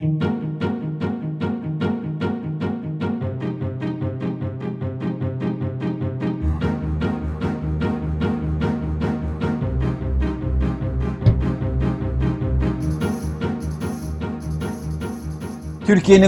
Türkiye'nin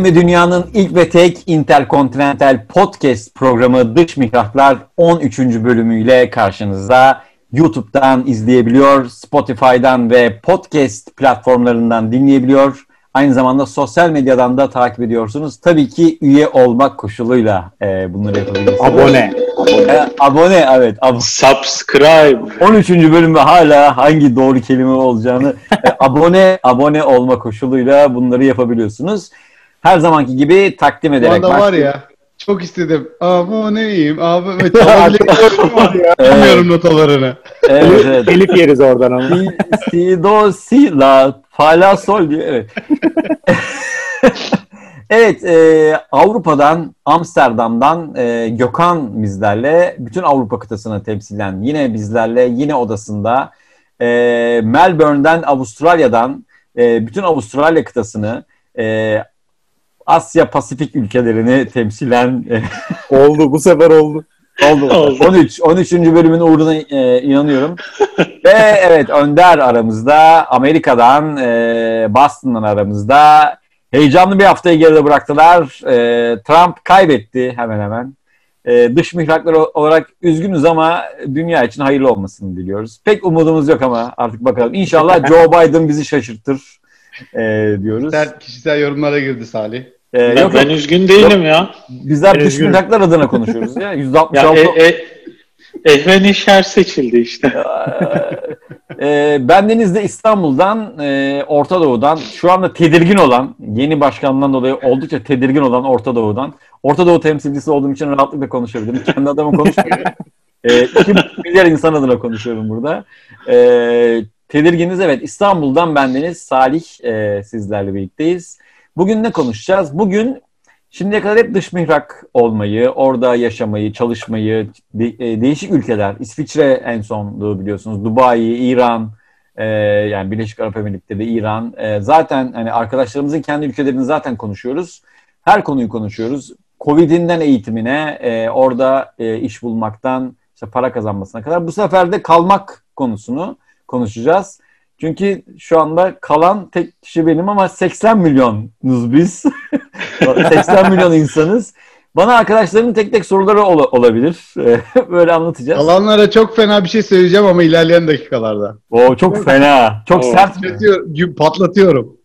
ve dünyanın ilk ve tek interkontinental podcast programı Dış Mihraklar 13. bölümüyle karşınızda. YouTube'dan izleyebiliyor, Spotify'dan ve podcast platformlarından dinleyebiliyor. Aynı zamanda sosyal medyadan da takip ediyorsunuz. Tabii ki üye olmak koşuluyla e, bunları yapabilirsiniz. Abone. Abone, e, abone evet. Ab Subscribe. 13. bölümde hala hangi doğru kelime olacağını e, abone abone olma koşuluyla bunları yapabiliyorsunuz. Her zamanki gibi takdim Bu ederek anda var ya çok istedim. Aboneyim. Abi. Evet. Bilmiyorum notalarını. Evet, evet. Elif yeriz oradan ama. si, si, do, si, la, fa, la, sol diyor. Evet. evet, e, Avrupa'dan, Amsterdam'dan e, Gökhan bizlerle, bütün Avrupa kıtasını temsilen yine bizlerle, yine odasında. E, Melbourne'den, Avustralya'dan, e, bütün Avustralya kıtasını, e, Asya Pasifik ülkelerini temsilen e, Oldu bu sefer oldu. Oldu. Oldu. 13. 13. bölümün uğruna e, inanıyorum. Ve evet Önder aramızda. Amerika'dan, e, Boston'dan aramızda. Heyecanlı bir haftayı geride bıraktılar. E, Trump kaybetti hemen hemen. E, dış mihraklar olarak üzgünüz ama dünya için hayırlı olmasını diliyoruz. Pek umudumuz yok ama artık bakalım. İnşallah Joe Biden bizi şaşırtır e, diyoruz. Kişisel, kişisel yorumlara girdi Salih. E, Ben, yok, ben üzgün değilim ya. bizler Ben mihraklar adına konuşuyoruz ya. Ya %66 e, e, Ehven İşer seçildi işte. Ee, bendeniz de İstanbul'dan, e, Orta Doğu'dan, şu anda tedirgin olan, yeni başkandan dolayı oldukça tedirgin olan Orta Doğu'dan, Orta Doğu temsilcisi olduğum için rahatlıkla konuşabilirim. Kendi adamı konuşmuyorum. e, iki milyar insan adına konuşuyorum burada. E, tedirginiz evet İstanbul'dan bendeniz Salih e, sizlerle birlikteyiz. Bugün ne konuşacağız? Bugün Şimdiye kadar hep dış mihrak olmayı, orada yaşamayı, çalışmayı, de- e, değişik ülkeler, İsviçre en sondu biliyorsunuz, Dubai, İran, e, yani Birleşik Arap Emirlikleri, İran. E, zaten hani arkadaşlarımızın kendi ülkelerini zaten konuşuyoruz. Her konuyu konuşuyoruz. Covid'inden eğitimine, e, orada e, iş bulmaktan işte para kazanmasına kadar. Bu sefer de kalmak konusunu konuşacağız. Çünkü şu anda kalan tek kişi benim ama 80 milyonuz biz. 80 milyon insanız. Bana arkadaşlarımın tek tek soruları ola- olabilir. Böyle anlatacağız. Kalanlara çok fena bir şey söyleyeceğim ama ilerleyen dakikalarda. O çok fena. Çok Oo. sert. Patlatıyor- gü- Patlatıyorum.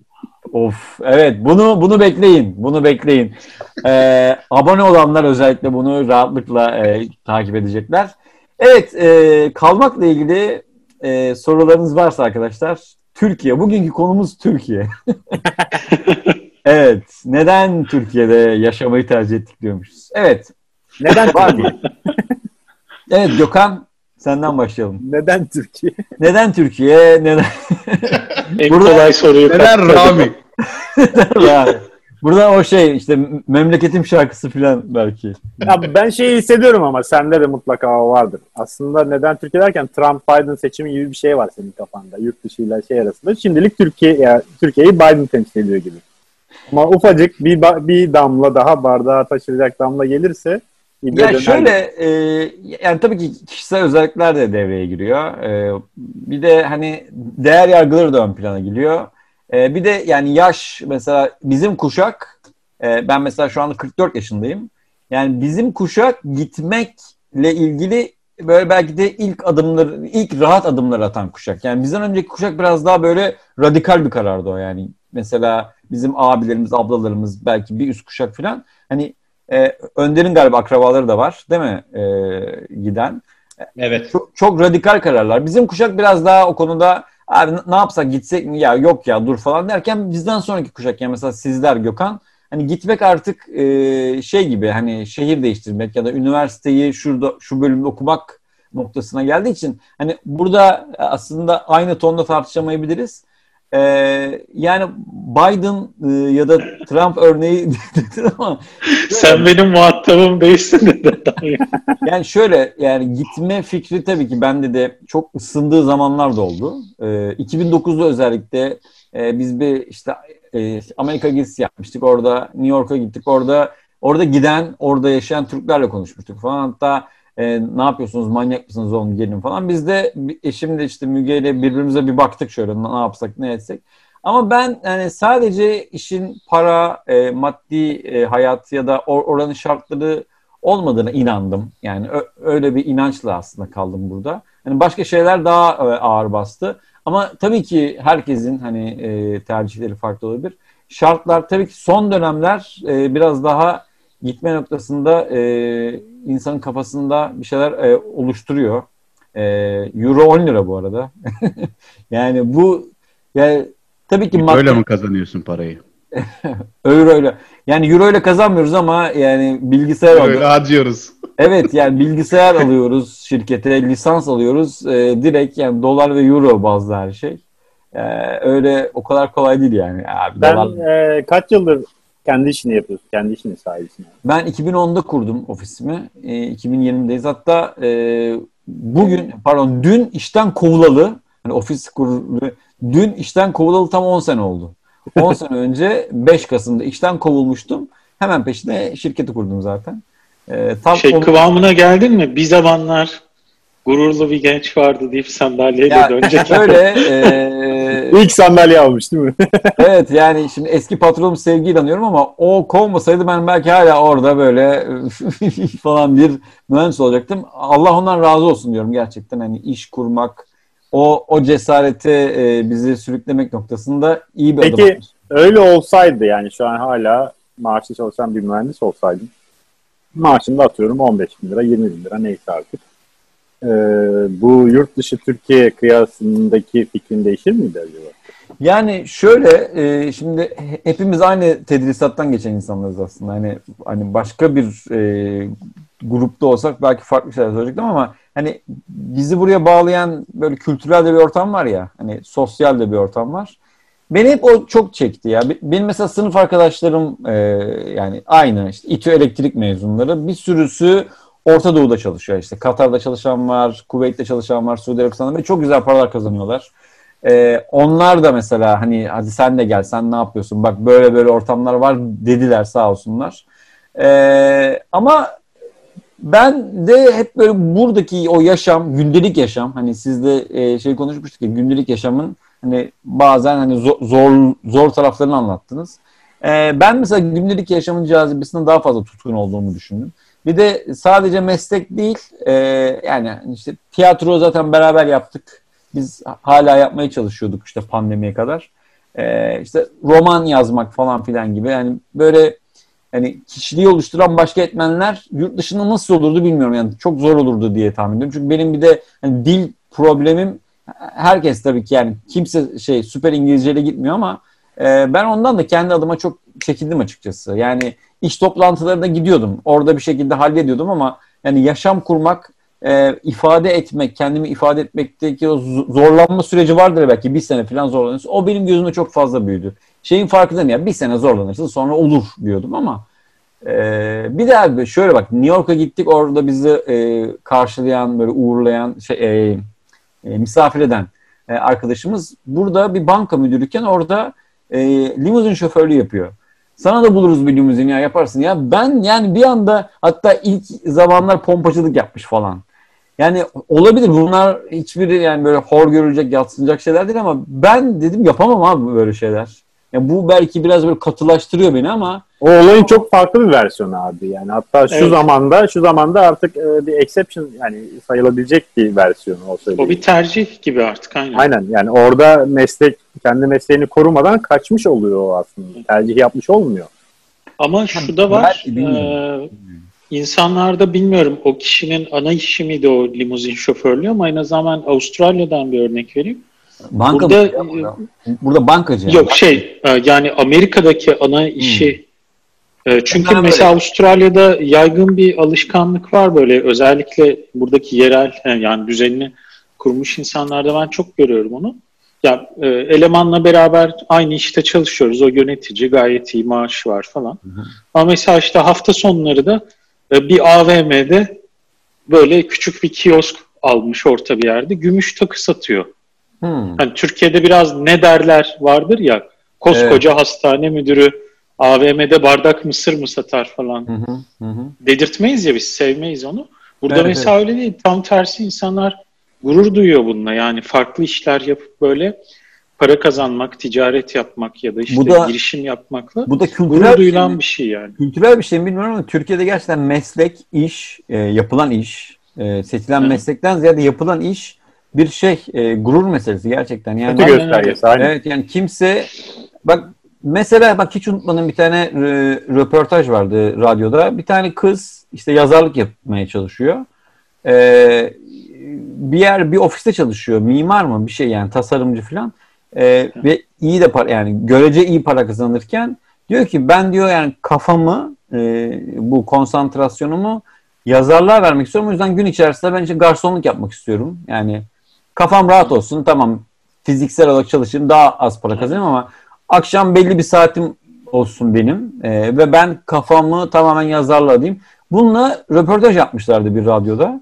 Of. Evet. Bunu bunu bekleyin. Bunu bekleyin. Ee, abone olanlar özellikle bunu rahatlıkla e, takip edecekler. Evet. e, kalmakla ilgili e, sorularınız varsa arkadaşlar Türkiye. Bugünkü konumuz Türkiye. evet. Neden Türkiye'de yaşamayı tercih ettik diyormuşuz. Evet. Neden Var Türkiye? mı? Evet Gökhan senden başlayalım. Neden Türkiye? Neden Türkiye? Neden? En Burada- kolay soruyu Neden kaptırdım. Rami? yani. Burada o şey işte memleketim şarkısı falan belki. Ya ben şeyi hissediyorum ama sende de mutlaka o vardır. Aslında neden Türkiye derken Trump Biden seçimi gibi bir şey var senin kafanda. Yurt dışı ile şey arasında. Şimdilik Türkiye ya Türkiye'yi Biden temsil ediyor gibi. Ama ufacık bir bir damla daha bardağa taşıracak damla gelirse Ya şöyle e, yani tabii ki kişisel özellikler de devreye giriyor. E, bir de hani değer yargıları da ön plana geliyor. E, bir de yani yaş mesela bizim kuşak e, ben mesela şu anda 44 yaşındayım. Yani bizim kuşak gitmekle ilgili böyle belki de ilk adımları, ilk rahat adımlar atan kuşak. Yani bizden önceki kuşak biraz daha böyle radikal bir karardı o yani. Mesela bizim abilerimiz, ablalarımız belki bir üst kuşak falan. Hani e, Önder'in galiba akrabaları da var değil mi e, giden? Evet. Çok, çok radikal kararlar. Bizim kuşak biraz daha o konuda abi ne yapsak gitsek mi ya yok ya dur falan derken bizden sonraki kuşak yani mesela sizler Gökhan hani gitmek artık e, şey gibi hani şehir değiştirmek ya da üniversiteyi şurada şu bölümde okumak noktasına geldiği için hani burada aslında aynı tonda tartışamayabiliriz. E, yani Biden e, ya da Trump örneği dedin ama Sen benim muhatabım değilsin dedi. yani şöyle yani gitme fikri tabii ki bende de çok ısındığı zamanlar da oldu. Ee, 2009'da özellikle e, biz bir işte e, Amerika gezisi yapmıştık. Orada New York'a gittik. Orada orada giden, orada yaşayan Türklerle konuşmuştuk falan. Hatta e, ne yapıyorsunuz, manyak mısınız oğlum gelin falan. Biz de eşimle işte Müge ile birbirimize bir baktık şöyle ne yapsak ne etsek. Ama ben yani sadece işin para, e, maddi e, hayat ya da or- oranın şartları olmadığına inandım. Yani öyle bir inançla aslında kaldım burada. Yani başka şeyler daha e, ağır bastı. Ama tabii ki herkesin hani e, tercihleri farklı olabilir. Şartlar tabii ki son dönemler e, biraz daha gitme noktasında e, insanın kafasında bir şeyler e, oluşturuyor. E, Euro 10 lira bu arada. yani bu yani tabii ki Öyle mi kazanıyorsun parayı? Euro ile. Yani euro ile kazanmıyoruz ama yani bilgisayar Öyle alıyoruz. harcıyoruz. Evet yani bilgisayar alıyoruz şirkete, lisans alıyoruz. Ee, direkt yani dolar ve euro bazlı her şey. Ee, öyle o kadar kolay değil yani. Abi, Ben dolar- e, kaç yıldır kendi işini yapıyorsun? Kendi işini sahibisin. Ben 2010'da kurdum ofisimi. E, 2020'deyiz. Hatta e, bugün pardon dün işten kovulalı hani ofis kurulu dün işten kovulalı tam 10 sene oldu. 10 sene önce 5 Kasım'da işten kovulmuştum. Hemen peşine şirketi kurdum zaten. E, tam Şey on- kıvamına geldin mi? Bir zamanlar gururlu bir genç vardı deyip sandalyeyle Ya, dönecek. Öyle e, İlk sandalye almış değil mi? evet yani şimdi eski patronum sevgiyle anıyorum ama o kovmasaydı ben belki hala orada böyle falan bir mühendis olacaktım. Allah ondan razı olsun diyorum gerçekten hani iş kurmak o o cesareti e, bizi sürüklemek noktasında iyi bir adım. Peki. Öyle olsaydı yani şu an hala maaşlı çalışan bir mühendis olsaydım maaşını da atıyorum 15 bin lira 20 bin lira neyse artık. Ee, bu yurt dışı Türkiye kıyasındaki fikrin değişir miydi acaba? Yani şöyle e, şimdi he- hepimiz aynı tedrisattan geçen insanlarız aslında. Hani hani başka bir e, grupta olsak belki farklı şeyler söyleyecektim ama hani bizi buraya bağlayan böyle kültürel de bir ortam var ya. Hani sosyal de bir ortam var. Beni hep o çok çekti ya. Be- Benim mesela sınıf arkadaşlarım e, yani aynı işte İTÜ elektrik mezunları. Bir sürüsü Orta Doğu'da çalışıyor işte. Katar'da çalışan var, Kuveyt'te çalışan var, Suudi Arabistan'da ve çok güzel paralar kazanıyorlar. Ee, onlar da mesela hani hadi sen de gel sen ne yapıyorsun bak böyle böyle ortamlar var dediler sağ olsunlar. Ee, ama ben de hep böyle buradaki o yaşam gündelik yaşam hani sizde e, şey konuşmuştuk ya gündelik yaşamın hani bazen hani zor zor, zor taraflarını anlattınız. Ee, ben mesela gündelik yaşamın cazibesine daha fazla tutkun olduğumu düşündüm. Bir de sadece meslek değil e, yani işte tiyatro zaten beraber yaptık biz hala yapmaya çalışıyorduk işte pandemiye kadar. Ee, işte roman yazmak falan filan gibi yani böyle hani kişiliği oluşturan başka etmenler yurt dışında nasıl olurdu bilmiyorum yani çok zor olurdu diye tahmin ediyorum. Çünkü benim bir de hani dil problemim herkes tabii ki yani kimse şey süper İngilizceyle gitmiyor ama e, ben ondan da kendi adıma çok çekindim açıkçası. Yani iş toplantılarına gidiyordum. Orada bir şekilde hallediyordum ama yani yaşam kurmak e, ifade etmek, kendimi ifade etmekteki o zorlanma süreci vardır belki bir sene falan zorlanırsın. O benim gözümde çok fazla büyüdü. Şeyin farkındayım ya bir sene zorlanırsın sonra olur diyordum ama e, bir de şöyle bak New York'a gittik orada bizi e, karşılayan böyle uğurlayan şey, e, e, misafir eden e, arkadaşımız burada bir banka müdürüyken orada e, limuzin şoförlüğü yapıyor. Sana da buluruz bir limuzin ya yaparsın ya. Ben yani bir anda hatta ilk zamanlar pompacılık yapmış falan. Yani olabilir bunlar hiçbiri yani böyle hor görülecek, yatsınacak şeyler değil ama ben dedim yapamam abi böyle şeyler. Yani bu belki biraz böyle katılaştırıyor beni ama O olayın çok farklı bir versiyonu abi yani. Hatta şu Evet. zamanda şu zamanda artık e, bir exception yani sayılabilecek bir versiyonu o O söyleyeyim. bir tercih gibi artık aynen. Aynen yani orada meslek kendi mesleğini korumadan kaçmış oluyor o aslında. Tercih yapmış olmuyor. Ama şu da var. bilmiyorum. e, insanlarda bilmiyorum o kişinin ana işi miydi o limuzin şoförlüğü ama en azından Avustralya'dan bir örnek vereyim. Banka Burada- ya burada. burada bankacı. yani. Yok şey e, yani Amerika'daki ana işi e, çünkü Ben mesela böyle- Avustralya'da yaygın bir alışkanlık var böyle özellikle buradaki yerel yani düzenini kurmuş insanlarda ben çok görüyorum onu. Ya e, elemanla beraber aynı işte çalışıyoruz. O yönetici gayet iyi maaşı var falan. hı. Ama mesela işte hafta sonları da bir AVM'de böyle küçük bir kiosk almış orta bir yerde gümüş takı satıyor. Hmm. Hani Türkiye'de biraz ne derler vardır ya Koskoca hastane müdürü AVM'de bardak mısır mı satar falan. Hı hı, hı. Dedirtmeyiz ya biz sevmeyiz onu. Burada Evet, mesela öyle değil. Tam tersi insanlar gurur duyuyor bununla. Yani farklı işler yapıp böyle para kazanmak, ticaret yapmak ya da işte Bu da- girişim yapmakla Bu da gurur kültürel bir şey duyulan mi? bir şey yani. Kültürel bir şey mi bilmiyorum ama Türkiye'de gerçekten meslek, iş, e, yapılan iş, e, seçilen Hı. meslekten ziyade yapılan iş bir şey, e, gurur meselesi gerçekten. Yani Kötü göstergesi. Aynen. Evet yani kimse bak mesela bak hiç unutmadığım bir tane e, röportaj vardı radyoda. Bir tane kız işte yazarlık yapmaya çalışıyor. E, bir yer bir ofiste çalışıyor. Mimar mı bir şey yani tasarımcı falan. E, ve iyi de para yani görece iyi para kazanırken diyor ki ben diyor yani kafamı e, bu konsantrasyonumu yazarlığa vermek istiyorum. O yüzden gün içerisinde ben işte garsonluk yapmak istiyorum. Yani kafam rahat olsun. Tamam fiziksel olarak çalışayım daha az para kazanayım ama akşam belli bir saatim olsun benim Ee, ve ben kafamı tamamen yazarlığa diyeyim. Bununla röportaj yapmışlardı bir radyoda.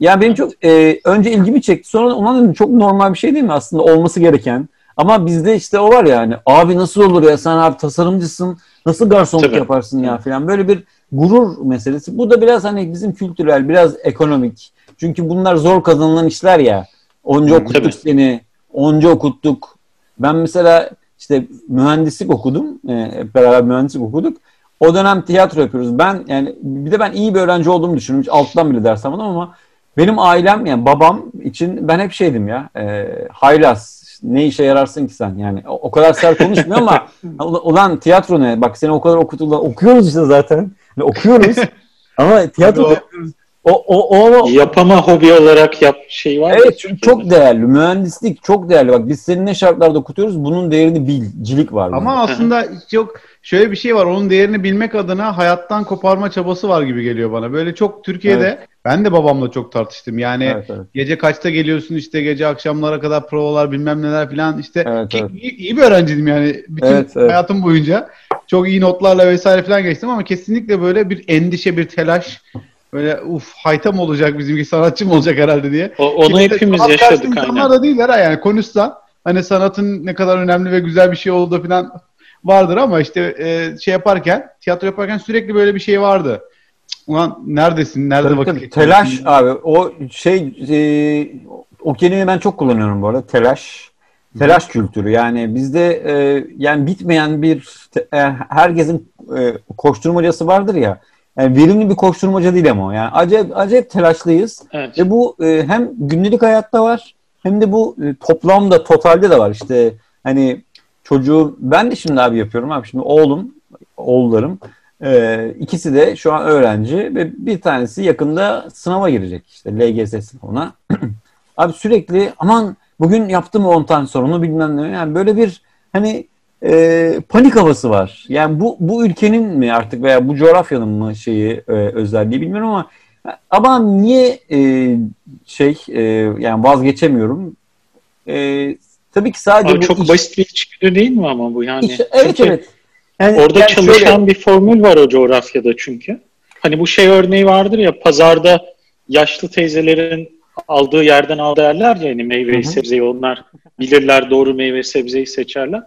Yani benim çok e, önce ilgimi çekti. Sonra ona dedim çok normal bir şey değil mi aslında olması gereken. Ama bizde işte o var yani abi nasıl olur ya sen abi tasarımcısın nasıl garsonluk Tabii. yaparsın ya falan böyle bir gurur meselesi. Bu da biraz hani bizim kültürel biraz ekonomik. Çünkü bunlar zor kazanılan işler ya. Onca okuttuk tabii. seni. Onca okuttuk. Ben mesela işte mühendislik okudum. Ee, hep beraber mühendislik okuduk. O dönem tiyatro yapıyoruz. Ben yani bir de ben iyi bir öğrenci olduğumu düşünüyorum. Hiç alttan bile ders almadım ama benim ailem yani babam için ben hep şeydim ya. E, haylaz. Ne işe yararsın ki sen? Yani o, o kadar sert konuşmuyor ama "Ula- ulan tiyatro ne? Bak seni o kadar okuttular. Okuyoruz işte zaten. Yani okuyoruz. ama tiyatro yapıyoruz. O, o, o, Yapama hobi olarak yap şey var. Evet çünkü çok değerli. Mühendislik çok değerli. Bak biz senin ne şartlarda okutuyoruz bunun değerini bil. Cilik var. Ama bunda. aslında çok şöyle bir şey var. Onun değerini bilmek adına hayattan koparma çabası var gibi geliyor bana. Böyle çok Türkiye'de ben de babamla çok tartıştım. Yani Evet, evet. gece kaçta geliyorsun işte gece akşamlara kadar provalar bilmem neler filan işte Evet, ki evet. iyi, iyi bir öğrenciydim yani bütün Evet, evet. hayatım boyunca çok iyi notlarla vesaire filan geçtim ama kesinlikle böyle bir endişe bir telaş böyle uf hayta mı olacak bizimki sanatçı mı olacak herhalde diye. O- onu Kimse- hepimiz yaşadık aynen. da değiller ha yani konuşsan hani sanatın ne kadar önemli ve güzel bir şey olduğu falan vardır ama işte e, şey yaparken tiyatro yaparken sürekli böyle bir şey vardı. Ulan neredesin? Nerede Tabii, vakit tabii. Telaş abi o şey e, o kelimeyi ben çok kullanıyorum bu arada. Telaş. Telaş kültürü yani bizde e, yani bitmeyen bir e, herkesin e, koşturmacası vardır ya. Yani verimli bir koşturmaca değil ama. Yani acayip acayip telaşlıyız. Evet. Ve bu e, hem günlük hayatta var hem de bu e, toplamda totalde de var. İşte hani çocuğu ben de şimdi abi yapıyorum abi şimdi oğlum oğullarım e, ikisi de şu an öğrenci ve bir tanesi yakında sınava girecek işte LGS sınavına. abi sürekli aman bugün yaptım mı 10 tane sorunu bilmem ne yani böyle bir hani e, panik havası var. Yani bu bu ülkenin mi artık veya bu coğrafyanın mı şeyi e, özelliği bilmiyorum ama ama niye e, şey e, yani vazgeçemiyorum? E, tabii ki sadece Abi bu çok iş- basit bir içgüdü değil mi ama bu yani? iş- evet Çünkü evet. Yani, Orada yani çalışan şöyle- bir formül var o coğrafyada çünkü. Hani bu şey örneği vardır ya pazarda yaşlı teyzelerin aldığı yerden al derler ya hani meyveyi sebzeyi onlar bilirler doğru meyve sebzeyi seçerler.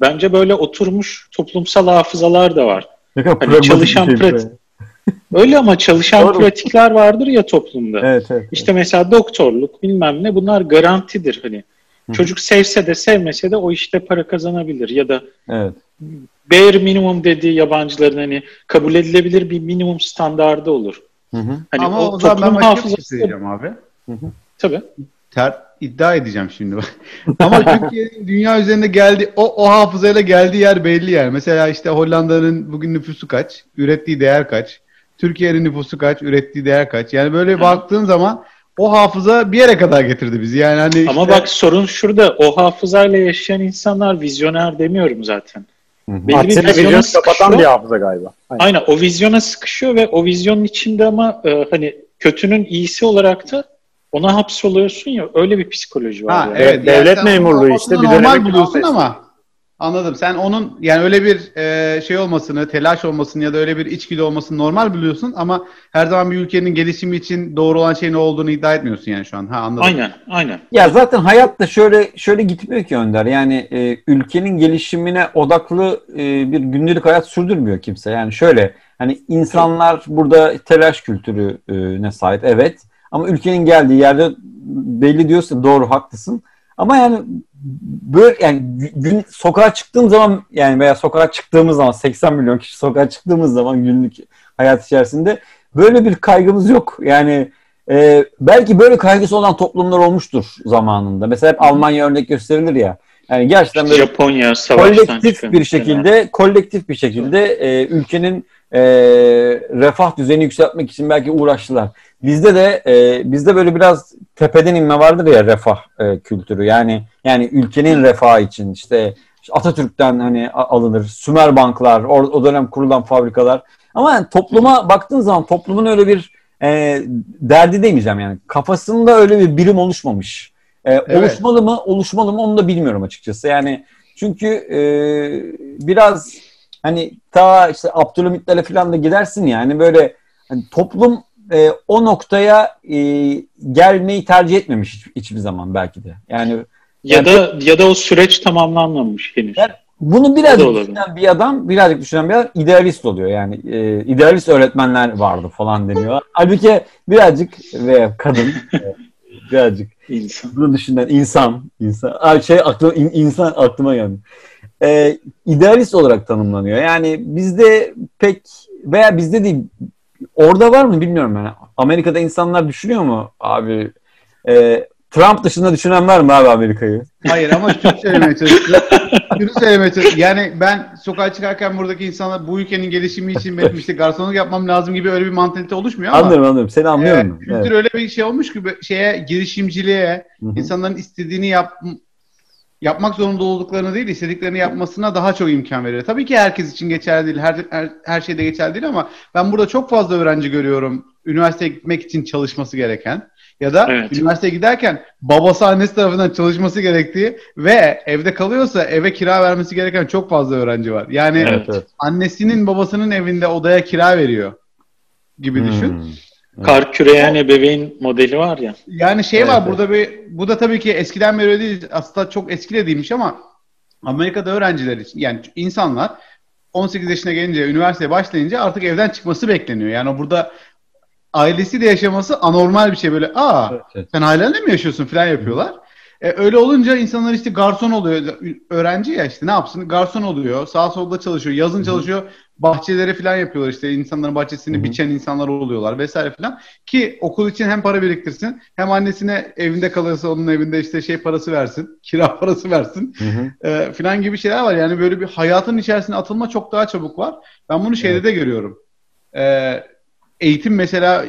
Bence böyle oturmuş toplumsal hafızalar da var. Ne kadar Hani çalışan şey pratik-. Öyle ama çalışan Doğru. pratikler vardır ya toplumda. Evet evet. İşte mesela doktorluk bilmem ne bunlar garantidir hani. Hı. Çocuk sevse de sevmese de o işte para kazanabilir ya da evet. bare minimum dediği yabancıların hani kabul edilebilir bir minimum standardı olur. Hı hı. Hani Ama o, o zaman ben toplum başka bir şey söyleyeceğim abi. tabii. Ter, iddia edeceğim şimdi. Ama Türkiye'nin dünya üzerinde geldi o, o hafızayla geldiği yer belli yani. Mesela işte Hollanda'nın bugün nüfusu kaç? Ürettiği değer kaç? Türkiye'nin nüfusu kaç? Ürettiği değer kaç? Yani böyle baktığın zaman o hafıza bir yere kadar getirdi bizi. Yani hani Ama işte- bak sorun şurada o hafızayla yaşayan insanlar vizyoner demiyorum zaten. Hı hı. Belli bir vizyona kapatan sıkışıyor. bir hafıza galiba. Aynen. Aynen o vizyona sıkışıyor ve o vizyonun içinde ama e, hani kötünün iyisi olarak da ona hapsoluyorsun ya öyle bir psikoloji var. Ha, yani. evet, Devlet sen memurluğu işte, bir normal buluyorsun ama Anladım. Sen onun yani öyle bir e, şey olmasını, telaş olmasını ya da öyle bir içgüdü olmasını normal biliyorsun ama her zaman bir ülkenin gelişimi için doğru olan şeyin ne olduğunu iddia etmiyorsun yani şu an. Ha anladım. Aynen, aynen. Ya zaten hayat da şöyle şöyle gitmiyor ki Önder. Yani e, ülkenin gelişimine odaklı e, bir gündelik hayat sürdürmüyor kimse. Yani şöyle hani insanlar burada telaş kültürüne sahip evet. Ama ülkenin geldiği yerde belli diyorsa doğru haklısın. Ama yani böyle yani gün sokağa çıktığım zaman yani veya sokağa çıktığımız zaman 80 milyon kişi sokağa çıktığımız zaman günlük hayat içerisinde böyle bir kaygımız yok. Yani e, belki böyle kaygısı olan toplumlar olmuştur zamanında. Mesela hep Almanya örnek gösterilir ya. Yani gerçekten böyle Japonya kolektif bir şekilde mesela. kolektif bir şekilde e, ülkenin e, refah düzeyini yükseltmek için belki uğraştılar. Bizde de e, bizde böyle biraz tepeden inme vardır ya refah e, kültürü. Yani yani ülkenin refahı için işte Atatürk'ten hani alınır. Sümer banklar, o, o dönem kurulan fabrikalar. Ama yani topluma baktığın zaman toplumun öyle bir e, derdi demeyeceğim yani. Kafasında öyle bir birim oluşmamış. E, evet. Oluşmalı mı, oluşmalı mı onu da bilmiyorum açıkçası. Yani çünkü e, biraz hani ta işte Abdülhamit'lere falan da gidersin yani böyle hani toplum e, o noktaya e, gelmeyi tercih etmemiş hiç, hiçbir zaman belki de. Yani ya yani, da ya da o süreç tamamlanmamış henüz. Yani bunu birazcık düşünen bir adam, birazcık düşünen bir adam idealist oluyor. Yani e, idealist öğretmenler vardı falan deniyor. Halbuki birazcık ve kadın e, birazcık insan. bunu düşünen insan, insan şey aklıma insan aklıma geldi. E, idealist olarak tanımlanıyor. Yani bizde pek veya bizde değil orada var mı bilmiyorum yani. Amerika'da insanlar düşünüyor mu abi? E, Trump dışında düşünen var mı abi Amerika'yı? Hayır ama şunu söylemeye çalışıyorum. şunu söylemeye çalışıyorum. Yani ben sokağa çıkarken buradaki insanlar bu ülkenin gelişimi için benim işte garsonluk yapmam lazım gibi öyle bir mantalite oluşmuyor ama. Anlıyorum anlıyorum. Seni anlıyorum. E, kültür evet. öyle bir şey olmuş ki şeye girişimciliğe, Hı-hı. insanların istediğini yap yapmak zorunda olduklarını değil, istediklerini yapmasına daha çok imkan veriyor. Tabii ki herkes için geçerli değil, her, her, her şeyde geçerli değil ama ben burada çok fazla öğrenci görüyorum üniversiteye gitmek için çalışması gereken ya da evet. üniversiteye giderken babası annesi tarafından çalışması gerektiği ve evde kalıyorsa eve kira vermesi gereken çok fazla öğrenci var. Yani evet, evet. annesinin babasının evinde odaya kira veriyor gibi hmm. Kar küreyen ebeveyn modeli var ya. Yani şey evet, var evet. burada bir bu da tabii ki eskiden beri öyle değil. Aslında çok eski de değilmiş ama Amerika'da öğrenciler için yani insanlar 18 yaşına gelince üniversiteye başlayınca artık evden çıkması bekleniyor. Yani burada ailesiyle yaşaması anormal bir şey böyle. Aa evet, evet. sen ailenle mi yaşıyorsun falan yapıyorlar. E, öyle olunca insanlar işte garson oluyor. Öğrenci ya işte ne yapsın? Garson oluyor. Sağ solda çalışıyor. Yazın Hı-hı. çalışıyor. Bahçelere falan yapıyorlar işte. insanların bahçesini Hı-hı. biçen insanlar oluyorlar vesaire falan. Ki okul için hem para biriktirsin hem annesine evinde kalırsa onun evinde işte şey parası versin. Kira parası versin. E, falan gibi şeyler var. Yani böyle bir hayatın içerisine atılma çok daha çabuk var. Ben bunu şeyde evet. de görüyorum. E, eğitim mesela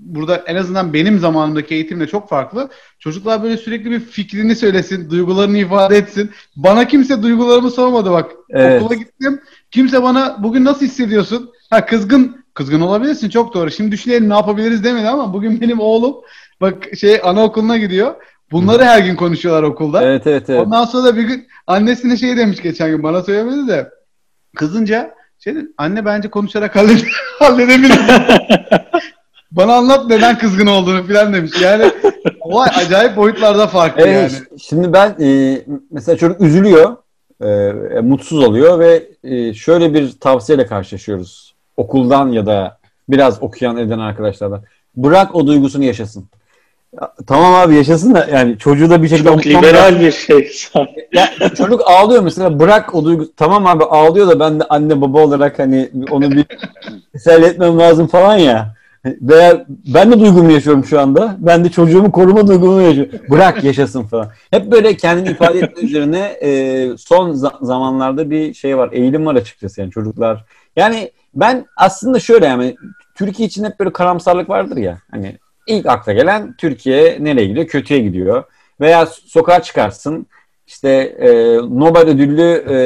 burada en azından benim zamanımdaki eğitimle çok farklı. Çocuklar böyle sürekli bir fikrini söylesin, duygularını ifade etsin. Bana kimse duygularımı sormadı bak. Evet. Okula gittim. Kimse bana bugün nasıl hissediyorsun? Ha kızgın, kızgın olabilirsin çok doğru. Şimdi düşünelim ne yapabiliriz demedi ama bugün benim oğlum bak şey anaokuluna gidiyor. Bunları her gün konuşuyorlar okulda. Evet evet evet. Ondan sonra da bir gün annesine şey demiş geçen gün bana söylemedi de kızınca şey dedi, anne bence konuşarak halled halledebiliriz. Bana anlat neden kızgın olduğunu falan demiş. Yani olay acayip boyutlarda farklı evet, yani. Şimdi ben e, mesela çocuk üzülüyor, e, e, mutsuz oluyor ve e, şöyle bir tavsiyeyle karşılaşıyoruz. Okuldan ya da biraz okuyan eden arkadaşlardan. Bırak o duygusunu yaşasın. Ya, tamam abi yaşasın da yani çocuğu da bir şekilde Çok liberal bir şey. ya, çocuk ağlıyor mesela bırak o duygu tamam abi ağlıyor da ben de anne baba olarak hani onu bir teselli etmem lazım falan ya. Veya ben de duygumu yaşıyorum şu anda. Ben de çocuğumu koruma duygumu yaşıyorum. Bırak yaşasın falan. Hep böyle kendini ifade etme üzerine e, son za- zamanlarda bir şey var. Eğilim var açıkçası yani çocuklar. Yani ben aslında şöyle yani Türkiye için hep böyle karamsarlık vardır ya. Hani ilk akla gelen Türkiye nereye gidiyor? Kötüye gidiyor. Veya sokağa çıkarsın. İşte e, Nobel ödüllü e,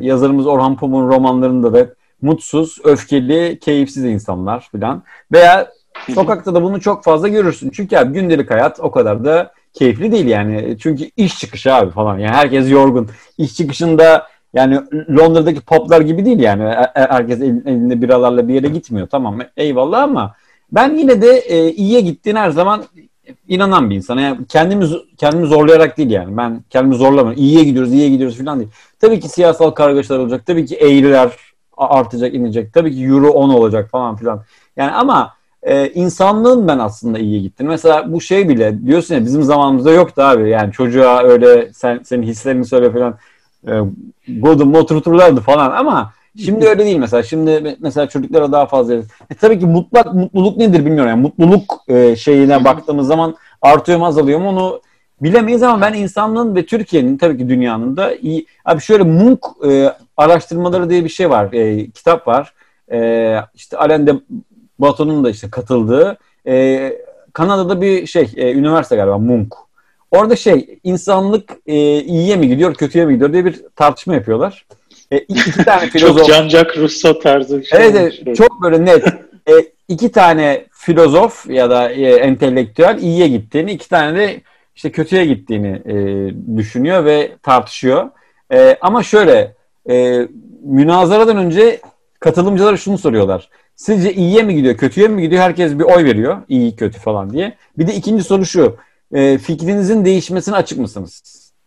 yazarımız Orhan Pamuk'un romanlarında da mutsuz, öfkeli, keyifsiz insanlar filan. Veya sokakta da bunu çok fazla görürsün. Çünkü abi gündelik hayat o kadar da keyifli değil yani. Çünkü iş çıkışı abi falan. Yani herkes yorgun. İş çıkışında Yani Londra'daki poplar gibi değil yani. Herkes elinde biralarla bir yere gitmiyor. Tamam eyvallah ama ben yine de e, iyiye gittiğine her zaman inanan bir insan. Yani kendimi, kendimi zorlayarak değil yani. Ben kendimi zorlamıyorum. İyiye gidiyoruz, iyiye gidiyoruz falan değil. Tabii ki siyasal kargaşalar olacak. Tabii ki eğriler artacak, inecek. Tabii ki euro 10 olacak falan filan. Yani ama e, insanlığın ben aslında iyiye gittim. Mesela bu şey bile diyorsun ya bizim zamanımızda yoktu abi. Yani çocuğa öyle sen senin hislerini söyle falan e, godum oturturlardı falan ama şimdi öyle değil mesela. Şimdi mesela çocuklara daha fazla e, tabii ki mutlak mutluluk nedir bilmiyorum. Yani mutluluk e, şeyine baktığımız zaman artıyor mu azalıyor mu onu bilemeyiz ama ben insanlığın ve Türkiye'nin tabii ki dünyanın da iyi. Abi şöyle Munk e, araştırmaları diye bir şey var. E, kitap var. E, işte Alain de Bato'nun da işte katıldığı e, Kanada'da bir şey e, üniversite galiba Munk. Orada şey insanlık e, iyiye mi gidiyor kötüye mi gidiyor diye bir tartışma yapıyorlar. E, iki tane filozof. çok Jean-Jacques Rousseau tarzı bir şey. Evet, evet çok böyle net. E, iki tane filozof ya da e, entelektüel iyiye gittiğini, iki tane de işte kötüye gittiğini e, düşünüyor ve tartışıyor. E, ama şöyle e, münazaradan önce katılımcılara şunu soruyorlar. Sizce iyiye mi gidiyor, kötüye mi gidiyor? Herkes bir oy veriyor. İyi, kötü falan diye. Bir de ikinci soru şu. E, fikrinizin değişmesine açık mısınız?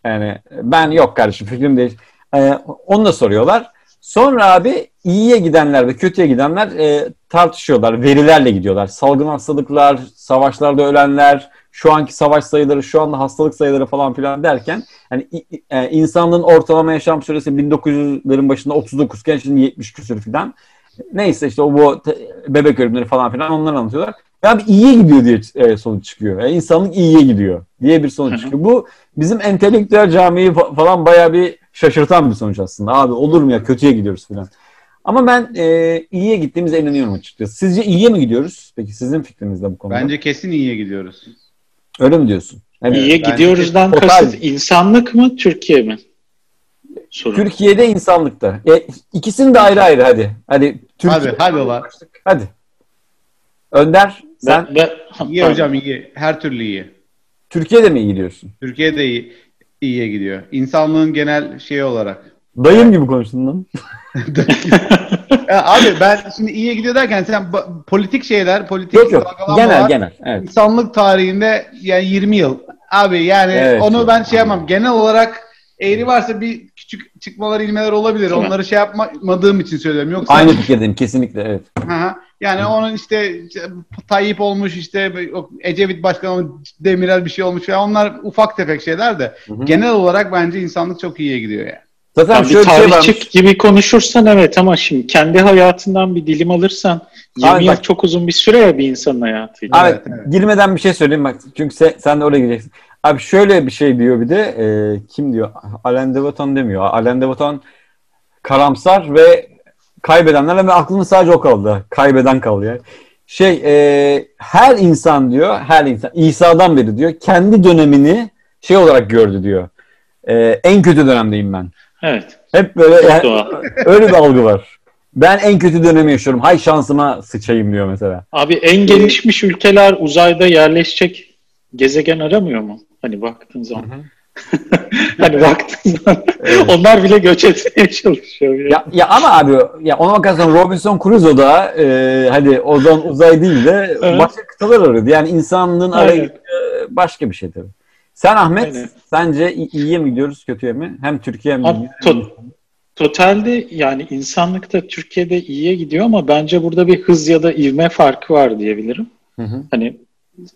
Yani ben yok kardeşim fikrim değiş. E, onu da soruyorlar. Sonra abi iyiye gidenler ve kötüye gidenler e, tartışıyorlar. Verilerle gidiyorlar. Salgın hastalıklar, savaşlarda ölenler, şu anki savaş sayıları, şu anda hastalık sayıları falan filan derken yani e, insanlığın ortalama yaşam süresi 1900'lerin başında 39 iken şimdi 70 küsür filan. Neyse işte o bu bebek ölümleri falan filan onları anlatıyorlar. Ya bir iyiye gidiyor diye e, sonuç çıkıyor. Yani insanlık iyiye gidiyor diye bir sonuç çıkıyor. Bu bizim entelektüel camiyi falan bayağı bir şaşırtan bir sonuç aslında. Abi olur mu ya kötüye gidiyoruz filan. Ama ben e, iyiye gittiğimize inanıyorum açıkçası. Sizce iyiye mi gidiyoruz? Peki sizin fikriniz de bu konuda? Bence kesin iyiye gidiyoruz. Öyle mi diyorsun? Yani iyiye gidiyoruzdan kasıt insanlık mı Türkiye mi? Sorun. Türkiye'de insanlıkta. E, ikisini de ayrı ayrı hadi. Hadi Türkiye. Hadi, hadi baba. Hadi. Önder sen ben, ben, iyi hocam iyi. Her türlü iyi. Türkiye'de mi iyi gidiyorsun? Türkiye'de iyi, iyiye gidiyor. İnsanlığın genel şeyi olarak. Dayım gibi konuştun lan. ya abi ben şimdi iyiye gidiyor derken sen politik şeyler, politik yok, yok. genel genel. Evet. İnsanlık tarihinde yani 20 yıl. Abi yani evet, onu ben şey yapmam. Genel olarak eğri varsa bir küçük çıkmalar ilmeler olabilir. Değil Onları mi? şey yapmadığım için söylüyorum. Yoksa Aynı fikirdeyim kesinlikle evet. Hı Yani onun işte Tayyip olmuş işte Ecevit Başkanı Demirel bir şey olmuş falan onlar ufak tefek şeyler de genel olarak bence insanlık çok iyiye gidiyor yani. Zaten yani şöyle bir şey varmış. gibi konuşursan evet ama şimdi kendi hayatından bir dilim alırsan 20 Abi yıl çok uzun bir süre ya bir insanın hayatı. Evet, evet. girmeden bir şey söyleyeyim bak. Çünkü sen, sen de oraya gireceksin. Abi şöyle bir şey diyor bir de e, kim diyor? Alain de Botton demiyor. Alain de Botton karamsar ve kaybedenler ve aklının sadece o kaldı. Kaybeden kalıyor. Şey e, her insan diyor, her insan İsa'dan beri diyor kendi dönemini şey olarak gördü diyor. E, en kötü dönemdeyim ben. Evet. Hep böyle yani, öyle bir algı var. Ben en kötü dönemi yaşıyorum. Hay şansıma sıçayım diyor mesela. Abi en gelişmiş ülkeler uzayda yerleşecek gezegen aramıyor mu? Hani baktığın zaman. hani baktığın zaman evet. onlar bile göç etmeye çalışıyor. Ya. ya, ya ama abi ya ona bakarsan Robinson Crusoe da e, hadi o zaman uzay değil de başka kıtalar arıyordu. Yani insanlığın arayı başka bir şey tabii. Sen Ahmet Aynen. sence iyiye mi gidiyoruz kötüye mi? Hem Türkiye hem Abi, to- Totalde yani insanlıkta Türkiye'de iyiye gidiyor ama bence burada bir hız ya da ivme farkı var diyebilirim. Hı hı. Hani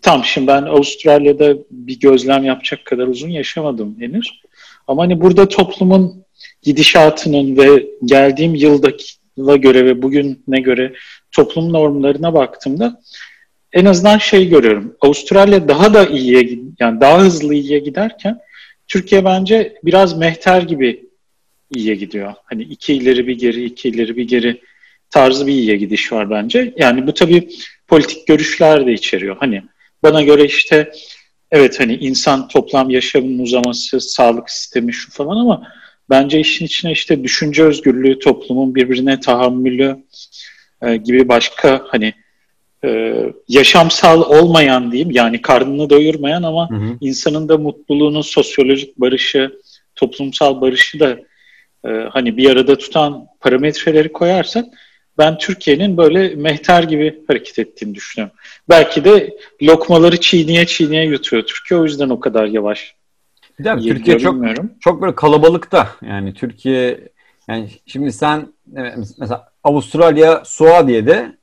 tam şimdi ben Avustralya'da bir gözlem yapacak kadar uzun yaşamadım henüz. Ama hani burada toplumun gidişatının ve geldiğim yıldaki yıla göre ve bugüne göre toplum normlarına baktığımda en azından şey görüyorum. Avustralya daha da iyiye yani daha hızlı iyiye giderken Türkiye bence biraz mehter gibi iyiye gidiyor. Hani iki ileri bir geri, iki ileri bir geri tarzı bir iyiye gidiş var bence. Yani bu tabii politik görüşler de içeriyor. Hani bana göre işte evet hani insan toplam yaşamının uzaması, sağlık sistemi şu falan ama bence işin içine işte düşünce özgürlüğü, toplumun birbirine tahammülü e, gibi başka hani e, yaşamsal olmayan diyeyim yani karnını doyurmayan ama hı hı. insanın da mutluluğunu, sosyolojik barışı, toplumsal barışı da e, hani bir arada tutan parametreleri koyarsak ben Türkiye'nin böyle mehter gibi hareket ettiğini düşünüyorum. Belki de lokmaları çiğniye çiğniye yutuyor Türkiye o yüzden o kadar yavaş. Bir de Türkiye çok bilmiyorum. çok böyle kalabalıkta. Yani Türkiye yani şimdi sen mesela Avustralya Suadiye'de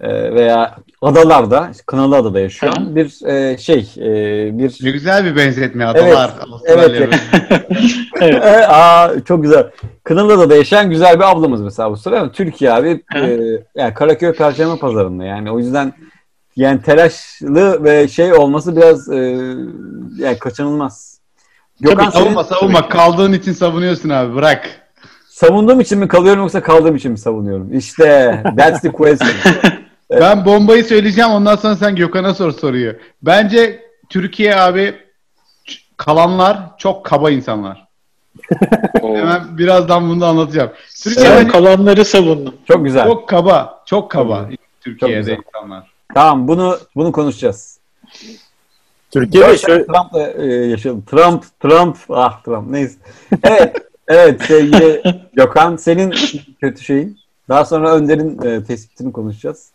veya adalarda, Kınalı Adada yaşayan Hı. bir e, şey, e, bir Ne güzel bir benzetme adalar. Evet, Avustralya. evet. Aa, çok güzel. Kınalı Adada yaşayan güzel bir ablamız mesela Avustralya ama Türkiye abi e, yani Karaköy Perşembe Pazarı'nda yani o yüzden yani telaşlı ve şey olması biraz e, yani kaçınılmaz. Gökhan senin- Savunma savunma. Kaldığın için savunuyorsun abi. Bırak. Savunduğum için mi kalıyorum yoksa kaldığım için mi savunuyorum? İşte that's the question. Ben bombayı söyleyeceğim ondan sonra sen Gökhan'a sor soruyu. Bence Türkiye abi kalanlar çok kaba insanlar. Hemen birazdan bunu da anlatacağım. Türkiye Sen bence kalanları savundun. Çok güzel. çok kaba. Çok kaba Çok Türkiye'de güzel. insanlar. Tamam bunu bunu konuşacağız. Türkiye'de şöyle, Trump'la e, yaşadım. Trump, Trump, ah Trump neyse. Evet, evet sevgili Gökhan senin kötü şeyin. Daha sonra Önder'in e, tespitini konuşacağız.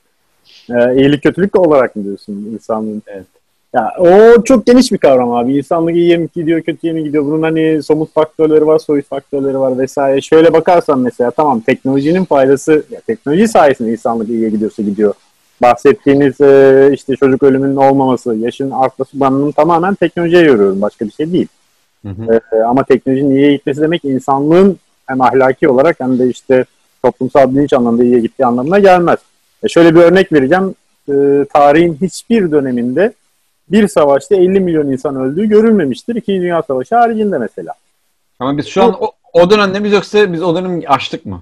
E, iyilik kötülük olarak mı diyorsun insanlığın? Evet. Ya o çok geniş bir kavram abi. İnsanlık iyiye mi gidiyor, kötüye mi gidiyor? Bunun hani somut faktörleri var, soyut faktörleri var vesaire. Şöyle bakarsan mesela tamam teknolojinin faydası, ya teknoloji sayesinde insanlık iyiye gidiyorsa gidiyor. Bahsettiğiniz e, işte çocuk ölümünün olmaması, yaşın artması bunu tamamen teknolojiye yoruyorum. Başka bir şey değil. Hı hı. E, ama teknolojinin iyiye gitmesi demek insanlığın hem ahlaki olarak hem de işte toplumsal bilinç anlamında iyiye gittiği anlamına gelmez. E şöyle bir örnek vereceğim. E, tarihin hiçbir döneminde bir savaşta 50 milyon insan öldüğü görülmemiştir. İkinci Dünya Savaşı haricinde mesela. Ama biz şu an o, o dönemde biz yoksa biz o dönemi açtık mı?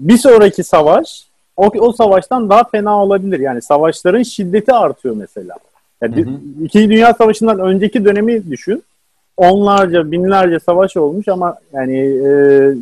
Bir sonraki savaş o, o savaştan daha fena olabilir. Yani savaşların şiddeti artıyor mesela. Yani Hı hı. İkinci Dünya Savaşı'ndan önceki dönemi düşün. Onlarca, binlerce savaş olmuş ama yani e,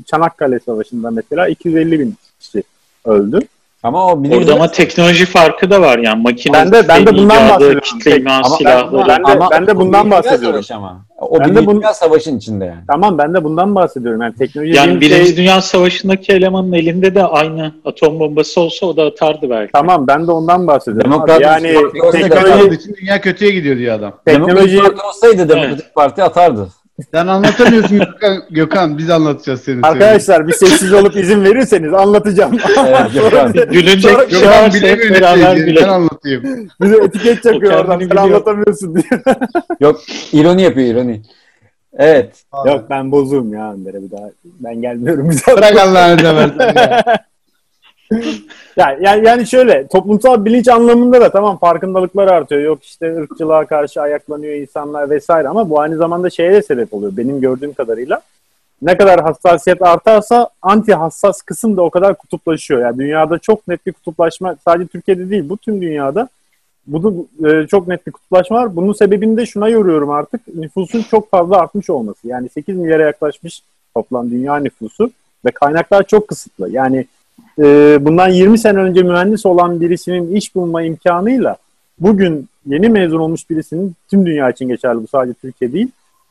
Çanakkale Savaşı'nda mesela 250 bin kişi öldü. Ama o bilim Orada ama teknoloji farkı da var yani makine Ben de- ben de bundan bahsediyorum. kitle imha Ama ben- silahları. ben de- ama ben de bundan bahsediyorum. Savaşı ama. O Ben de Birinci bunu- Dünya Savaşı'nın içinde yani. Tamam ben de bundan bahsediyorum. Yani teknoloji yani Birinci şey- Dünya Savaşı'ndaki elemanın elinde de aynı atom bombası olsa o da atardı belki. Tamam ben de ondan bahsediyorum. Demokrat. Yani Teknoloji için dünya kötüye gidiyor diyor adam. teknoloji olsaydı Demokratik Parti atardı. Sen anlatamıyorsun Gökhan. Gökhan biz anlatacağız senin. arkadaşlar bir sessiz olup izin verirseniz anlatacağım. Evet, Gökhan. Gülünecek Sonra- şey Gökhan ne beraber söyleyeceğini. Ben anlatayım. Bize etiket çakıyor oradan. Sen anlatamıyorsun diye. Yok ironi yapıyor ironi. Evet. Yok ben bozuğum ya Önder'e bir daha. Ben gelmiyorum bir daha. Bırak Allah'ını seversen ya. Ya, yani, yani şöyle toplumsal bilinç anlamında da tamam farkındalıklar artıyor. Yok işte ırkçılığa karşı ayaklanıyor insanlar vesaire ama bu aynı zamanda şeye de sebep oluyor benim gördüğüm kadarıyla. Ne kadar hassasiyet artarsa anti hassas kısım da o kadar kutuplaşıyor. Yani dünyada çok net bir kutuplaşma sadece Türkiye'de değil bu tüm dünyada bunu e, çok net bir kutuplaşma var. Bunun sebebini de şuna yoruyorum artık. Nüfusun çok fazla artmış olması. Yani 8 milyara yaklaşmış toplam dünya nüfusu ve kaynaklar çok kısıtlı. Yani e, bundan 20 sene önce mühendis olan birisinin iş bulma imkanıyla bugün yeni mezun olmuş birisinin tüm dünya için geçerli bu sadece Türkiye değil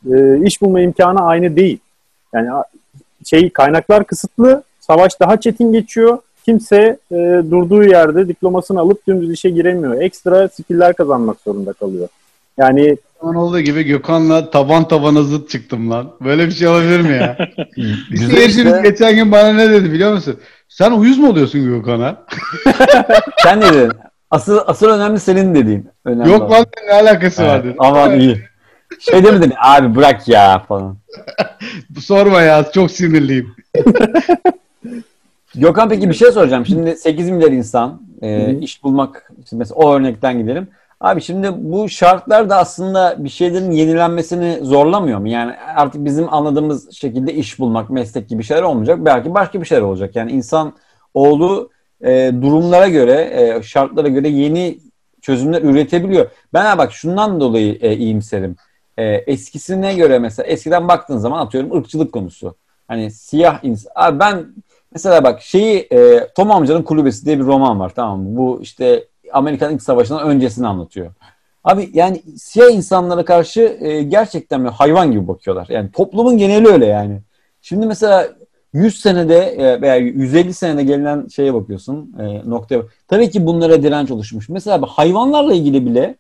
e, iş bulma imkanı aynı değil. Yani şey kaynaklar kısıtlı, savaş daha çetin geçiyor. Kimse e, durduğu yerde diplomasını alıp dümdüz işe giremiyor. Ekstra skill'ler kazanmak zorunda kalıyor. Yani Zaman olduğu gibi Gökhan'la taban tabana zıt çıktım lan. Böyle bir şey olabilir mi ya? Seyircimiz geçen gün bana ne dedi biliyor musun? Sen uyuz mu oluyorsun Gökhan'a? Sen ne dedin? Asıl, asıl önemli senin dediğin. Önemli Yok olan. lan ne alakası var Evet, dedi. Aman iyi. Şey demedin abi bırak ya falan. Sorma ya çok sinirliyim. Gökhan peki bir şey soracağım. Şimdi 8 milyar insan e, iş bulmak mesela o örnekten gidelim. Abi şimdi bu şartlar da aslında bir şeylerin yenilenmesini zorlamıyor mu? Yani artık bizim anladığımız şekilde iş bulmak, meslek gibi şeyler olmayacak. Belki başka bir şeyler olacak. Yani insan oğlu e, durumlara göre, e, şartlara göre yeni çözümler üretebiliyor. Ben bak şundan dolayı e, iyimserim. E, eskisine göre mesela eskiden baktığın zaman atıyorum ırkçılık konusu. Hani siyah insan. Abi ben mesela bak şeyi e, Tom amcanın kulübesi diye bir roman var tamam mı? Bu işte Amerikan İç Savaşı'ndan öncesini anlatıyor. Abi yani siyah insanlara karşı e, gerçekten hayvan gibi bakıyorlar. Yani toplumun geneli öyle yani. Şimdi mesela 100 senede e, veya 150 senede gelinen şeye bakıyorsun e, noktaya. Tabii ki bunlara direnç oluşmuş. Mesela hayvanlarla ilgili bile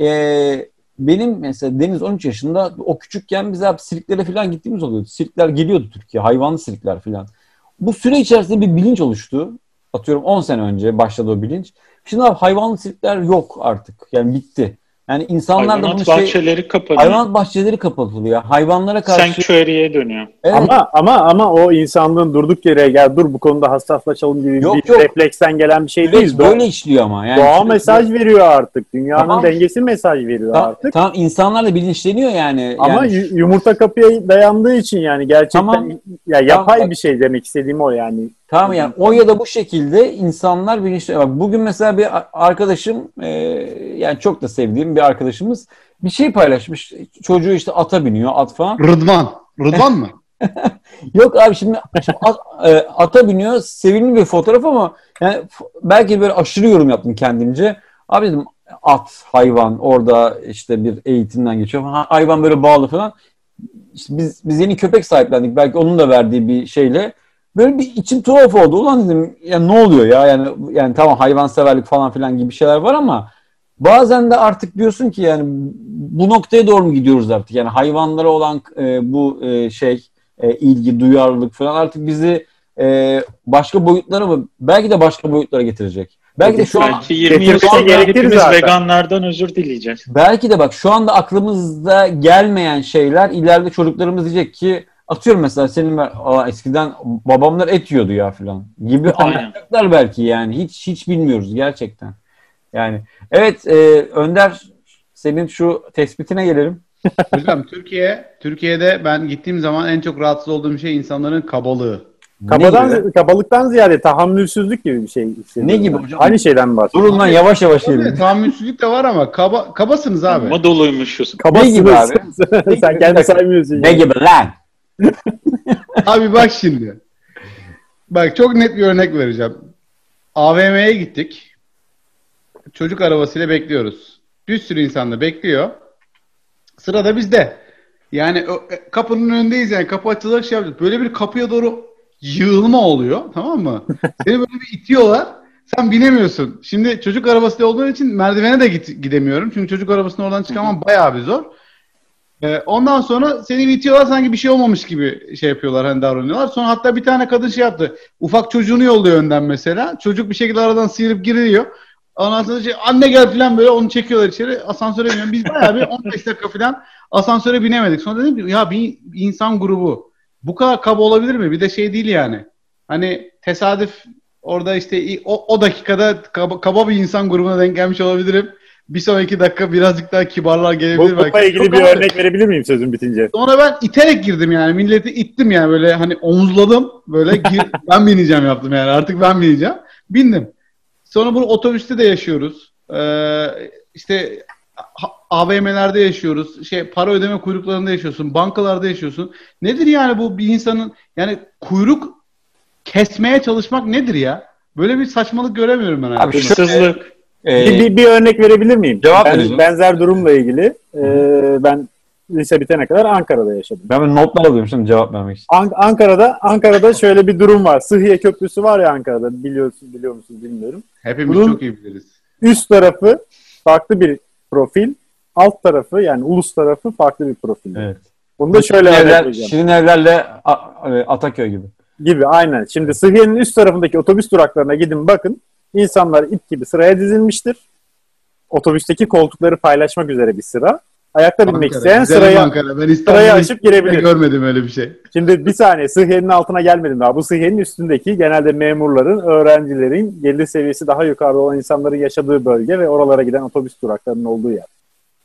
e, benim mesela Deniz 13 yaşında o küçükken biz hep sirklere falan gittiğimiz oluyordu. Sirkler geliyordu Türkiye. Hayvanlı sirkler falan. Bu süre içerisinde bir bilinç oluştu. Atıyorum 10 sene önce başladı o bilinç. Şimdi abi hayvanlı sirkler yok artık. Yani bitti. Yani insanlar da Hayvanat bunu şey... bahçeleri kapanıyor. Hayvanat bahçeleri kapatılıyor. Hayvanlara karşı... Sanctuary'e dönüyor. Evet. Ama ama ama o insanlığın durduk yere gel dur bu konuda hassaslaşalım gibi Yok, bir yok. refleksten gelen bir şey Süreç değil. böyle işliyor ama. Yani Doğa süreç- mesaj veriyor artık. Dünyanın Tamam. dengesi mesaj veriyor Tamam, artık. tamam insanlar da bilinçleniyor yani. Ama yani yu- yumurta kapıya dayandığı için yani gerçekten Tamam. ya yapay Tamam. bir şey demek istediğim o yani. Tamam yani o ya da bu şekilde insanlar bilinçli. Bak bugün mesela bir arkadaşım e, yani çok da sevdiğim bir arkadaşımız bir şey paylaşmış. Çocuğu işte ata biniyor at falan. Rıdvan. Rıdvan mı? Yok abi şimdi, şimdi at, e, ata biniyor sevimli bir fotoğraf ama yani belki böyle aşırı yorum yaptım kendimce. Abi dedim at, hayvan orada işte bir eğitimden geçiyor. Ha, hayvan böyle bağlı falan. İşte biz, biz yeni köpek sahiplendik. Belki onun da verdiği bir şeyle. Böyle bir içim tuhaf oldu. Ulan dedim ya ne oluyor ya? Yani yani tamam hayvanseverlik falan filan gibi şeyler var ama bazen de artık diyorsun ki yani bu noktaya doğru mu gidiyoruz artık? Yani hayvanlara olan e, bu e, şey e, ilgi, duyarlılık falan artık bizi e, başka boyutlara mı belki de başka boyutlara getirecek. Belki de şu an Belki 20 yıl sonra hepimiz zaten. veganlardan özür dileyeceğiz. belki de bak şu anda aklımızda gelmeyen şeyler ileride çocuklarımız diyecek ki atıyorum mesela senin Aa, eskiden babamlar et yiyordu ya falan gibi anlatacaklar belki yani hiç hiç bilmiyoruz gerçekten. Yani evet e, Önder senin şu tespitine gelelim. Hocam Türkiye, Türkiye'de ben gittiğim zaman en çok rahatsız olduğum şey insanların kabalığı. Kabadan, gibi? kabalıktan ziyade tahammülsüzlük gibi bir şey hissediyorum. Ne gibi hocam? Aynı şeyden bahsediyorum. Durun lan yavaş yavaş gelin. tahammülsüzlük de var ama kaba, kabasınız abi. Ama doluymuşuz. Kabasınız. Ne gibi abi? Sen kendi saymıyorsun. Ne gibi lan? Abi bak şimdi. Bak çok net bir örnek vereceğim. AVM'ye gittik. Çocuk arabasıyla bekliyoruz. Bir sürü insan da bekliyor. Sırada bizde. Yani e, kapının önündeyiz yani kapı açılacak şey yapacağız. Böyle bir kapıya doğru yığılma oluyor tamam mı? Seni böyle bir itiyorlar. Sen binemiyorsun. Şimdi çocuk arabası olduğu için merdivene de git, gidemiyorum. Çünkü çocuk arabasını oradan çıkamam bayağı bir zor. Ee, ondan sonra seni bir itiyorlar sanki bir şey olmamış gibi şey yapıyorlar hani davranıyorlar. Sonra hatta bir tane kadın şey yaptı. Ufak çocuğunu yolluyor önden mesela. Çocuk bir şekilde aradan sıyırıp giriyor. Ondan sonra şey, anne gel falan böyle onu çekiyorlar içeri. Asansöre biniyor. Biz bayağı bir 15 dakika falan asansöre binemedik. Sonra dedim ki ya bir, insan grubu bu kadar kaba olabilir mi? Bir de şey değil yani. Hani tesadüf orada işte o, o dakikada kaba, kaba bir insan grubuna denk gelmiş olabilirim. Bir sonraki dakika birazcık daha kibarlar Bu, gelebilir. belki. bununla ilgili Çok bir örnek verebilir miyim sözün bitince? Sonra ben iterek girdim yani. Milleti ittim yani böyle hani omuzladım. Böyle gir, ben bineceğim yaptım yani. Artık ben bineceğim. Bindim. Sonra bunu otobüste de yaşıyoruz. Ee, işte AVM'lerde yaşıyoruz. Şey para ödeme kuyruklarında yaşıyorsun. Bankalarda yaşıyorsun. Nedir yani bu bir insanın yani kuyruk kesmeye çalışmak nedir ya? Böyle bir saçmalık göremiyorum ben. Abi hayatımda. Ee, Bir, bir, bir örnek verebilir miyim? Cevap ben, benzer durumla ilgili. e, ben lise bitene kadar Ankara'da yaşadım. ben notlar alıyorum şimdi cevap vermek için. An- Ankara'da Ankara'da şöyle bir durum var. Sıhhiye Köprüsü var ya Ankara'da. Biliyorsun biliyor musunuz bilmiyorum. Hepimiz Bunun- çok iyi biliriz. Üst tarafı farklı bir profil. Alt tarafı yani ulus tarafı farklı bir profil. Evet. Bunu da şöyle Şirin, evler, anlatacağım. Şirin evlerle A- e, Ataköy gibi. Gibi aynen. Şimdi Sıhhiye'nin üst tarafındaki otobüs duraklarına gidin bakın. İnsanlar ip gibi sıraya dizilmiştir. Otobüsteki koltukları paylaşmak üzere bir sıra. Ayakta binmek Ankara, isteyen güzelim sıraya, Ankara. Ben İstanbul'da açıp girebilir. görmedim öyle bir şey. Şimdi bir saniye sıhhiyenin altına gelmedim daha. Bu sıhhiyenin üstündeki genelde memurların, öğrencilerin, gelir seviyesi daha yukarıda olan insanların yaşadığı bölge ve oralara giden otobüs duraklarının olduğu yer.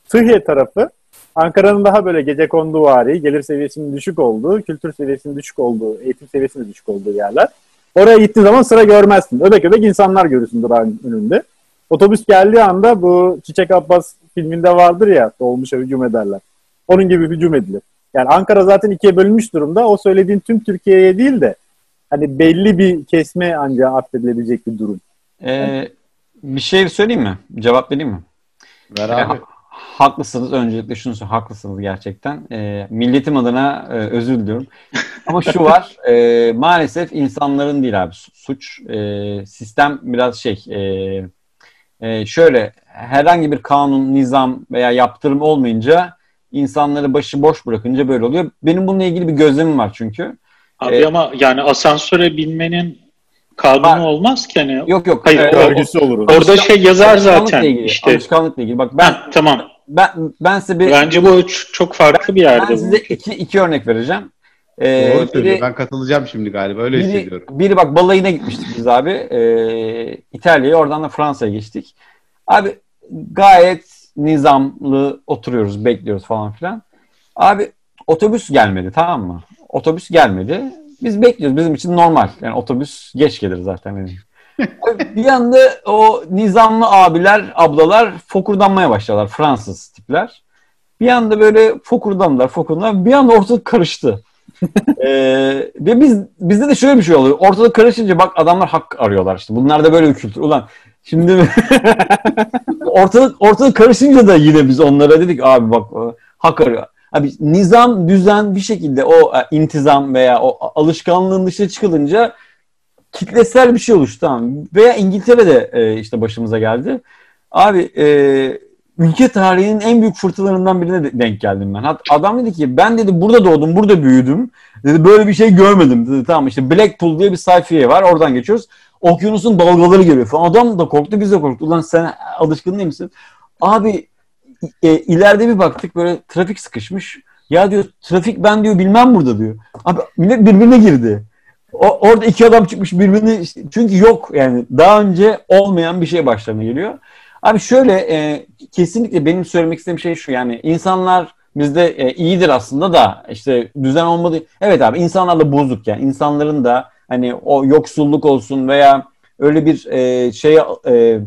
Sıhhiye tarafı Ankara'nın daha böyle gece konduvari, gelir seviyesinin düşük olduğu, kültür seviyesinin düşük olduğu, eğitim seviyesinin düşük olduğu yerler. Oraya gittiğin zaman sıra görmezsin. Öbek öbek insanlar görürsün durağın önünde. Otobüs geldiği anda bu Çiçek Abbas filminde vardır ya dolmuşa hücum ederler. Onun gibi hücum edilir. Yani Ankara zaten ikiye bölünmüş durumda. O söylediğin tüm Türkiye'ye değil de hani belli bir kesme ancak affedilebilecek bir durum. Ee, bir şey söyleyeyim mi? Cevap vereyim mi? Ver abi. Haklısınız. Öncelikle şunu söyleyeyim. Haklısınız gerçekten. E, milletim adına e, özür diliyorum. Ama şu var. E, maalesef insanların değil abi suç. E, sistem biraz şey e, e, şöyle herhangi bir kanun, nizam veya yaptırım olmayınca insanları başı boş bırakınca böyle oluyor. Benim bununla ilgili bir gözlemim var çünkü. Abi Ee, ama yani asansöre binmenin kanunu Var. olmaz ki hani. Yok yok. Hayır, e, Örgüsü olur. Orada şey yazar zaten ilgili, işte. Alışkanlıkla ilgili. Bak ben Ha, tamam. ben ben size bir Bence bu çok farklı bir yerde. ben bu. size iki, iki örnek vereceğim. Ee, Doğru söylüyor. biri, Ben katılacağım şimdi galiba. Öyle biri, hissediyorum. biri bak balayına gitmiştik biz abi. Ee, İtalya'ya oradan da Fransa'ya geçtik. Abi gayet nizamlı oturuyoruz, bekliyoruz falan filan. Abi otobüs gelmedi tamam mı? Otobüs gelmedi. Biz bekliyoruz. Bizim için normal. Yani otobüs geç gelir zaten. Yani. Bir anda o nizamlı abiler, ablalar fokurdanmaya başladılar. Fransız tipler. Bir anda böyle fokurdanlar, fokurdanlar. Bir anda ortalık karıştı. Ee, ve biz bizde de şöyle bir şey oluyor. Ortalık karışınca bak adamlar hak arıyorlar işte. Bunlar da böyle bir kültür. Ulan şimdi ortalık ortalık karışınca da yine biz onlara dedik abi bak hak arıyor. Abi nizam, düzen bir şekilde o e, intizam veya o alışkanlığın dışına çıkılınca kitlesel bir şey oluştu tamam. Veya İngiltere'de e, işte başımıza geldi. Abi e, ülke tarihinin en büyük fırtınalarından birine de- denk geldim ben. Hat adam dedi ki ben dedi burada doğdum, burada büyüdüm. Dedi böyle bir şey görmedim. Dedi tamam işte Blackpool diye bir sayfiye var. Oradan geçiyoruz. Okyanusun dalgaları geliyor falan. Adam da korktu, biz de korktuk. Ulan sen alışkın değil misin? Abi e, ileride bir baktık böyle trafik sıkışmış. Ya diyor trafik ben diyor bilmem burada diyor. Abi millet birbirine girdi. O, orada iki adam çıkmış birbirini çünkü yok yani daha önce olmayan bir şey başlarına geliyor. Abi şöyle e, kesinlikle benim söylemek istediğim şey şu yani insanlar bizde e, iyidir aslında da işte düzen olmadı. Evet abi insanlar da bozuk yani insanların da hani o yoksulluk olsun veya öyle bir e, şey e,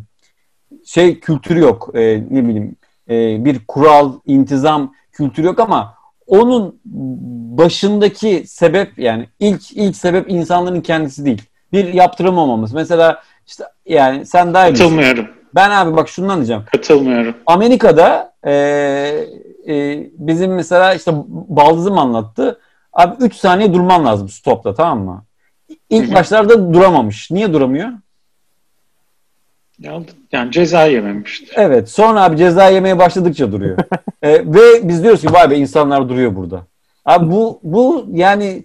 şey kültürü yok e, ne bileyim e, bir kural intizam kültürü yok ama onun başındaki sebep yani ilk ilk sebep insanların kendisi değil. Bir yaptırım olmamız. Mesela işte yani sen daha iyi. Katılmıyorum. Ben abi bak şundan diyeceğim. Katılmıyorum. Amerika'da e, e, bizim mesela işte baldızım anlattı. Abi 3 saniye durman lazım stopta tamam mı? İlk Hı hı. başlarda duramamış. Niye duramıyor? Ya, yani ceza yememiştir. Evet. Sonra abi ceza yemeye başladıkça duruyor. E, ve biz diyoruz ki vay be insanlar duruyor burada. Abi bu bu yani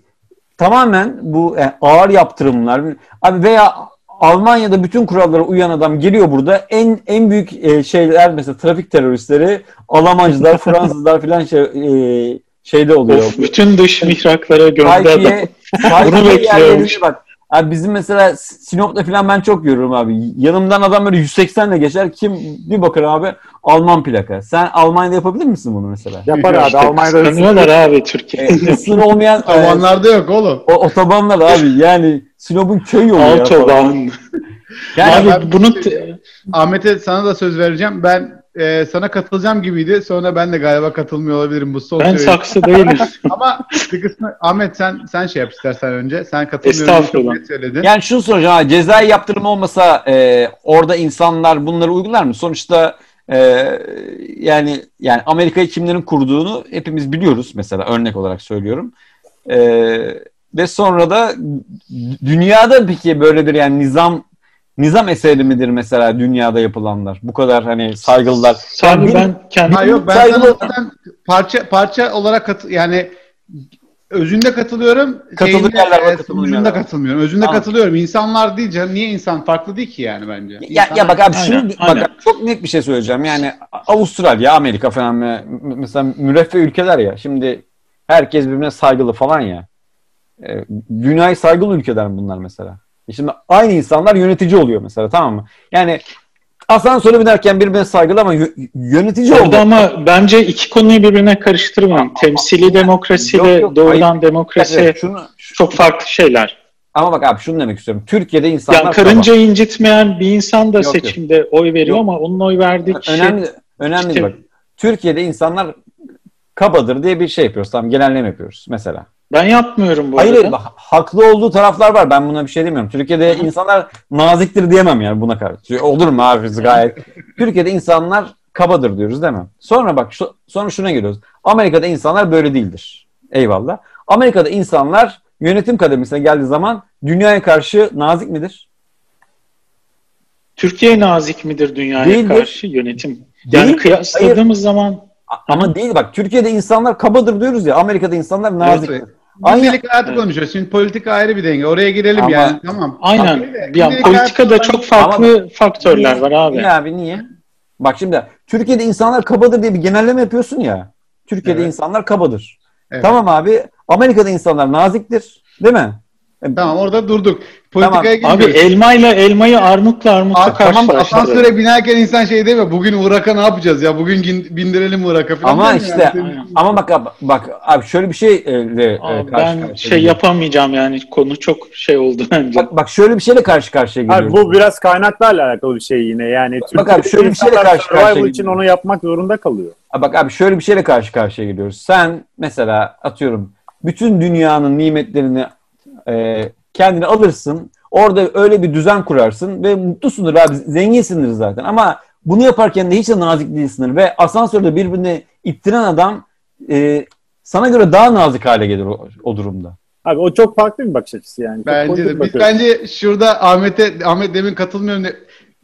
tamamen bu e, ağır yaptırımlar. Abi veya Almanya'da bütün kurallara uyan adam geliyor burada. En en büyük e, şeyler mesela trafik teröristleri, Almancılar, Fransızlar filan şey e, şeyde oluyor. Of, bütün dış mihraklara gönderdi. Sayfiye, sayfiye Bunu bekliyormuş. bak. Abi bizim mesela Sinop'ta falan ben çok görüyorum abi. Yanımdan adam böyle 180 ile geçer. Kim bir bakar abi Alman plaka. Sen Almanya'da yapabilir misin bunu mesela? Yapar abi. İşte Almanya'da kıskanıyorlar abi Türkiye'de. Sınır olmayan Tavanlarda yok oğlum. o, otobanlar abi yani Sinop'un köy yolu ya. Autobahn. Yani ben Abi bunu. Ahmet'e sana da söz vereceğim. Ben e, sana katılacağım gibiydi. Sonra ben de galiba katılmıyor olabilirim bu son ben saksı değilim. Ama bir kısmı Ahmet sen sen şey yap istersen önce. Sen katılmıyorsun. Çok net söyledin. Yani şunu soracağım abi, cezai yaptırım olmasa e, orada insanlar bunları uygular mı? Sonuçta e, yani yani Amerika'yı kimlerin kurduğunu hepimiz biliyoruz mesela örnek olarak söylüyorum. E, ve sonra da dünyada peki böyle bir yani nizam nizam eseri midir mesela dünyada yapılanlar? Bu kadar hani saygılılar. Sadece Yani ben kendi Ha yok ben Saygılı- zaten parça parça olarak katı yani özünde katılıyorum. Katıldığı şeyinde, yerler var, e, yerler var. katılmıyorum. Özünde Anladım. katılıyorum. İnsanlar değil canım. Niye insan farklı değil ki yani bence? Ya, İnsan- ya bak abi Aynen, şunu aynen. bak abi, çok net bir şey söyleyeceğim. Yani Avustralya, Amerika falan me- mesela müreffeh ülkeler ya. Şimdi herkes birbirine saygılı falan ya. E, dünyayı saygılı ülkeler bunlar mesela? E şimdi aynı insanlar yönetici oluyor mesela tamam mı? Yani asansöre binerken birbirine saygılı ama yö- yönetici oldu. Orada ama bence iki konuyu birbirine karıştırmayın. Temsili demokrasi Yok, ve yok, doğrudan hayır. demokrasi Evet, şunu, çok farklı şeyler. ama bak abi şunu demek istiyorum. Türkiye'de insanlar Yani karınca incitmeyen bir insan da Yok, yok. seçimde oy veriyor Yok. ama onun oy verdiği kişi önemli önemli İşte- bak. Türkiye'de insanlar kabadır diye bir şey yapıyoruz. Tamam genelleme yapıyoruz mesela. ben yapmıyorum bu Hayır, arada. hayır haklı olduğu taraflar var. Ben buna bir şey demiyorum. Türkiye'de insanlar naziktir diyemem yani buna karşı. Olur mu abi gayet. Türkiye'de insanlar kabadır diyoruz değil mi? Sonra bak şu, sonra şuna geliyoruz. Amerika'da insanlar böyle değildir. Eyvallah. Amerika'da insanlar yönetim kademesine geldiği zaman dünyaya karşı nazik midir? Türkiye nazik midir dünyaya Değildir. karşı yönetim? Yani Değil. kıyasladığımız zaman A- Ama değil bak Türkiye'de insanlar kabadır diyoruz ya Amerika'da insanlar nazik. Evet. Gündelik hayatı Evet. konuşuyoruz. Şimdi politika ayrı bir denge. Oraya girelim Ama- yani. Tamam. aynen. Yani Gündelik politikada çok farklı faktörler var abi. Niye abi niye? Bak şimdi Türkiye'de insanlar kabadır diye bir genelleme yapıyorsun ya. Türkiye'de Evet. insanlar kabadır. Evet. Tamam abi Amerika'da insanlar naziktir. Değil mi? E, Tamam orada durduk. Politikaya Tamam. Abi girmiyoruz. elmayla elmayı armutla armutla Abi, tamam asansöre binerken insan şey demiyor. Bugün Irak'a ne yapacağız ya? Bugün bindirelim Irak'a falan. Ama işte yani. Ama bak abi, bak abi şöyle bir şeyle e, Abi karşı ben karşıya şey geliyoruz. yapamayacağım yani konu çok şey oldu bence. Bak, bak şöyle bir şeyle karşı karşıya Abi geliyoruz. bu biraz kaynaklarla alakalı bir şey yine. Yani Bak abi, şöyle bir şeyle karşı karşıya survival için onu yapmak zorunda kalıyor. Ha Bak abi şöyle bir şeyle karşı karşıya geliyoruz. Sen mesela atıyorum bütün dünyanın nimetlerini e, kendine alırsın. Orada öyle bir düzen kurarsın ve mutlusundur abi. Zenginsindir zaten. Ama bunu yaparken de hiç de nazik değilsindir. Ve asansörde birbirini ittiren adam e, sana göre daha nazik hale gelir o, o durumda. Abi o çok farklı bir bakış açısı yani. Çok Bence de. Biz bence şurada Ahmet'e Ahmet demin katılmıyorum. de-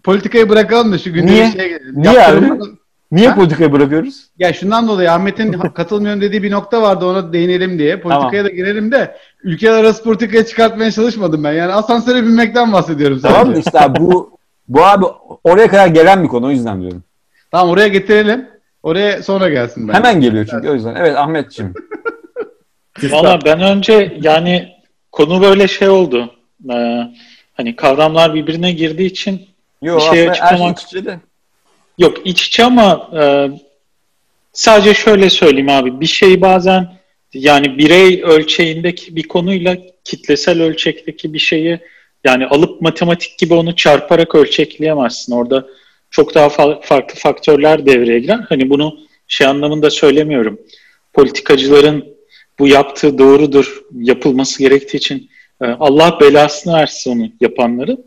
Politikayı bırakalım da şu günde Niye? şeye gelelim. Niye Yaptırım- Niye Ha? politikayı bırakıyoruz? Ya şundan dolayı Ahmet'in katılmıyorum dediği bir nokta vardı ona değinelim diye. Politikaya da girelim de ülkeler arası politikaya çıkartmaya çalışmadım ben. Yani asansöre binmekten bahsediyorum sadece. Tamam? İşte abi bu bu abi oraya kadar gelen bir konu o yüzden diyorum. Tamam oraya getirelim. Oraya sonra gelsin ben. Hemen geliyor çünkü o yüzden. Evet Ahmetciğim. Valla ben önce yani konu böyle şey oldu. Ee, hani kavramlar birbirine girdiği için Yok Bir şey şey açıklamak- yok iç içe ama e, sadece şöyle söyleyeyim abi bir şey bazen yani birey ölçeğindeki bir konuyla kitlesel ölçekteki bir şeyi yani alıp matematik gibi onu çarparak ölçekleyemezsin. Orada çok daha fa- farklı faktörler devreye girer. Hani bunu şey anlamında söylemiyorum. Politikacıların bu yaptığı doğrudur, yapılması gerektiği için e, Allah belasını versin onu yapanları.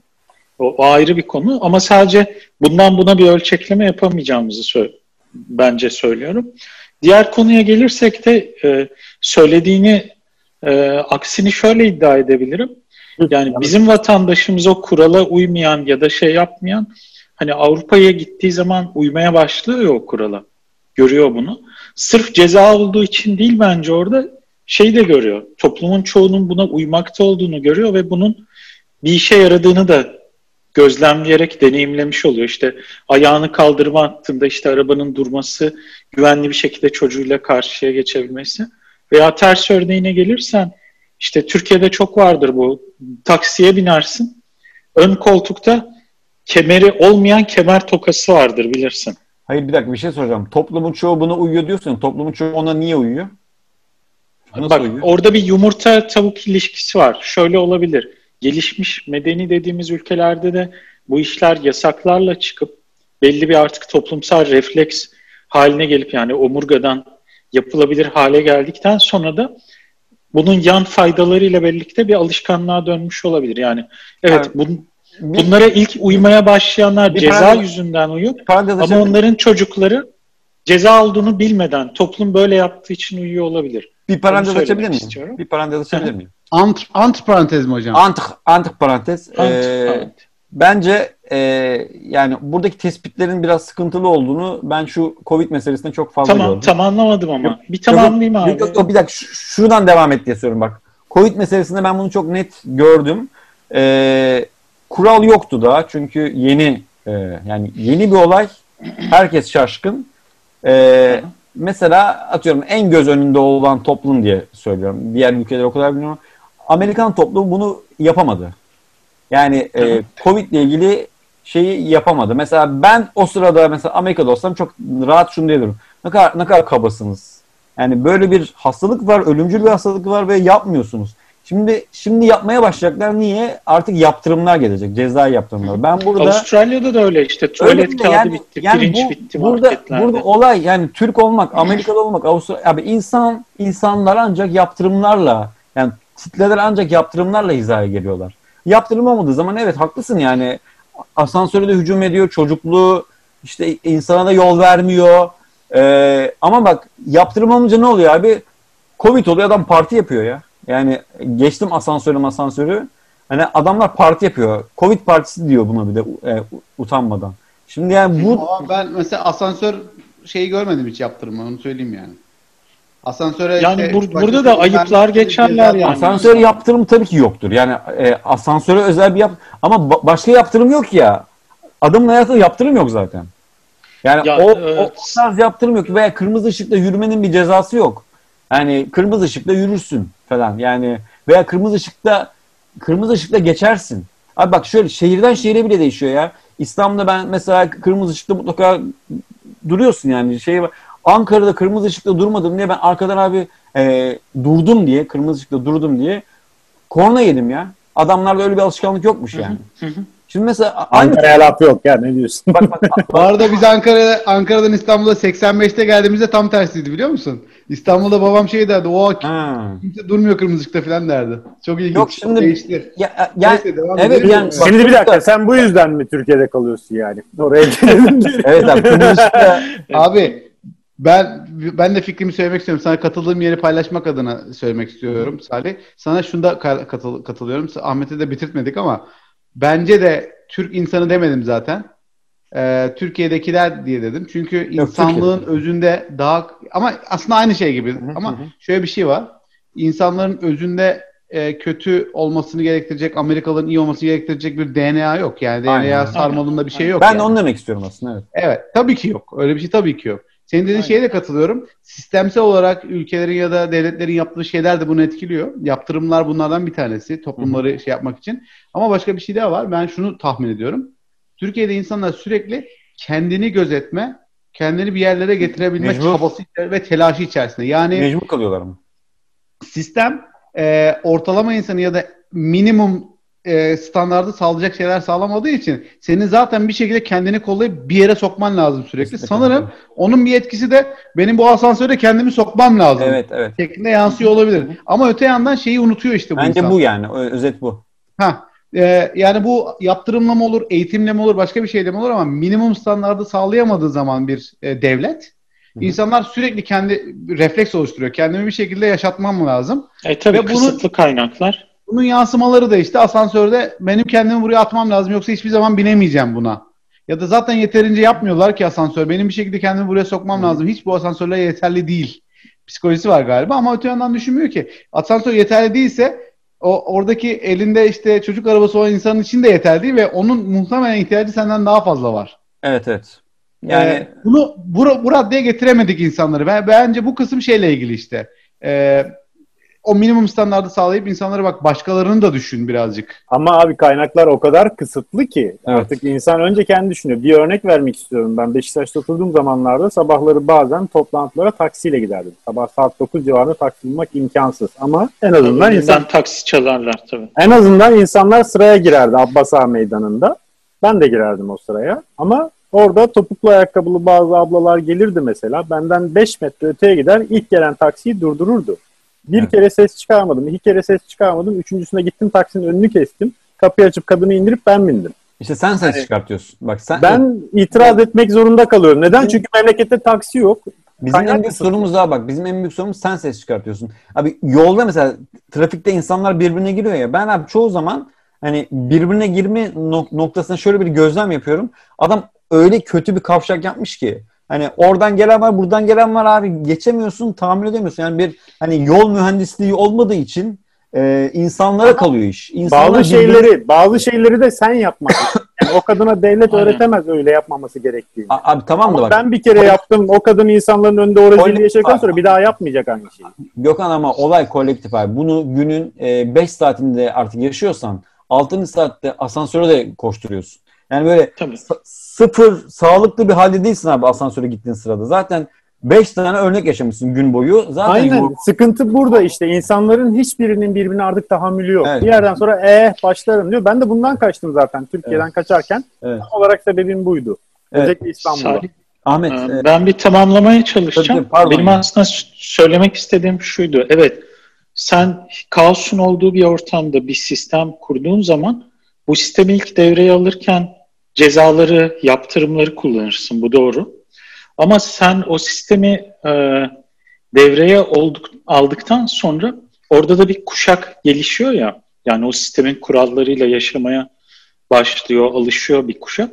O, o ayrı bir konu ama sadece bundan buna bir ölçekleme yapamayacağımızı sö- bence söylüyorum. Diğer konuya gelirsek de e, söylediğini e, aksini şöyle iddia edebilirim. Yani bizim vatandaşımız o kurala uymayan ya da şey yapmayan hani Avrupa'ya gittiği zaman uymaya başlıyor o kurala. Görüyor bunu. Sırf ceza olduğu için değil bence orada şey de görüyor. Toplumun çoğunun buna uymakta olduğunu görüyor ve bunun bir işe yaradığını da gözlemleyerek deneyimlemiş oluyor. İşte ayağını kaldırma attığında işte arabanın durması, güvenli bir şekilde çocuğuyla karşıya geçebilmesi. Veya ters örneğine gelirsen işte Türkiye'de çok vardır bu. Taksiye binersin. Ön koltukta kemeri olmayan kemer tokası vardır bilirsin. Hayır bir dakika bir şey soracağım. Toplumun çoğu buna uyuyor diyorsun. Toplumun çoğu ona niye uyuyor? Nasıl Bak uyuyor? orada bir yumurta tavuk ilişkisi var. Şöyle olabilir. Gelişmiş medeni dediğimiz ülkelerde de bu işler yasaklarla çıkıp belli bir artık toplumsal refleks haline gelip yani omurgadan yapılabilir hale geldikten sonra da bunun yan faydalarıyla birlikte bir alışkanlığa dönmüş olabilir. Yani evet Evet. bun- Bir- bunlara ilk uymaya başlayanlar ceza parantez- yüzünden uyup ama onların çocukları ceza olduğunu bilmeden toplum böyle yaptığı için uyuyor olabilir. bir parantez açabilir miyim? istiyorum. Bir parantez açabilir miyim? Ant, ant parantez mi hocam? Antik, antik parantez. Evet, Ee, evet. Bence e, yani buradaki tespitlerin biraz sıkıntılı olduğunu ben şu Covid meselesinde çok fazla Tamam, gördüm. tamamlamadım ama. Yok, bir tamamlayayım abi. Yok, yok, yok, bir dakika şu- şuradan devam et diye soruyorum bak. Covid meselesinde ben bunu çok net gördüm. Ee, kural yoktu daha çünkü yeni e, yani yeni bir olay. Herkes şaşkın. Ee, mesela atıyorum en göz önünde olan toplum diye söylüyorum. Diğer ülkeler o kadar bilmiyorum. Amerikan toplumu bunu yapamadı. Yani e, Covid ile ilgili şeyi yapamadı. Mesela ben o sırada mesela Amerika'da olsam çok rahat şunu diyebilirim. Ne kadar ne kadar kabasınız. Yani böyle bir hastalık var, ölümcül bir hastalık var ve yapmıyorsunuz. Şimdi şimdi yapmaya başlayacaklar. Niye? Artık yaptırımlar gelecek. Ceza yaptırımlar. Ben burada Avustralya'da da öyle işte. Öyle Tuvalet mi? kağıdı Yani- bitti, yani pirinç bu- bitti burada, marketlerde. burada olay yani Türk olmak, Amerikalı olmak, Avustralya abi insan insanlar ancak yaptırımlarla yani kitleler ancak yaptırımlarla hizaya geliyorlar. Yaptırım olmadığı zaman evet haklısın yani asansöre de hücum ediyor, çocukluğu İşte insana da yol vermiyor. Ee, ama bak yaptırım ne oluyor abi? Covid oluyor adam parti yapıyor ya. Yani geçtim asansörü asansörü. Hani adamlar parti yapıyor. Covid partisi diyor buna bir de e, utanmadan. Şimdi yani bu Ama ben mesela asansör şeyi görmedim hiç yaptırımı onu söyleyeyim yani. Asansöre Yani işte bur- burada da ayıplar ben- geçerler yani. asansör yaptırım tabii ki yoktur. Yani e, asansöre özel bir yap ama ba- başka yaptırım yok ya. Adamın hayatında yaptırım yok zaten. Yani Ya, o, evet. o, o tarz yaptırım yok veya kırmızı ışıkta yürümenin bir cezası yok. Yani kırmızı ışıkta yürürsün falan. Yani veya kırmızı ışıkta kırmızı ışıkta geçersin. Abi bak şöyle şehirden şehire bile değişiyor ya. İstanbul'da ben mesela kırmızı ışıkta mutlaka duruyorsun yani. Şey var. Ankara'da kırmızı ışıkta durmadım diye ben arkadan abi e, durdum diye kırmızı ışıkta durdum diye korna yedim ya. Adamlarda öyle bir alışkanlık yokmuş yani. Şimdi mesela Ankara'ya laf yok ya ne diyorsun? bak, bak, Bu arada biz Ankara'da Ankara'dan İstanbul'a 85'te geldiğimizde tam tersiydi biliyor musun? İstanbul'da babam şey derdi. O kimse durmuyor kırmızı ışıkta falan derdi. Çok ilginç. Yok şimdi değişti. ya, ya, Neyse, devam evet edelim. yani bak, Şimdi bir dakika sen bu yüzden mi Türkiye'de kalıyorsun yani? Oraya gelelim. evet abi kırmızı ışıkta Abi ben ben de fikrimi söylemek istiyorum. Sana katıldığım yeri paylaşmak adına söylemek istiyorum Salih. Sana şunda ka- katıl- katılıyorum. Ahmet'e de bitirtmedik ama bence de Türk insanı demedim zaten. Ee, Türkiye'dekiler diye dedim. Çünkü insanlığın özünde daha ama aslında aynı şey gibi. ama şöyle bir şey var. İnsanların özünde e, kötü olmasını gerektirecek, Amerikalıların iyi olmasını gerektirecek bir DNA yok. Yani Aynen. DNA sarmalında bir şey yok. ben yani. de onu demek istiyorum aslında evet. Evet. Tabii ki yok. Öyle bir şey tabii ki yok. Senin dediğin Aynen. şeye de katılıyorum. Sistemsel olarak ülkelerin ya da devletlerin yaptığı şeyler de bunu etkiliyor. Yaptırımlar bunlardan bir tanesi. Toplumları şey yapmak için. Ama başka bir şey daha var. Ben şunu tahmin ediyorum. Türkiye'de insanlar sürekli kendini gözetme, kendini bir yerlere getirebilme Mecbur. çabası ve telaşı içerisinde. Yani Mecbur kalıyorlar ama. sistem e, ortalama insanı ya da minimum e, standardı sağlayacak şeyler sağlamadığı için senin zaten bir şekilde kendini kollayıp bir yere sokman lazım sürekli. Kesinlikle. Sanırım onun bir etkisi de benim bu asansöre kendimi sokmam lazım. Evet evet. Şeklinde yansıyor olabilir. Ama öte yandan şeyi unutuyor işte bu Bence insan. bu yani. Özet bu. Ha, e, yani bu yaptırımla mı olur, eğitimle mi olur, başka bir şeyle mi olur ama minimum standardı sağlayamadığı zaman bir e, devlet Hı hı. insanlar sürekli kendi refleks oluşturuyor. Kendimi bir şekilde yaşatmam mı lazım? E tabii Ve bunu- kısıtlı kaynaklar. Bunun yansımaları da işte asansörde benim kendimi buraya atmam lazım yoksa hiçbir zaman binemeyeceğim buna. Ya da zaten yeterince yapmıyorlar ki asansör. Benim bir şekilde kendimi buraya sokmam lazım. Hiç bu asansörler yeterli değil. Psikolojisi var galiba ama öte yandan düşünmüyor ki. Asansör yeterli değilse o oradaki elinde işte çocuk arabası olan insanın için de yeterli değil ve onun muhtemelen ihtiyacı senden daha fazla var. Evet evet. Yani Ee, bunu bu, bu raddeye getiremedik insanları. Ben bence bu kısım şeyle ilgili işte. Ee, o minimum standardı sağlayıp insanlara bak başkalarını da düşün birazcık. Ama abi kaynaklar o kadar kısıtlı ki Evet. artık insan önce kendi düşünüyor. Bir örnek vermek istiyorum. Ben Beşiktaş'ta oturduğum zamanlarda sabahları bazen toplantılara taksiyle giderdim. Sabah saat 9 civarında taksi bulmak imkansız. Ama en azından Tabii, insan taksi çalarlar tabii. en azından insanlar sıraya girerdi Abbas Ağa Meydanı'nda. Ben de girerdim o sıraya. Ama orada topuklu ayakkabılı bazı ablalar gelirdi mesela. Benden 5 metre öteye gider ilk gelen taksiyi durdururdu. Bir Evet. kere ses çıkarmadım, iki kere ses çıkarmadım. Üçüncüsüne gittim taksinin önünü kestim. Kapıyı açıp kadını indirip ben bindim. işte sen ses çıkartıyorsun. Bak sen Ben itiraz etmek zorunda kalıyorum. Neden? Çünkü memlekette taksi yok. Bizim en büyük kısıtlı. sorumuz daha bak. Bizim en büyük sorumuz sen ses çıkartıyorsun. Abi yolda mesela trafikte insanlar birbirine giriyor ya. Ben abi çoğu zaman hani birbirine girme nok- noktasına şöyle bir gözlem yapıyorum. Adam öyle kötü bir kavşak yapmış ki. Hani oradan gelen var, buradan gelen var abi. Geçemiyorsun, tahammül edemiyorsun. Yani bir hani yol mühendisliği olmadığı için e, insanlara kalıyor iş. İnsanlar Bazı birbirine- şeyleri, bazı şeyleri de sen yapmalısın. Yani o kadına devlet Aynen. öğretemez öyle yapmaması gerektiğini. A- Abi tamam da Ama bak. ben bir kere yaptım. O kadın insanların önünde o rezilliği yaşadıktan sonra bir daha yapmayacak aynı şeyi. Gökhan ama olay kolektif abi. Bunu günün 5 saatinde artık yaşıyorsan 6. saatte asansöre de koşturuyorsun. Yani böyle Tabii. sıfır sağlıklı bir halde değilsin abi asansöre gittiğin sırada. Zaten 5 tane örnek yaşamışsın gün boyu. Zaten Aynen. yor- Sıkıntı burada işte. İnsanların hiçbirinin birbirine artık tahammülü yok. Evet. Bir yerden sonra eh başlarım diyor. Ben de bundan kaçtım zaten. Türkiye'den kaçarken. Evet. Tam olarak sebebim buydu. Evet. Özellikle İstanbul'da. Salih, Ahmet e, e, ben bir tamamlamaya çalışacağım. Tabii. Benim aslında s- söylemek istediğim şuydu. Evet, sen kaosun olduğu bir ortamda bir sistem kurduğun zaman bu sistemi ilk devreye alırken cezaları, yaptırımları kullanırsın. Bu doğru. Ama sen o sistemi e, devreye olduk, aldıktan sonra orada da bir kuşak gelişiyor ya. Yani o sistemin kurallarıyla yaşamaya başlıyor, alışıyor bir kuşak.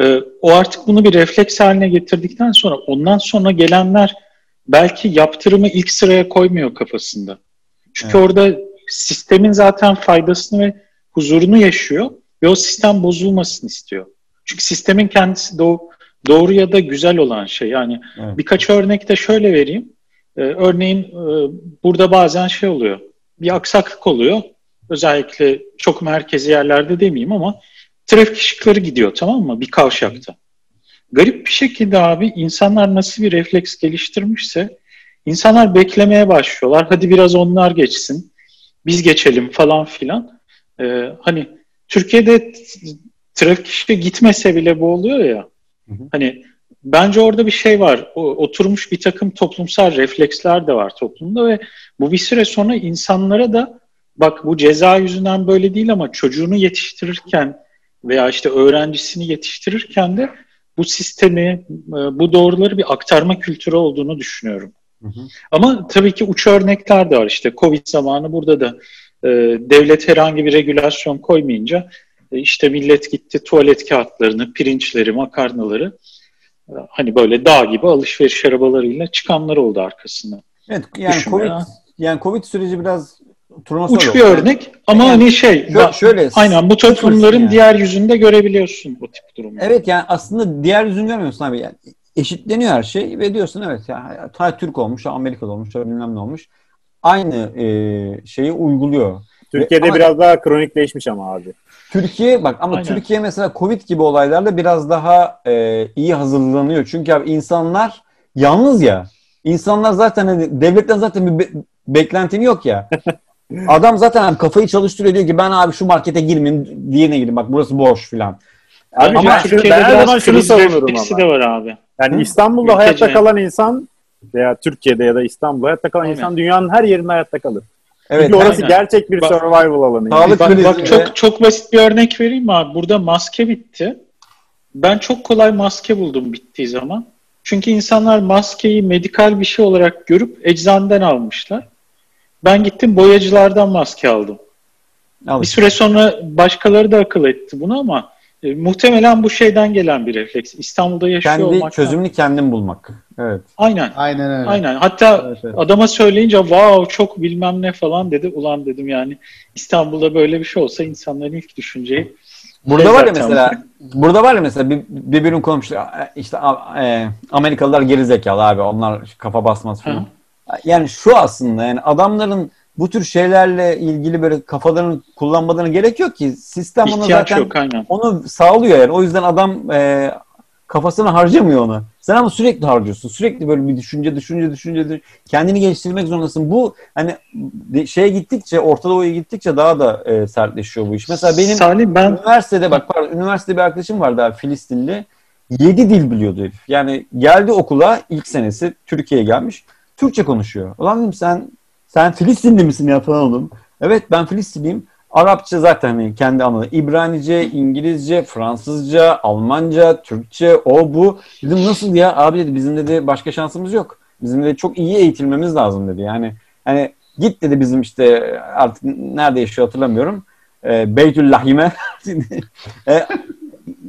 E, o artık bunu bir refleks haline getirdikten sonra ondan sonra gelenler belki yaptırımı ilk sıraya koymuyor kafasında. Çünkü evet. orada sistemin zaten faydasını ve huzurunu yaşıyor ve o sistem bozulmasını istiyor. Çünkü sistemin kendisi do- doğru ya da güzel olan şey. Yani evet. birkaç örnek de şöyle vereyim. Ee, örneğin e, burada bazen şey oluyor. Bir aksaklık oluyor. Özellikle çok merkezi yerlerde demeyeyim ama trafik ışıkları gidiyor tamam mı? Bir kavşakta. Garip bir şekilde abi insanlar nasıl bir refleks geliştirmişse insanlar beklemeye başlıyorlar. Hadi biraz onlar geçsin. Biz geçelim falan filan. Ee, hani Türkiye'de trafik işte gitmese bile bu oluyor ya. Hı hı. Hani bence orada bir şey var. O, oturmuş bir takım toplumsal refleksler de var toplumda ve bu bir süre sonra insanlara da bak bu ceza yüzünden böyle değil ama çocuğunu yetiştirirken veya işte öğrencisini yetiştirirken de bu sistemi, e, bu doğruları bir aktarma kültürü olduğunu düşünüyorum. Hı hı. Ama tabii ki uç örnekler de var. İşte Covid zamanı burada da e, devlet herhangi bir regülasyon koymayınca e, işte millet gitti tuvalet kağıtlarını, pirinçleri, makarnaları e, hani böyle dağ gibi alışveriş arabalarıyla çıkanlar oldu arkasında. Evet yani Covid ya. yani Covid süreci biraz turnusal Uç bir örnek ama yani, hani şey şöyle, şöyle aynen bu toplumların yani. diğer yüzünde görebiliyorsun bu tip durumu. Evet yani aslında diğer yüzünü görmüyorsun abi. Yani eşitleniyor her şey ve diyorsun evet ya ta Türk olmuş, Amerikalı olmuş, bilmem ne olmuş. Aynı e, şeyi uyguluyor. Türkiye'de ama, biraz daha kronikleşmiş ama abi. Türkiye bak ama Aynen. Türkiye mesela Covid gibi olaylarla biraz daha e, iyi hazırlanıyor. Çünkü abi insanlar yalnız ya. İnsanlar zaten hani devletten zaten bir be- beklentin yok ya. Adam zaten abi kafayı çalıştırıyor diyor ki ben abi şu markete girmeyeyim diğerine gireyim bak burası boş filan. Abi ama Türkiye'de ben her zaman şunu savunurum ama. de var abi. Yani Hı? İstanbul'da Ülkece. hayatta kalan insan veya Türkiye'de ya da İstanbul'da hayatta kalan Aynen. insan dünyanın her yerinde hayatta kalır. Evet, Çünkü orası aynen. gerçek bir bak, survival alanı. Sağlık bak, bak çok çok basit bir örnek vereyim mi abi? Burada maske bitti. Ben çok kolay maske buldum bittiği zaman. Çünkü insanlar maskeyi medikal bir şey olarak görüp eczaneden almışlar. Ben gittim boyacılardan maske aldım. Al. Bir süre sonra başkaları da akıl etti bunu ama e, muhtemelen bu şeyden gelen bir refleks. İstanbul'da yaşıyor Kendi olmak. çözümünü kendin bulmak. Evet. Aynen. Aynen öyle. Aynen. Hatta evet, evet. adama söyleyince wow çok bilmem ne falan dedi. Ulan dedim yani İstanbul'da böyle bir şey olsa insanların ilk düşünceyi Burada var ya mesela burada var ya mesela bir, birbirini konuşmuşlar. İşte e, Amerikalılar geri zekalı abi. Onlar kafa basmaz falan. Hı. Yani şu aslında yani adamların bu tür şeylerle ilgili böyle kafalarını kullanmalarına gerek yok ki. Sistem onu zaten yok, aynen. onu sağlıyor yani. O yüzden adam e, kafasını harcamıyor ona. Sen ama sürekli harcıyorsun. Sürekli böyle bir düşünce, düşünce, düşünce, kendini geliştirmek zorundasın. Bu hani şeye gittikçe, Orta Doğu'ya gittikçe daha da e, sertleşiyor bu iş. Mesela benim Salim, ben... üniversitede bak pardon, üniversitede bir arkadaşım vardı abi Filistinli. Yedi dil biliyordu herif. Yani geldi okula ilk senesi Türkiye'ye gelmiş. Türkçe konuşuyor. Ulan dedim sen sen Filistinli misin ya falan oldum. Evet ben Filistinliyim. Arapça zaten hani kendi anladı. İbranice, İngilizce, Fransızca, Almanca, Türkçe, o bu. Dedim nasıl ya? Abi dedi bizim dedi başka şansımız yok. Bizim de çok iyi eğitilmemiz lazım dedi. Yani hani git dedi bizim işte artık nerede yaşıyor hatırlamıyorum. E, Beytüllahime. e,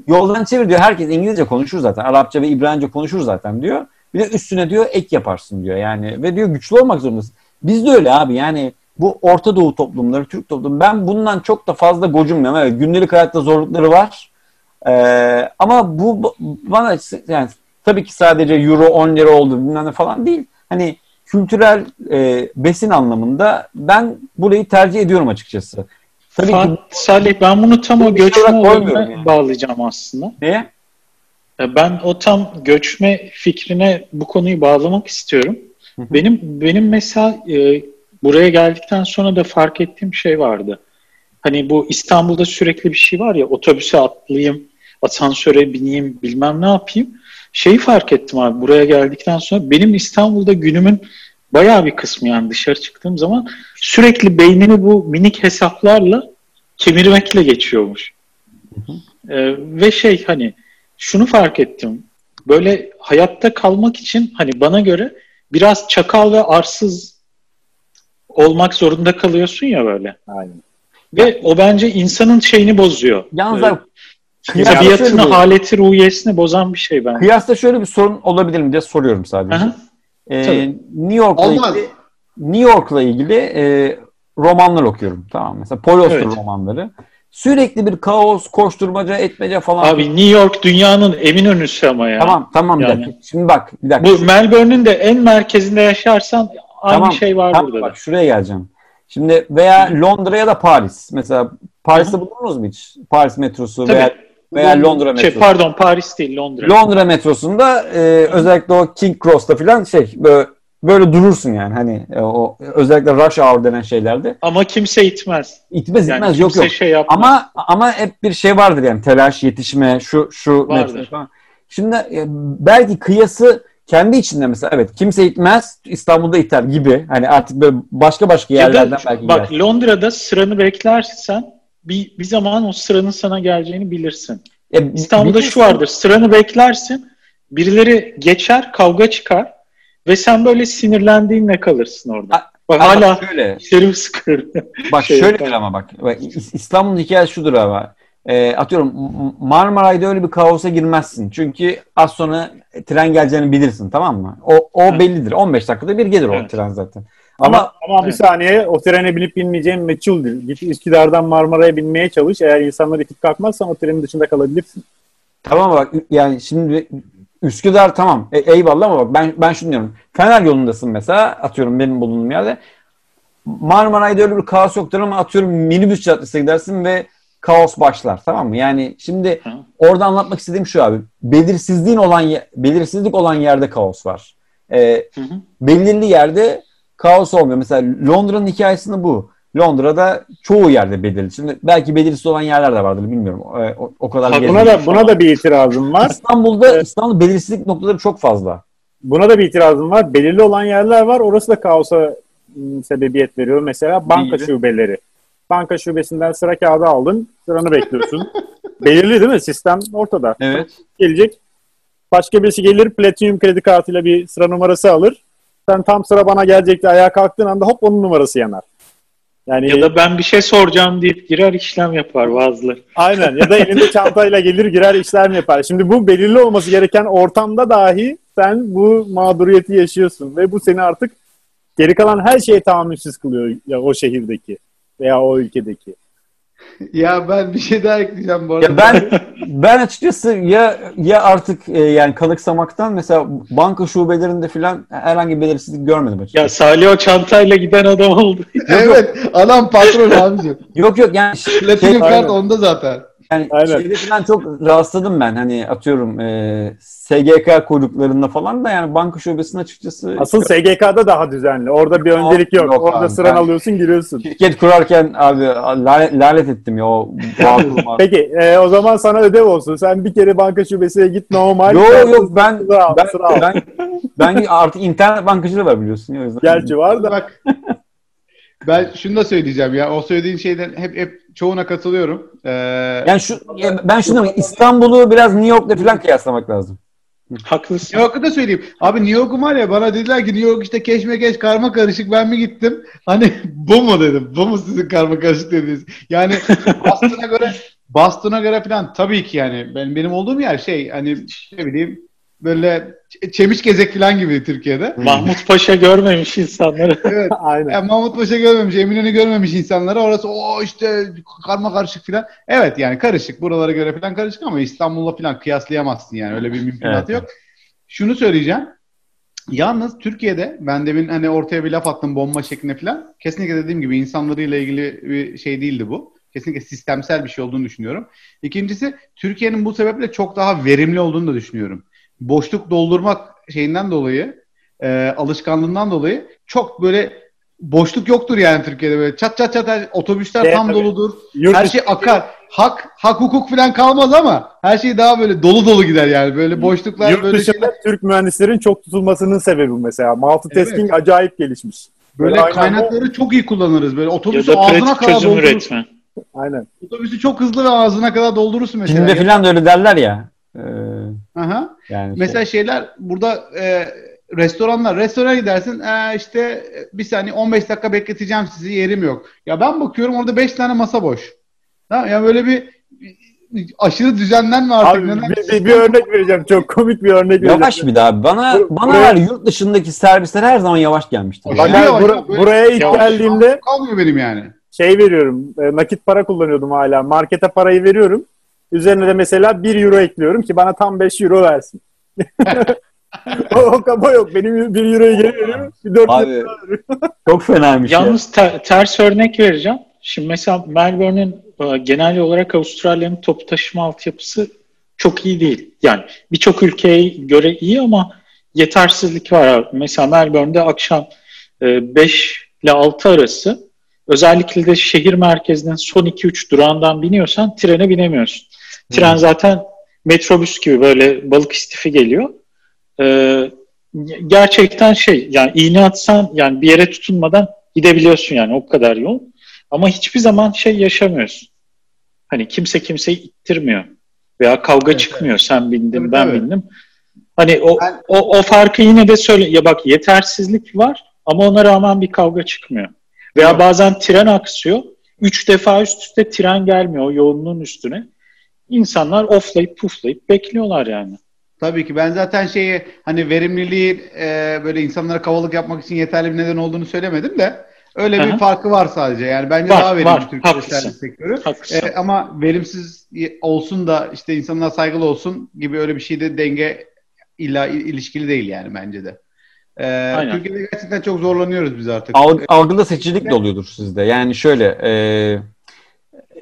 yoldan çevir diyor. Herkes İngilizce konuşur zaten. Arapça ve İbranice konuşur zaten diyor. Bir de üstüne diyor ek yaparsın diyor yani. Ve diyor güçlü olmak zorundasın. Biz de öyle abi yani bu Orta Doğu toplumları, Türk toplumu ben bundan çok da fazla gocunmuyorum. Evet gündelik hayatta zorlukları var. Ee, ama bu bana yani tabii ki sadece euro 10 lira oldu bilmem ne falan değil. Hani kültürel e, besin anlamında ben burayı tercih ediyorum açıkçası. Tabii Fat, ki, Salih ben bunu tam o göçme olayına yani. bağlayacağım aslında. Neye? Ben o tam göçme fikrine bu konuyu bağlamak istiyorum. Benim benim mesela e, buraya geldikten sonra da fark ettiğim şey vardı. Hani bu İstanbul'da sürekli bir şey var ya otobüse atlayayım, asansöre bineyim, bilmem ne yapayım. Şeyi fark ettim abi buraya geldikten sonra benim İstanbul'da günümün bayağı bir kısmı yani dışarı çıktığım zaman sürekli beynimi bu minik hesaplarla kemirmekle geçiyormuş. Ee, ve şey hani şunu fark ettim. Böyle hayatta kalmak için hani bana göre biraz çakal ve arsız olmak zorunda kalıyorsun ya böyle. Aynen. Ve o bence insanın şeyini bozuyor. Yalnız abi, Tabiatını, haleti, ruhiyesini bozan bir şey bence. kıyasla şöyle bir sorun olabilir mi diye soruyorum sadece. Aha. Ee, Tabii. New York'la Olmaz. ilgili New York'la ilgili e, romanlar okuyorum. Tamam mesela Paul Auster Evet. romanları. Sürekli bir kaos, koşturmaca, etmece falan. Abi New York dünyanın eminönüsü ama ya. Tamam tamam bir Yani. dakika. Şimdi bak bir dakika. Bu Melbourne'ün de en merkezinde yaşarsan aynı Tamam, şey var tamam, burada da. Bak şuraya geleceğim. Şimdi veya Londra ya da Paris. Mesela Paris'te bulundunuz mu hiç? Paris metrosu Tabii. veya veya Lon- Londra şey, metrosu. pardon Paris değil Londra. Londra metrosunda e, özellikle o King Cross'ta falan şey böyle, böyle durursun yani hani e, o özellikle rush hour denen şeylerde. ama kimse itmez. İtmez Yani itmez yok yok. şey yapmaz. Ama ama hep bir şey vardır yani telaş, yetişme, şu şu Vardır. Şimdi e, belki kıyası kendi içinde mesela evet kimse itmez İstanbul'da iter gibi. Hani artık böyle başka başka yerlerden da belki bak gider. Londra'da sıranı beklersen bir, bir zaman o sıranın sana geleceğini bilirsin. Ya, İstanbul'da bilirsin. şu vardır. Sıranı beklersin. Birileri geçer, kavga çıkar ve sen böyle sinirlendiğinle kalırsın orada. A- Bak Ama hala şöyle içerim sıkır. Bak Şey şöyledir yapar. ama bak. bak İs- İstanbul'un hikayesi şudur abi. E, atıyorum M- Marmaray'da öyle bir kaosa girmezsin. Çünkü az sonra tren geleceğini bilirsin tamam mı? O, o Evet. bellidir. 15 dakikada bir gelir o Evet. tren zaten. Ama, Ama ama bir Evet. saniye o trene binip binmeyeceğin meçhuldür. Git Üsküdar'dan Marmara'ya binmeye çalış. Eğer insanlar itip kalkmazsan o trenin dışında kalabilirsin. tamam bak yani şimdi Üsküdar tamam e- eyvallah ama bak ben ben şunu diyorum. Fener yolundasın mesela atıyorum benim bulunduğum yerde. Marmaray'da öyle bir kaos yoktur ama atıyorum minibüs caddesine gidersin ve kaos başlar tamam mı? Yani şimdi Hı. orada anlatmak istediğim şu abi. Belirsizliğin olan belirsizlik olan yerde kaos var. Ee, Hı hı. belirli yerde kaos olmuyor. Mesela Londra'nın hikayesinde bu. Londra'da çoğu yerde belirli. Şimdi belki belirsiz olan yerler de vardır bilmiyorum. Ee, o, o kadar Ha. Buna da buna da bir itirazım var. İstanbul'da İstanbul belirsizlik noktaları çok fazla. Buna da bir itirazım var. Belirli olan yerler var. Orası da kaosa ım, sebebiyet veriyor. Mesela banka gibi? şubeleri. Banka şubesinden sıra kağıdı aldın. Sıranı bekliyorsun. Belirli değil mi? Sistem ortada. Evet. Gelecek. Başka birisi gelir platinum kredi kartıyla bir sıra numarası alır. Sen tam sıra bana gelecek diye ayağa kalktığın anda hop onun numarası yanar. Yani Ya da ben bir şey soracağım deyip girer işlem yapar bazıları. Aynen ya da elinde çantayla gelir girer işlem yapar. Şimdi bu belirli olması gereken ortamda dahi sen bu mağduriyeti yaşıyorsun ve bu seni artık geri kalan her şeye tahammülsüz kılıyor ya o şehirdeki veya o ülkedeki. Ya ben bir şey daha ekleyeceğim bu arada. Ya ben ben açıkçası ya ya artık e, yani kanıksamaktan mesela banka şubelerinde filan herhangi bir belirsizlik görmedim açıkçası. Ya Salih o çantayla giden adam oldu. evet adam patron abicim. Yok yok yani şey, Platinum Aynen. kart onda zaten. Yani Aynen. şeyde falan çok rahatsızladım ben hani atıyorum e, SGK kuyruklarında falan da yani banka şubesinin açıkçası Asıl SGK'da daha düzenli. Orada bir öncelik yok. Yok Orada abi, sıranı ben- alıyorsun giriyorsun. şirket kurarken abi lanet, lanet ettim ya o. Peki e, o zaman sana ödev olsun. Sen bir kere banka şubesine git normal. Yok yok ben Sıra al, ben, sıra al. ben, ben artık internet bankacılığı var biliyorsun ya o yüzden. Gerçi var da. Bak ben şunu da söyleyeceğim ya. O söylediğin şeyden hep hep çoğuna katılıyorum. Ee, Yani şu ben şunu diyorum, İstanbul'u biraz New York'la falan kıyaslamak lazım. Haklısın. New York'u da söyleyeyim. Abi New York'um var ya bana dediler ki New York işte keşmekeş karma karışık ben mi gittim? Hani bu mu dedim. Bu mu sizin karma karışık dediğiniz? Yani Boston'a göre Boston'a göre falan tabii ki yani benim, benim olduğum yer şey hani ne bileyim böyle çemiş gezek falan gibi Türkiye'de. Mahmut Paşa görmemiş insanları. Evet. Aynen. Yani Mahmut Paşa görmemiş, Eminönü görmemiş insanlara orası o işte karma karışık falan. Evet yani karışık. Buralara göre falan karışık ama İstanbul'la falan kıyaslayamazsın yani. Öyle bir mümkünatı Evet. yok. Şunu söyleyeceğim. Yalnız Türkiye'de ben demin hani ortaya bir laf attım bomba şeklinde falan. Kesinlikle dediğim gibi insanlarıyla ilgili bir şey değildi bu. Kesinlikle sistemsel bir şey olduğunu düşünüyorum. İkincisi Türkiye'nin bu sebeple çok daha verimli olduğunu da düşünüyorum. Boşluk doldurmak şeyinden dolayı, e, alışkanlığından dolayı çok böyle boşluk yoktur yani Türkiye'de böyle çat çat çat her- otobüsler Evet, tam tabii. doludur. Yurt her şey akar. Hak hak hukuk falan kalmaz ama her şey daha böyle dolu dolu gider yani. Böyle boşluklar Yurt böyle dışında şeyler, Türk mühendislerin çok tutulmasının sebebi mesela. Multitasking acayip gelişmiş. böyle Böyle kaynakları çok iyi kullanırız. Böyle ya otobüsü da ağzına kadar çözüm üretme. Aynen. Otobüsü çok hızlı ve ağzına kadar doldurursun mesela. Filmde falan da öyle derler ya. Ee, Aha. yani Mesela şey. şeyler burada e, restoranlar restorana gidersin e, işte bir saniye 15 dakika bekleteceğim sizi yerim yok. Ya ben bakıyorum orada 5 tane masa boş. Tamam ya böyle bir aşırı düzenlenme artık. Abi Neden? bir, bir, bir örnek vereceğim. Çok komik bir örnek vereceğim. Yavaş bir daha. Bana Bur- bana ya, yurt dışındaki servisler her zaman yavaş gelmiştir. Yavaş, abi, bura- yavaş, böyle buraya ilk yavaş. geldiğimde Kalmıyor benim yani. şey veriyorum. e, nakit para kullanıyordum hala. Markete parayı veriyorum. Üzerine de mesela 1 euro ekliyorum ki bana tam 5 euro versin. o, o kaba yok. Benim 1 euroyu geri veriyorum. Bir 4 Abi, euro. Çok fenaymış ya. Yalnız te- ters örnek vereceğim. Şimdi mesela Melbourne'ün e, genel olarak Avustralya'nın toplu taşıma altyapısı çok iyi değil. Yani birçok ülkeye göre iyi ama yetersizlik var. Mesela Melbourne'de akşam 5 ile 6 arası özellikle de şehir merkezinin son 2-3 durağından biniyorsan trene binemiyorsun. Tren zaten metrobüs gibi böyle balık istifi geliyor. Ee, gerçekten şey yani iğne atsan yani bir yere tutunmadan gidebiliyorsun yani o kadar yol. Ama hiçbir zaman şey yaşamıyorsun. Hani kimse kimseyi ittirmiyor. Veya kavga Evet, çıkmıyor. Sen bindin Tabii, ben tabii. bindim. Hani o, Ben- o, o farkı yine de söyle. Ya bak yetersizlik var ama ona rağmen bir kavga çıkmıyor. Veya Yok. bazen tren aksıyor. Üç defa üst üste tren gelmiyor o yoğunluğun üstüne. İnsanlar oflayıp puflayıp bekliyorlar yani. Tabii ki ben zaten şeyi hani verimliliği e, böyle insanlara kavalık yapmak için yeterli bir neden olduğunu söylemedim de öyle bir Aha. farkı var sadece. Yani bence Var, daha verimli var. Türkiye Haklısın. servis sektörü. Haklısın. E, ama verimsiz olsun da işte insanlar saygılı olsun gibi öyle bir şeyde denge illa il- ilişkili değil yani bence de. E, Aynen. Türkiye'de gerçekten çok zorlanıyoruz biz artık. Alg- algıda seçicilik de oluyordur sizde. Yani şöyle e,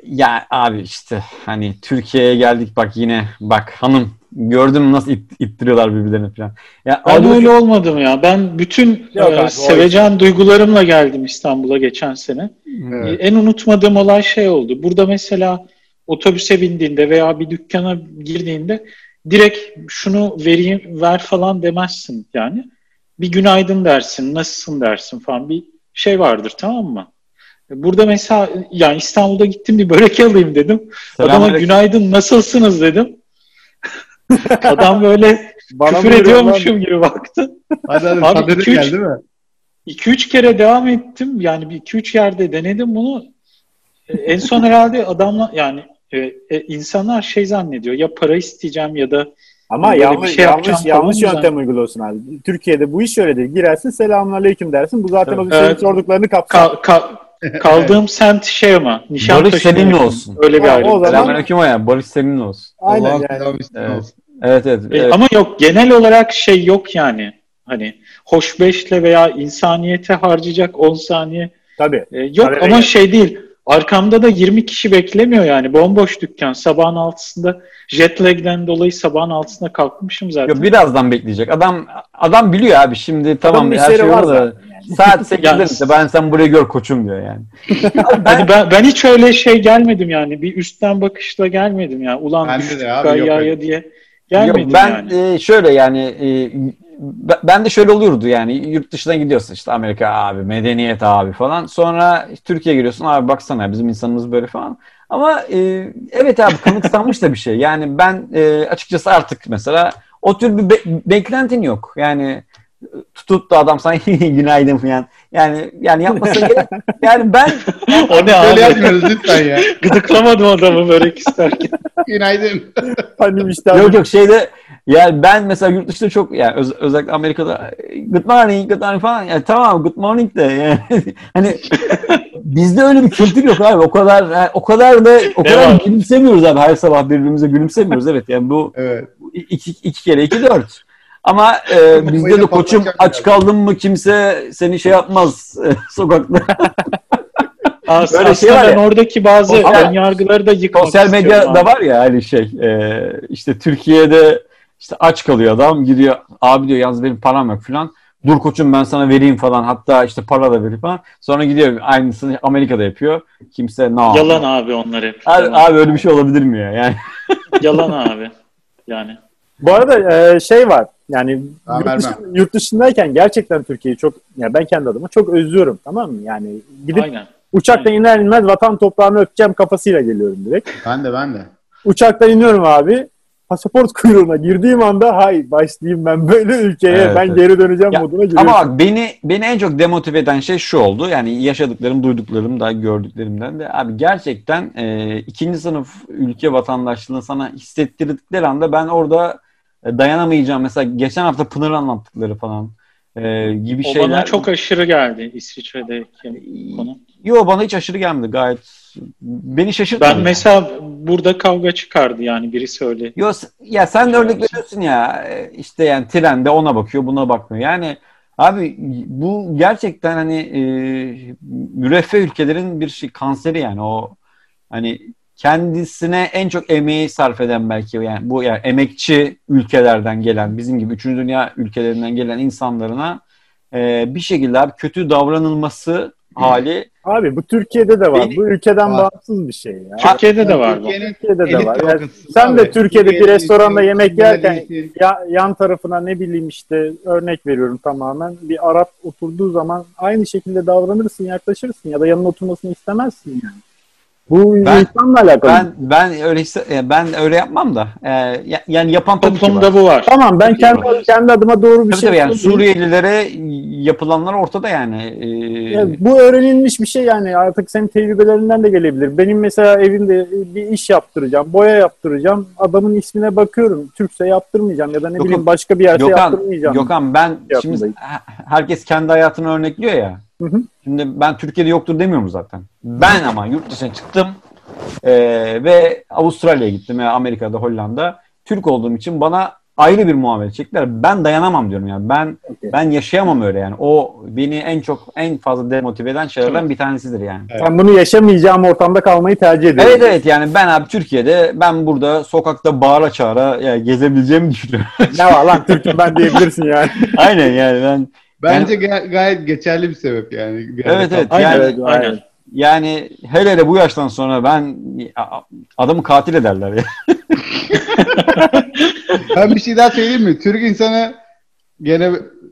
ya abi işte hani Türkiye'ye geldik bak yine bak hanım gördün mü nasıl it- ittiriyorlar birbirlerini falan. Ya Ben algıda- öyle olmadım ya. Ben bütün Yok e, abi, o sevecen duygularımla geldim İstanbul'a geçen sene. Evet. E, En unutmadığım olay şey oldu. Burada mesela otobüse bindiğinde veya bir dükkana girdiğinde direkt şunu vereyim ver falan demezsin yani. Bir günaydın dersin, nasılsın dersin falan bir şey vardır tamam mı? Burada mesela yani İstanbul'da gittim bir börek alayım dedim. Adama Selamünaleyküm. günaydın nasılsınız dedim. Adam böyle Bana küfür ediyormuşum gibi baktı. Hadi hadi Abi, iki üç- mi? 2-3 kere devam ettim. Yani bir 2-3 yerde denedim bunu. E, En son herhalde adamla yani e, e, insanlar şey zannediyor. Ya para isteyeceğim ya da Ama yanlış, şey yanlış, yanlış yöntem uyguluyorsun abi. Türkiye'de bu iş öyle değil. Girersin selamünaleyküm dersin. Bu zaten o Evet. senin Evet. sorduklarını kapsar. ka- ka- kaldığım semt şey ama Nişantaşı. Barış seninle olsun. Öyle bir Ha, o ayrım. zaman- Selamünaleyküm o ya. Barış seninle olsun. Aynen Allah'ım yani. Evet. olsun. Evet evet. E, evet. Ama yok genel olarak şey yok yani. Hani hoşbeşle veya insaniyete harcayacak 10 saniye Tabii. E, yok Tabii, ama evet. şey değil. Arkamda da 20 kişi beklemiyor yani. Bomboş dükkan. Sabahın altısında jet lag'den dolayı sabahın altısında kalkmışım zaten. Yok, birazdan bekleyecek. Adam adam biliyor abi şimdi tamam Adamın her şey var da zaten yani. Saat 8'de Yani- işte ben sen burayı gör koçum diyor yani. Ben, Hani ben, ben hiç öyle şey gelmedim yani. Bir üstten bakışla gelmedim yani. Ulan Bende de abi, yok öyle. diye gelmedim Yok, ben yani. e, şöyle yani e, ben- ben de şöyle olurdu yani yurt dışına gidiyorsun işte Amerika abi medeniyet abi falan sonra Türkiye'ye giriyorsun abi baksana bizim insanımız böyle falan ama e, evet abi kanıksanmış da bir şey yani ben e, açıkçası artık mesela o tür bir be- beklentin yok yani tutup da adam sana günaydın falan yani yani yapması gerek yani ben o ne Böyle abi? yapmıyoruz lütfen ya. Gıdıklamadım adamı börek isterken. Günaydın. Hani işte Yok yok şeyde yani ben mesela yurt dışında çok yani öz- özellikle Amerika'da good morning good morning falan yani tamam good morning de yani hani bizde öyle bir kültür yok abi o kadar yani o kadar da o kadar gülümsemiyoruz abi her sabah birbirimize gülümsemiyoruz evet yani bu Evet. bu iki, iki kere iki dört ama e, bizde de koçum aç kaldın mı kimse seni şey yapmaz e, sokakta As- Böyle şey aslında var ben ya. oradaki bazı ön yargıları da yıkmak Sosyal medyada var ya hani şey e, işte Türkiye'de işte aç kalıyor adam gidiyor abi diyor yalnız benim param yok falan. Dur koçum ben sana vereyim falan hatta işte para da vereyim falan. Sonra gidiyor aynısını Amerika'da yapıyor. Kimse ne yapıyor? Yalan abi onlar hep. Abi, abi öyle bir şey olabilir mi ya? Yani Yalan abi. Yani. Bu arada e, şey var. Yani Ben yurt, dışı- yurt dışındayken gerçekten Türkiye'yi çok ya ben kendi adıma çok özlüyorum tamam mı? Yani gidip Aynen. Uçaktan iner inmez vatan toprağını öpeceğim kafasıyla geliyorum direkt. Ben de ben de. Uçaktan iniyorum abi. Pasaport kuyruğuna girdiğim anda hay başlayayım ben böyle ülkeye Evet, ben evet. geri döneceğim Ya, moduna giriyorum. Ama bak beni beni en çok demotive eden şey şu oldu. Yani yaşadıklarım, duyduklarım da gördüklerimden de abi gerçekten e, ikinci sınıf ülke vatandaşlığını sana hissettirdikleri anda ben orada dayanamayacağım. Mesela geçen hafta Pınar anlattıkları falan e, gibi O şeyler. bana çok aşırı geldi İsviçre'deki konu. Yo bana hiç aşırı gelmedi gayet. Beni şaşırtmadı. Ben mesela burada kavga çıkardı yani birisi öyle. Yo, ya sen de örnek veriyorsun ya e, işte yani trende ona bakıyor buna bakmıyor. Yani abi bu gerçekten hani e, müreffeh ülkelerin bir şey kanseri yani o hani kendisine en çok emeği sarf eden belki yani bu yani emekçi ülkelerden gelen bizim gibi üçüncü dünya ülkelerinden gelen insanlarına e, bir şekilde abi kötü davranılması hali Abi bu Türkiye'de de var. Beni- bu ülkeden Var. bağımsız bir şey ya. Türkiye'de de var bu. Türkiye'nin Türkiye'de de var. Yani sen de Türkiye'de bir restoranda yemek yerken ya, yan tarafına ne bileyim işte örnek veriyorum tamamen bir Arap oturduğu zaman aynı şekilde davranırsın, yaklaşırsın ya da yanına oturmasını istemezsin yani. Bu Ben- insanla alakalı. ben ben öyle e, ben öyle yapmam da e, ya- yani yapan tabii ki var. Toplumda bu var. Tamam ben kendi kendi adıma doğru bir Tabii şey tabii yani. Suriyelilere yapılanlar ortada yani. Ee, Ya bu öğrenilmiş bir şey yani artık senin tecrübelerinden de gelebilir. Benim mesela evimde bir iş yaptıracağım, boya yaptıracağım. Adamın ismine bakıyorum. Türkse yaptırmayacağım ya da ne Gökhan- bileyim başka bir yerde Gökhan, yaptırmayacağım. Gökhan ben şimdi he- herkes kendi hayatını örnekliyor ya. Hı hı. Şimdi ben Türkiye'de yoktur demiyorum zaten. Ben ama yurt dışına çıktım ee, ve Avustralya'ya gittim ya Amerika'da, Hollanda. Türk olduğum için bana ayrı bir muamele çektiler. Ben dayanamam diyorum yani. Ben Okey. ben yaşayamam öyle yani. O beni en çok en fazla demotive eden şeylerden bir tanesidir yani. Ben bunu yaşamayacağım ortamda kalmayı tercih ediyorum. Evet evet yani ben abi Türkiye'de ben burada sokakta bağıra çağıra yani gezebileceğimi düşünüyorum. ne var lan Türk'üm ben diyebilirsin yani. Aynen yani ben Bence ga- gayet geçerli bir sebep yani. Bir Evet, evet. Aynen, Yani- Evet, aynen. yani hele hele bu yaştan sonra ben adamı katil ederler ya. Ben bir şey daha söyleyeyim mi? Türk insanı gene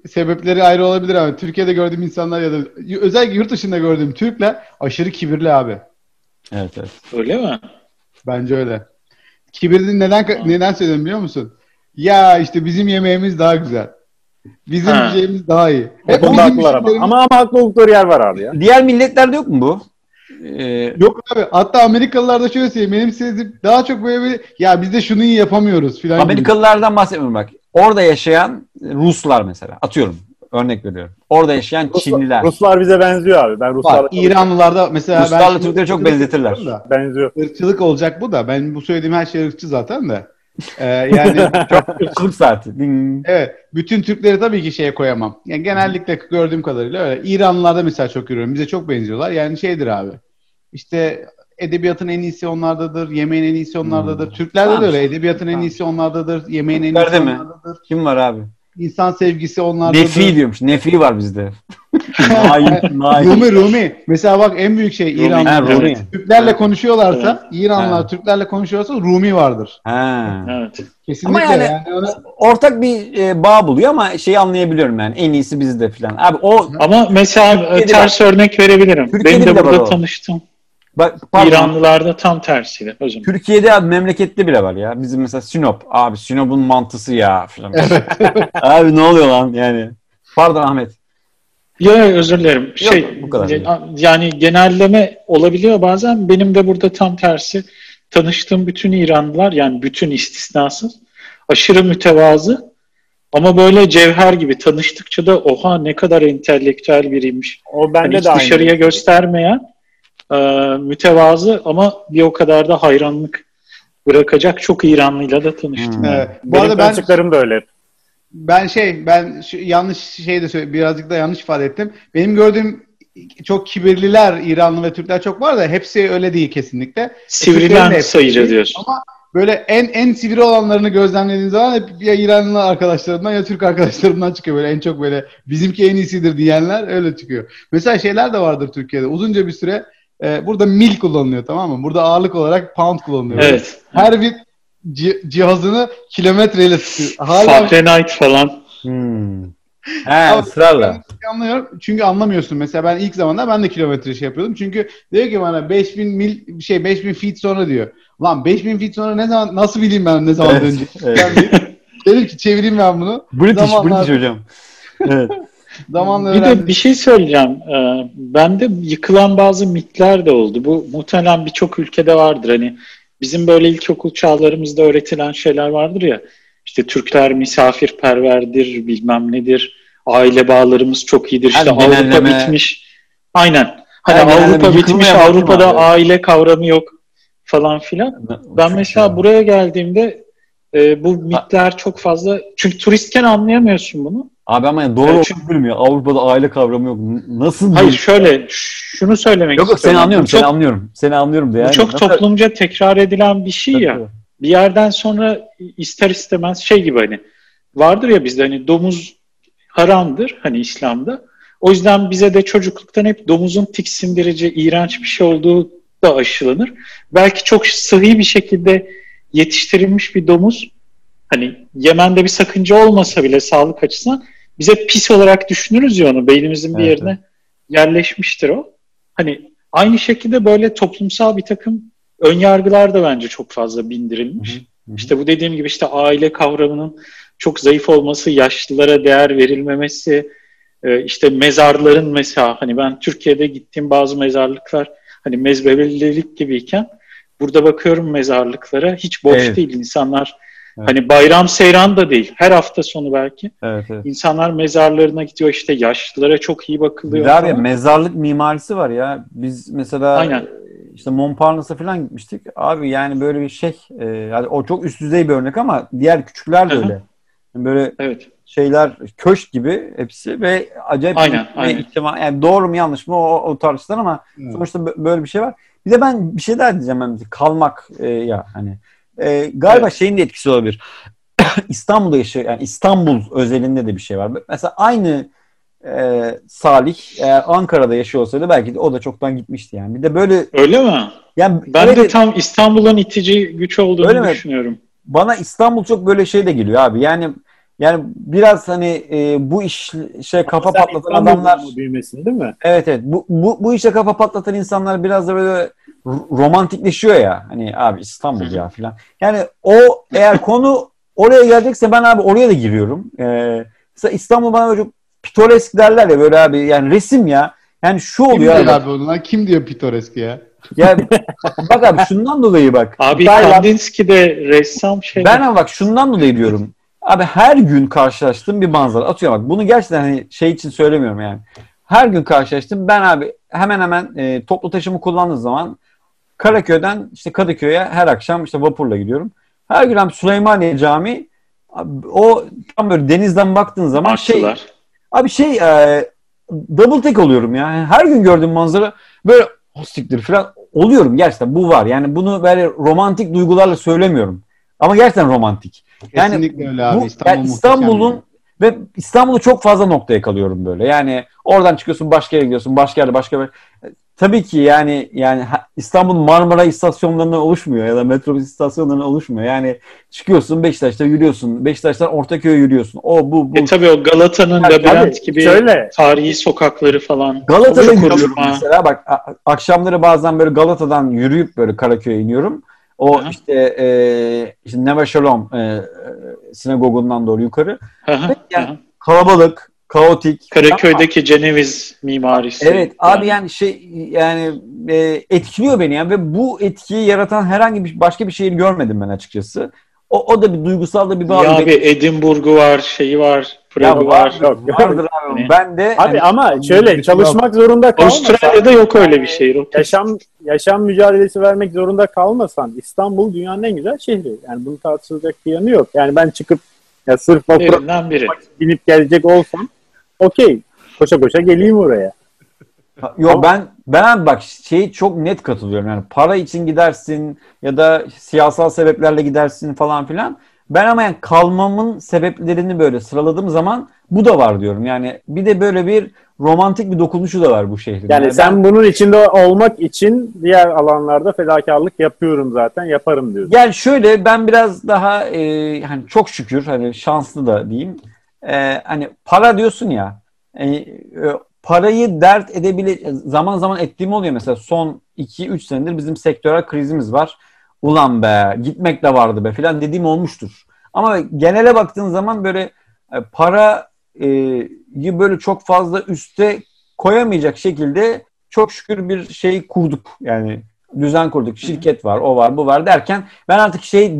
sebepleri ayrı olabilir ama Türkiye'de gördüğüm insanlar ya da özellikle yurt dışında gördüğüm Türkler aşırı kibirli abi. Evet evet. Öyle mi? Bence öyle. Kibirli neden neden söylüyorum biliyor musun? Ya işte bizim yemeğimiz daha güzel. Bizim Ha. daha iyi. O Hep konuda bizim haklılar ama. ama. Ama haklı oldukları yer var abi ya. Diğer milletlerde yok mu bu? Ee, Yok abi. Hatta Amerikalılar da şöyle söyleyeyim. Benim sezim daha çok böyle bir ya biz de şunu iyi yapamıyoruz filan gibi. Amerikalılardan bahsetmiyorum bak. Orada yaşayan Ruslar mesela. Atıyorum. Örnek veriyorum. Orada yaşayan Çinliler. Ruslar bize benziyor abi. Ben Ruslarla. İranlılar da mesela Ruslarla Türkleri çok benzetirler. Da. benziyor. Irkçılık olacak bu da. Ben bu söylediğim her şey ırkçı zaten de. Ee, yani Irkçılık saati. Ding. evet. Bütün Türkleri tabii ki şeye koyamam. Yani genellikle gördüğüm kadarıyla öyle. İranlılarda mesela çok görüyorum. Bize çok benziyorlar. Yani şeydir abi. İşte edebiyatın en iyisi onlardadır. Yemeğin en iyisi onlardadır. Türklerde Tamam. de öyle. Edebiyatın en iyisi onlardadır. Yemeğin en iyisi Türklerde mi? onlardadır. Kim var abi? İnsan sevgisi onlardadır. Nefi diyormuş. Nefi var bizde. Naim, naim. Rumi Rumi. Mesela bak en büyük şey Rumi. İranlılar. Ha, Rumi. Türklerle konuşuyorlarsa, Evet. İranlılar Ha. Türklerle konuşuyorsa Rumi vardır. Ha. Evet. Kesinlikle Ama yani- yani, onu- Ortak bir e, bağ buluyor ama şeyi anlayabiliyorum yani. En iyisi bizde falan. Abi o Ama mesela Türkiye'de ters örnek verebilirim. Türkiye'de Benim de var burada o. bak pardon. İranlılarda tam tersiydi hocam. Türkiye'de abi memlekette bile var ya. Bizim mesela Sinop. Abi Sinop'un mantısı ya falan. abi ne oluyor lan yani. Pardon Ahmet. Yok özür dilerim. Şey, bu kadar. yani genelleme olabiliyor bazen. Benim de burada tam tersi. Tanıştığım bütün İranlılar yani bütün istisnasız aşırı mütevazı ama böyle cevher gibi tanıştıkça da oha ne kadar entelektüel biriymiş. O Hani bende hiç de aynı. dışarıya göstermeyen e, mütevazı ama bir o kadar da hayranlık bırakacak çok İranlıyla da tanıştım. Hmm. Evet. Bu Benim arada ben tanıştıklarım da öyle. ben şey ben şu, yanlış şey de söyle birazcık da yanlış ifade ettim. Benim gördüğüm çok kibirliler İranlı ve Türkler çok var da hepsi öyle değil kesinlikle. De Sivrilen değil. diyorsun. Ama böyle en en sivri olanlarını gözlemlediğin zaman hep ya İranlı arkadaşlarından ya Türk arkadaşlarından çıkıyor böyle en çok böyle bizimki en iyisidir diyenler öyle çıkıyor. Mesela şeyler de vardır Türkiye'de. Uzunca bir süre e, burada mil kullanılıyor tamam mı? Burada ağırlık olarak pound kullanılıyor. Evet. Her bir ci- cihazını kilometreyle tutuyor. Hala Fahrenheit falan. Hmm. He ısrarla. ben anlıyorum. Çünkü anlamıyorsun. Mesela ben ilk zamanlar ben de kilometre şey yapıyordum. Çünkü diyor ki bana 5000 mil şey 5000 feet sonra diyor. Lan 5000 feet sonra ne zaman nasıl bileyim ben ne zaman Evet, dönecek? evet. Ben dedim ki çevireyim ben bunu. British, Zamanlar- British hocam. Evet. Zamanla Bir de öğrendim. bir şey söyleyeceğim. Ee, bende yıkılan bazı mitler de oldu. Bu muhtemelen birçok ülkede vardır. Hani bizim böyle ilkokul çağlarımızda öğretilen şeyler vardır ya. İşte Türkler misafirperverdir, bilmem nedir. Aile bağlarımız çok iyidir. İşte Her Avrupa genelleme- bitmiş. Aynen. Hani genelleme Avrupa bitmiş, Avrupa'da abi. aile kavramı yok falan filan. Ben mesela buraya geldiğimde e, bu mitler çok fazla çünkü turistken anlayamıyorsun bunu. Abi ama yani doğru evet, çünkü- bilmiyor. Avrupa'da aile kavramı yok. Nasıl Hayır şöyle şunu söylemek Yok yok seni istiyorum. anlıyorum, çok, seni anlıyorum. Seni anlıyorum da yani. bu çok Nasıl- toplumca tekrar edilen bir şey Tabii, ya. Bir yerden sonra ister istemez şey gibi hani vardır ya bizde hani domuz haramdır hani İslam'da. O yüzden bize de çocukluktan hep domuzun tiksindirici, iğrenç bir şey olduğu da aşılanır. Belki çok sıhhi bir şekilde yetiştirilmiş bir domuz hani Yemen'de bir sakınca olmasa bile sağlık açısından bize pis olarak düşünürüz ya onu. Beynimizin bir Evet, yerine yerleşmiştir o. Hani aynı şekilde böyle toplumsal bir takım ön yargılar da bence çok fazla bindirilmiş. Hı hı. İşte bu dediğim gibi işte aile kavramının çok zayıf olması, yaşlılara değer verilmemesi, e, işte mezarların mesela hani ben Türkiye'de gittiğim bazı mezarlıklar hani mezbelilik gibiyken burada bakıyorum mezarlıklara hiç boş Evet. değil insanlar. Evet. Hani bayram seyran da değil. Her hafta sonu belki. Evet, evet. İnsanlar mezarlarına gidiyor işte yaşlılara çok iyi Bir bakılıyor. abi falan. mezarlık mimarisi var ya. Biz mesela Aynen. işte Montparnas'a falan gitmiştik. Abi yani böyle bir şey. e, yani o çok üst düzey bir örnek ama diğer küçükler de Hı hı. öyle. Yani böyle Evet. şeyler köşk gibi hepsi ve acayip Aynen, bir aynen. ihtimal yani doğru mu yanlış mı o, o tartışılır ama Evet. sonuçta bö- böyle bir şey var. Bir de ben bir şey daha diyeceğim ben kalmak e, ya hani e, galiba Evet. şeyin de etkisi olabilir. İstanbul'da yaşıyor yani İstanbul özelinde de bir şey var. Mesela aynı e, Salih eğer Ankara'da yaşıyor olsaydı belki de o da çoktan gitmişti yani. Bir de böyle Öyle mi? yani Ben evet, de tam İstanbul'un itici güç olduğunu Öyle mi? düşünüyorum. bana İstanbul çok böyle şey de geliyor abi. Yani yani biraz hani e, bu iş şey kafa Sen patlatan adamlar büyümesin değil mi? Evet evet. Bu, bu, bu işe kafa patlatan insanlar biraz da böyle romantikleşiyor ya. Hani abi İstanbul ya filan. Yani o eğer konu oraya gelecekse ben abi oraya da giriyorum. Ee, mesela İstanbul bana böyle çok pitoresk derler ya böyle abi yani resim ya. Yani şu Kim oluyor diyor abi. lan? Kim diyor pitoresk ya? Ya, bak abi şundan dolayı bak. Abi Tayland- Kandinsky de ressam şey. Ben ama bak şundan dolayı diyorum. Abi her gün karşılaştığım bir manzara. Atıyorum bak bunu gerçekten hani şey için söylemiyorum yani. Her gün karşılaştım. Ben abi hemen hemen e, toplu taşımı kullandığım zaman Karaköy'den işte Kadıköy'e her akşam işte vapurla gidiyorum. Her gün abi Süleymaniye Camii abi, o tam böyle denizden baktığın zaman şey Martılar. Abi şey e, double take oluyorum ya. Yani Her gün gördüğüm manzara böyle hostiktir falan oluyorum gerçekten. Bu var. Yani bunu böyle romantik duygularla söylemiyorum. Ama gerçekten romantik. Yani Kesinlikle öyle abi. Bu, İstanbul yani İstanbul'un yani. ve İstanbul'u çok fazla noktaya kalıyorum böyle. Yani oradan çıkıyorsun başka yere gidiyorsun. Başka yerde başka bir Tabii ki yani yani İstanbul Marmara istasyonlarından oluşmuyor ya da metrobüs istasyonlarından oluşmuyor. Yani çıkıyorsun Beşiktaş'ta yürüyorsun. Beşiktaş'tan Ortaköy'e yürüyorsun. O bu bu. E tabii o Galata'nın Ya, labirent Tabii, gibi şöyle tarihi sokakları falan. Galata'da yürüyorum mesela. Bak akşamları bazen böyle Galata'dan yürüyüp böyle Karaköy'e iniyorum. O Aha. işte, e, işte Neve Shalom e, e, sinagogundan doğru yukarı. Aha, Yani- aha. Kalabalık, kaotik. Karaköy'deki Ceneviz mimarisi. Evet abi yani şey yani e, etkiliyor beni yani ve bu etkiyi yaratan herhangi bir başka bir şehir görmedim ben açıkçası. O, o da bir duygusal da bir bağlı. Ya abi Edinburgh'u var, şeyi var, Prag'ı Ya var. Yok, yok. vardır abi. Ben de Abi hani- ama şöyle çalışmak zorunda kalmasan, Avustralya'da yok öyle bir şehir. O kesin. yaşam yaşam mücadelesi vermek zorunda kalmasan İstanbul dünyanın en güzel şehri. Yani bunu tartışılacak bir yanı yok. Yani ben çıkıp ya sırf vapura biri. binip gelecek olsam okey. Koşa koşa geleyim oraya. Yok ben ben bak şeyi çok net katılıyorum yani para için gidersin ya da siyasal sebeplerle gidersin falan filan. Ben ama yani kalmamın sebeplerini böyle sıraladığım zaman bu da var diyorum. Yani bir de böyle bir romantik bir dokunuşu da var bu şehrin. Yani ben- sen bunun içinde olmak için diğer alanlarda fedakarlık yapıyorum zaten yaparım diyorsun. Yani şöyle ben biraz daha e, hani çok şükür hani şanslı da diyeyim. e, hani para diyorsun ya e, e, parayı dert edebile zaman zaman ettiğim oluyor mesela son 2-3 senedir bizim sektörel krizimiz var. Ulan be gitmek de vardı be filan dediğim olmuştur. Ama genele baktığın zaman böyle e, parayı böyle çok fazla üste koyamayacak şekilde çok şükür bir şey kurduk. Yani düzen kurduk. Şirket var, o var, bu var derken ben artık şey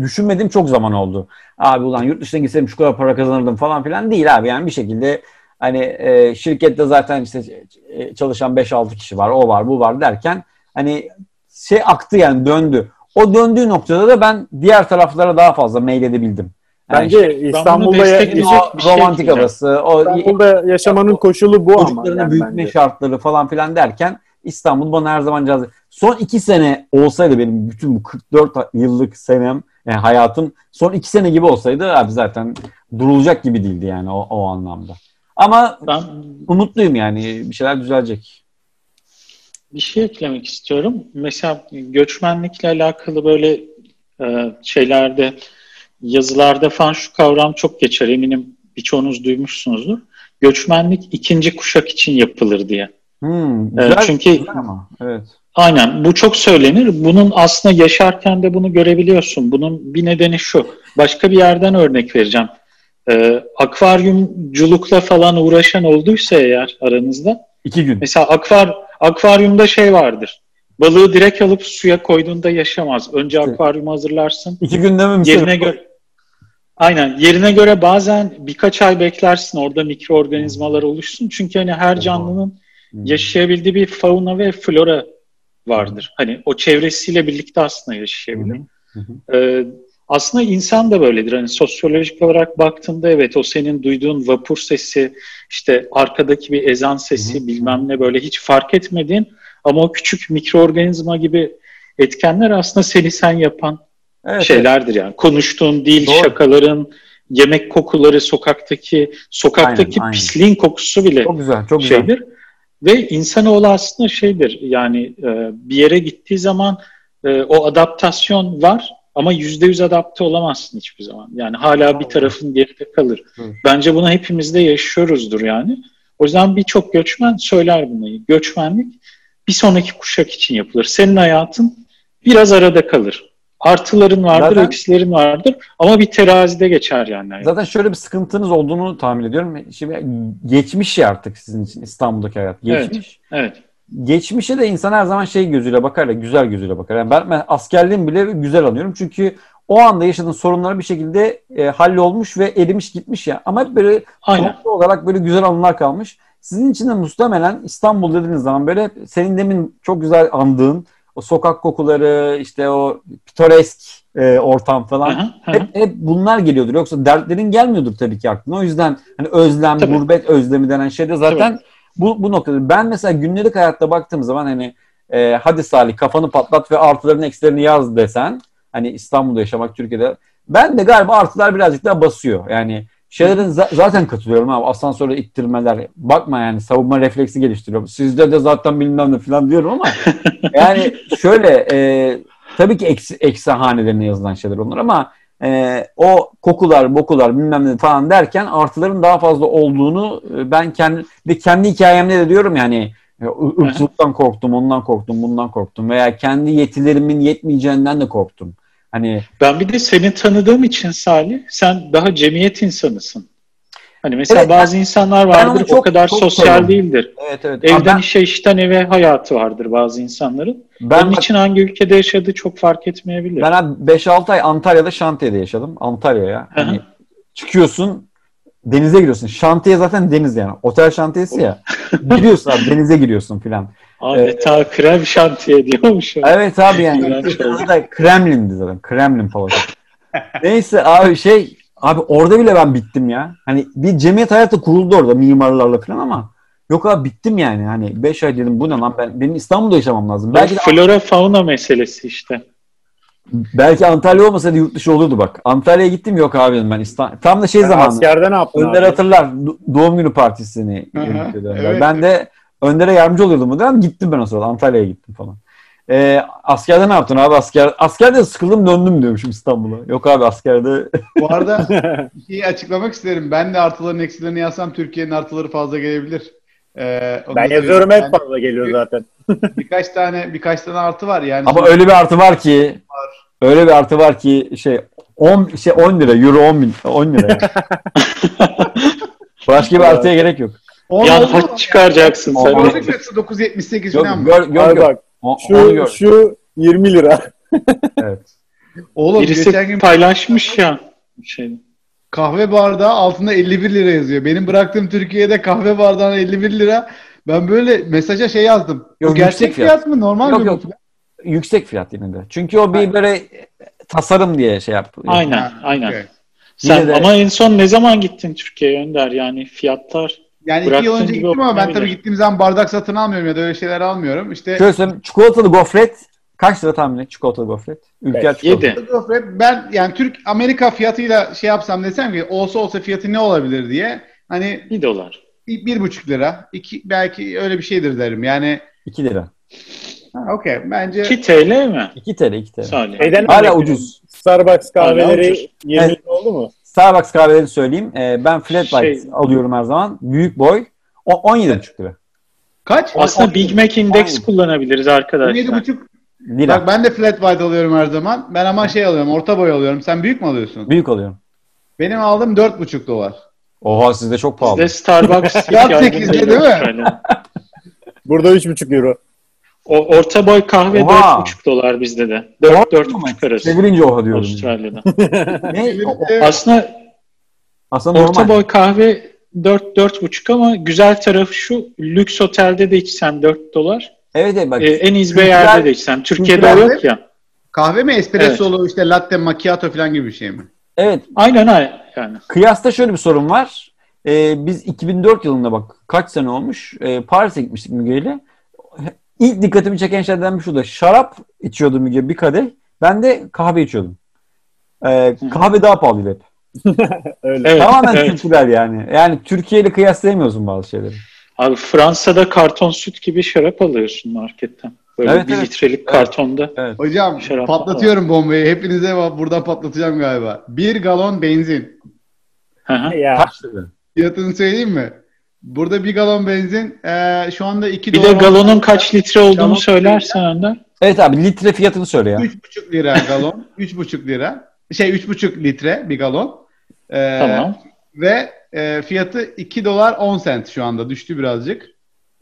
düşünmedim çok zaman oldu. Abi ulan yurt dışına gitsem şu kadar para kazanırdım falan filan değil abi. Yani bir şekilde hani e, şirkette zaten işte e, çalışan 5-6 kişi var, o var, bu var derken hani şey aktı yani döndü. O döndüğü noktada da ben diğer taraflara daha fazla meyledebildim. Yani Bence işte, İstanbul'da ya, o şey romantik havası, o İstanbul'da yaşamanın koşulu bu ama. Yani büyütme bence. şartları falan filan derken İstanbul bana her zaman cazip. Son iki sene olsaydı benim bütün bu 44 yıllık senem, yani hayatım son iki sene gibi olsaydı abi zaten durulacak gibi değildi yani o, o anlamda. Ama ben umutluyum yani bir şeyler düzelecek. Bir şey eklemek istiyorum. Mesela göçmenlikle alakalı böyle e, şeylerde yazılarda falan şu kavram çok geçer. Eminim birçoğunuz duymuşsunuzdur. Göçmenlik ikinci kuşak için yapılır diye. Hmm, güzel, e, çünkü güzel ama, evet. Aynen bu çok söylenir. Bunun aslında yaşarken de bunu görebiliyorsun. Bunun bir nedeni şu. Başka bir yerden örnek vereceğim. Ee, akvaryumculukla falan uğraşan olduysa eğer aranızda. İki gün. Mesela akvar, akvaryumda şey vardır. Balığı direkt alıp suya koyduğunda yaşamaz. Önce akvaryumu hazırlarsın. İki günde mi? Yerine göre Aynen. Yerine göre bazen birkaç ay beklersin orada mikroorganizmalar oluşsun. Çünkü hani her canlının yaşayabildiği bir fauna ve flora vardır. Hani o çevresiyle birlikte aslında yaşayabilir. Hı hı. Ee, aslında insan da böyledir. Hani sosyolojik olarak baktığında evet o senin duyduğun vapur sesi, işte arkadaki bir ezan sesi hı hı. bilmem ne böyle hiç fark etmediğin ama o küçük mikroorganizma gibi etkenler aslında seni sen yapan evet, şeylerdir yani. Konuştuğun dil, Doğru. şakaların, yemek kokuları, sokaktaki sokaktaki aynen, pisliğin aynen. kokusu bile çok güzel, çok şeydir. Güzel. Ve insanoğlu aslında şeydir yani e, bir yere gittiği zaman e, o adaptasyon var ama yüzde yüz adapte olamazsın hiçbir zaman. Yani hala bir tarafın geride kalır. Bence bunu hepimizde yaşıyoruzdur yani. O yüzden birçok göçmen söyler bunu. Göçmenlik bir sonraki kuşak için yapılır. Senin hayatın biraz arada kalır. Artıların vardır, zaten, eksilerin vardır ama bir terazide geçer yani. Zaten şöyle bir sıkıntınız olduğunu tahmin ediyorum. Şimdi geçmiş ya artık sizin için İstanbul'daki hayat. Geçmiş. Evet. evet. Geçmişe de insan her zaman şey gözüyle bakar ya, güzel gözüyle bakar. Yani ben, ben askerliğimi bile güzel anıyorum. Çünkü o anda yaşadığın sorunlar bir şekilde e, hallolmuş ve erimiş gitmiş ya. Ama hep böyle olarak böyle güzel anılar kalmış. Sizin için de muhtemelen İstanbul dediğiniz zaman böyle senin demin çok güzel andığın o sokak kokuları, işte o pitoresk e, ortam falan hep, hep bunlar geliyordur. Yoksa dertlerin gelmiyordur tabii ki aklına. O yüzden hani özlem, tabii. gurbet özlemi denen şey de zaten bu, bu noktada. Ben mesela günlük hayatta baktığım zaman hani e, hadi Salih kafanı patlat ve artılarını eksilerini yaz desen hani İstanbul'da yaşamak Türkiye'de ben de galiba artılar birazcık daha basıyor. Yani şeylerin zaten katılıyorum abi. Asansöre ittirmeler. Bakma yani savunma refleksi geliştiriyorum. Sizde de zaten bilmem ne falan diyorum ama yani şöyle e, tabii ki eksi, eksi hanelerine yazılan şeyler onlar ama e, o kokular, bokular bilmem ne falan derken artıların daha fazla olduğunu e, ben kendi kendi hikayemde de diyorum yani e, ırkçılıktan korktum, ondan korktum, bundan korktum veya kendi yetilerimin yetmeyeceğinden de korktum. Hani ben bir de seni tanıdığım için Salih, sen daha cemiyet insanısın. Hani mesela evet, bazı ben, insanlar vardır çok, o kadar çok sosyal sorumlu. değildir. Evet, evet. Evden ben, işe, işten eve hayatı vardır bazı insanların. Ben, Onun için hangi ülkede yaşadığı çok fark etmeyebilir. Ben 5-6 ay Antalya'da şantiyede yaşadım. Antalya'ya. Hani çıkıyorsun denize giriyorsun. Şantiye zaten deniz yani. Otel şantiyesi ya. giriyorsun abi denize giriyorsun filan. Adeta ee, krem şantiye diyormuş. Evet abi yani. Kremlin'di zaten. Kremlin palato. Neyse abi şey abi orada bile ben bittim ya. Hani bir cemiyet hayatı kuruldu orada mimarlarla falan ama yok abi bittim yani. Hani 5 ay dedim bu ne lan ben benim İstanbul'da yaşamam lazım. Belki flora fauna meselesi işte. Belki Antalya olmasaydı yurt dışı olurdu bak. Antalya'ya gittim yok abi ben İstanbul. Tam da şey zamanı. Askerde ne yaptın Önder abi? hatırlar. doğum günü partisini. evet. Ben de Önder'e yardımcı oluyordum bu dönem. Gittim ben o sırada. Antalya'ya gittim falan. Ee, askerde ne yaptın abi? Asker, askerde sıkıldım döndüm diyormuşum İstanbul'a. Yok abi askerde Bu arada bir şeyi açıklamak isterim. Ben de artıların eksilerini yazsam Türkiye'nin artıları fazla gelebilir. Ee, Ben yazıyorum hep fazla geliyor zaten. Yani birkaç tane birkaç tane artı var yani. ama öyle bir artı var ki öyle bir artı var ki şey 10 şey 10 lira euro 10 bin 10 lira. yani. Başka bir artıya gerek yok. On Yani oldu. haç çıkaracaksın sen. Orada fiyatı 9.78 Yok, falan mı? gör, gör, gör. bak O- şu, şu 20 lira. Evet. Oğlum Birisi geçen gün paylaşmış ya. Şey, kahve bardağı altında 51 lira yazıyor. Benim bıraktığım Türkiye'de kahve bardağına 51 lira. Ben böyle mesaja şey yazdım. Yok, gerçek fiyat. fiyat. mı? Normal Yok mi? yok. Yüksek fiyat yine de. Çünkü o bir böyle tasarım diye şey yap. aynen, aynen. okey. Sen de- ama en son ne zaman gittin Türkiye'ye Önder? Yani fiyatlar Yani iki yıl önce gittim ama ben tabii gittiğim zaman bardak satın almıyorum ya da öyle şeyler almıyorum. İşte Şöyle söyleyeyim. Çikolatalı gofret kaç lira tahmin et? Çikolatalı gofret. Ülker çikolata. 7. Gofret ben yani Türk Amerika fiyatıyla şey yapsam desem ki olsa olsa fiyatı ne olabilir diye hani 1 dolar. bir, bir buçuk lira iki belki öyle bir şeydir derim yani 2 lira. ha, okey bence 2 TL mi? 2 TL 2 TL. Şeyden Hala ucuz. Starbucks kahveleri ucuz. 20 Evet. oldu mu? Starbucks kahveleri söyleyeyim. Ee, ben flat white Şey- alıyorum her zaman. Büyük boy. O 17,5 lira. kaç? Aslında Big Mac Index kullanabiliriz arkadaşlar. 17,5 Lira. Bak ben de flat white alıyorum her zaman. Ben ama şey alıyorum, orta boy alıyorum. Sen büyük mü alıyorsun? Büyük alıyorum. Benim aldığım 4,5 dolar. Oha sizde çok pahalı. Bizde Starbucks yaygın sekizde değil değil mi? Burada 3,5 euro. O orta boy kahve Oha. 4,5 dolar bizde de. Oha. 4-4,5 arası Çevirince oha diyorum. Avustralya'da. ne? Evet. Aslında Aslında orta normal. boy kahve 4 4,5 ama güzel tarafı şu lüks otelde de içsen 4 dolar. Evet evet bak. Ee, en izbe yerde de içsen. Türkiye'de yok ya. Kahve mi espressolu işte latte macchiato falan gibi bir şey mi? evet. Aynen aynen. Yani. Kıyasta şöyle bir sorun var. Ee, biz 2004 yılında bak kaç sene olmuş. Ee, Paris'e gitmiştik Müge ile. İlk dikkatimi çeken şeylerden bir şu da. Şarap içiyordu Müge bir kadeh. Ben de kahve içiyordum. Ee, kahve daha pahalıydı hep. Öyle. Evet, Tamamen evet. kültürel yani. Yani Türkiye ile kıyaslayamıyorsun bazı şeyleri. Abi Fransa'da karton süt gibi şarap alıyorsun marketten. Böyle Evet, bir evet. litrelik kartonda. Hocam Şarap patlatıyorum bombayı. Hepinize buradan patlatacağım galiba. Bir galon benzin. Hı hı. Ya. Kaç lira? Fiyatını söyleyeyim mi? Burada bir galon benzin eee, şu anda 2 Bir dolar. de galonun kaç litre olduğunu Galon- söylersen Önder. Evet abi litre fiyatını söyle ya. 3,5 lira galon. 3,5 lira. Şey 3,5 litre bir galon. Eee, Tamam. Ve eee, fiyatı 2 dolar 10 sent şu anda. Düştü birazcık.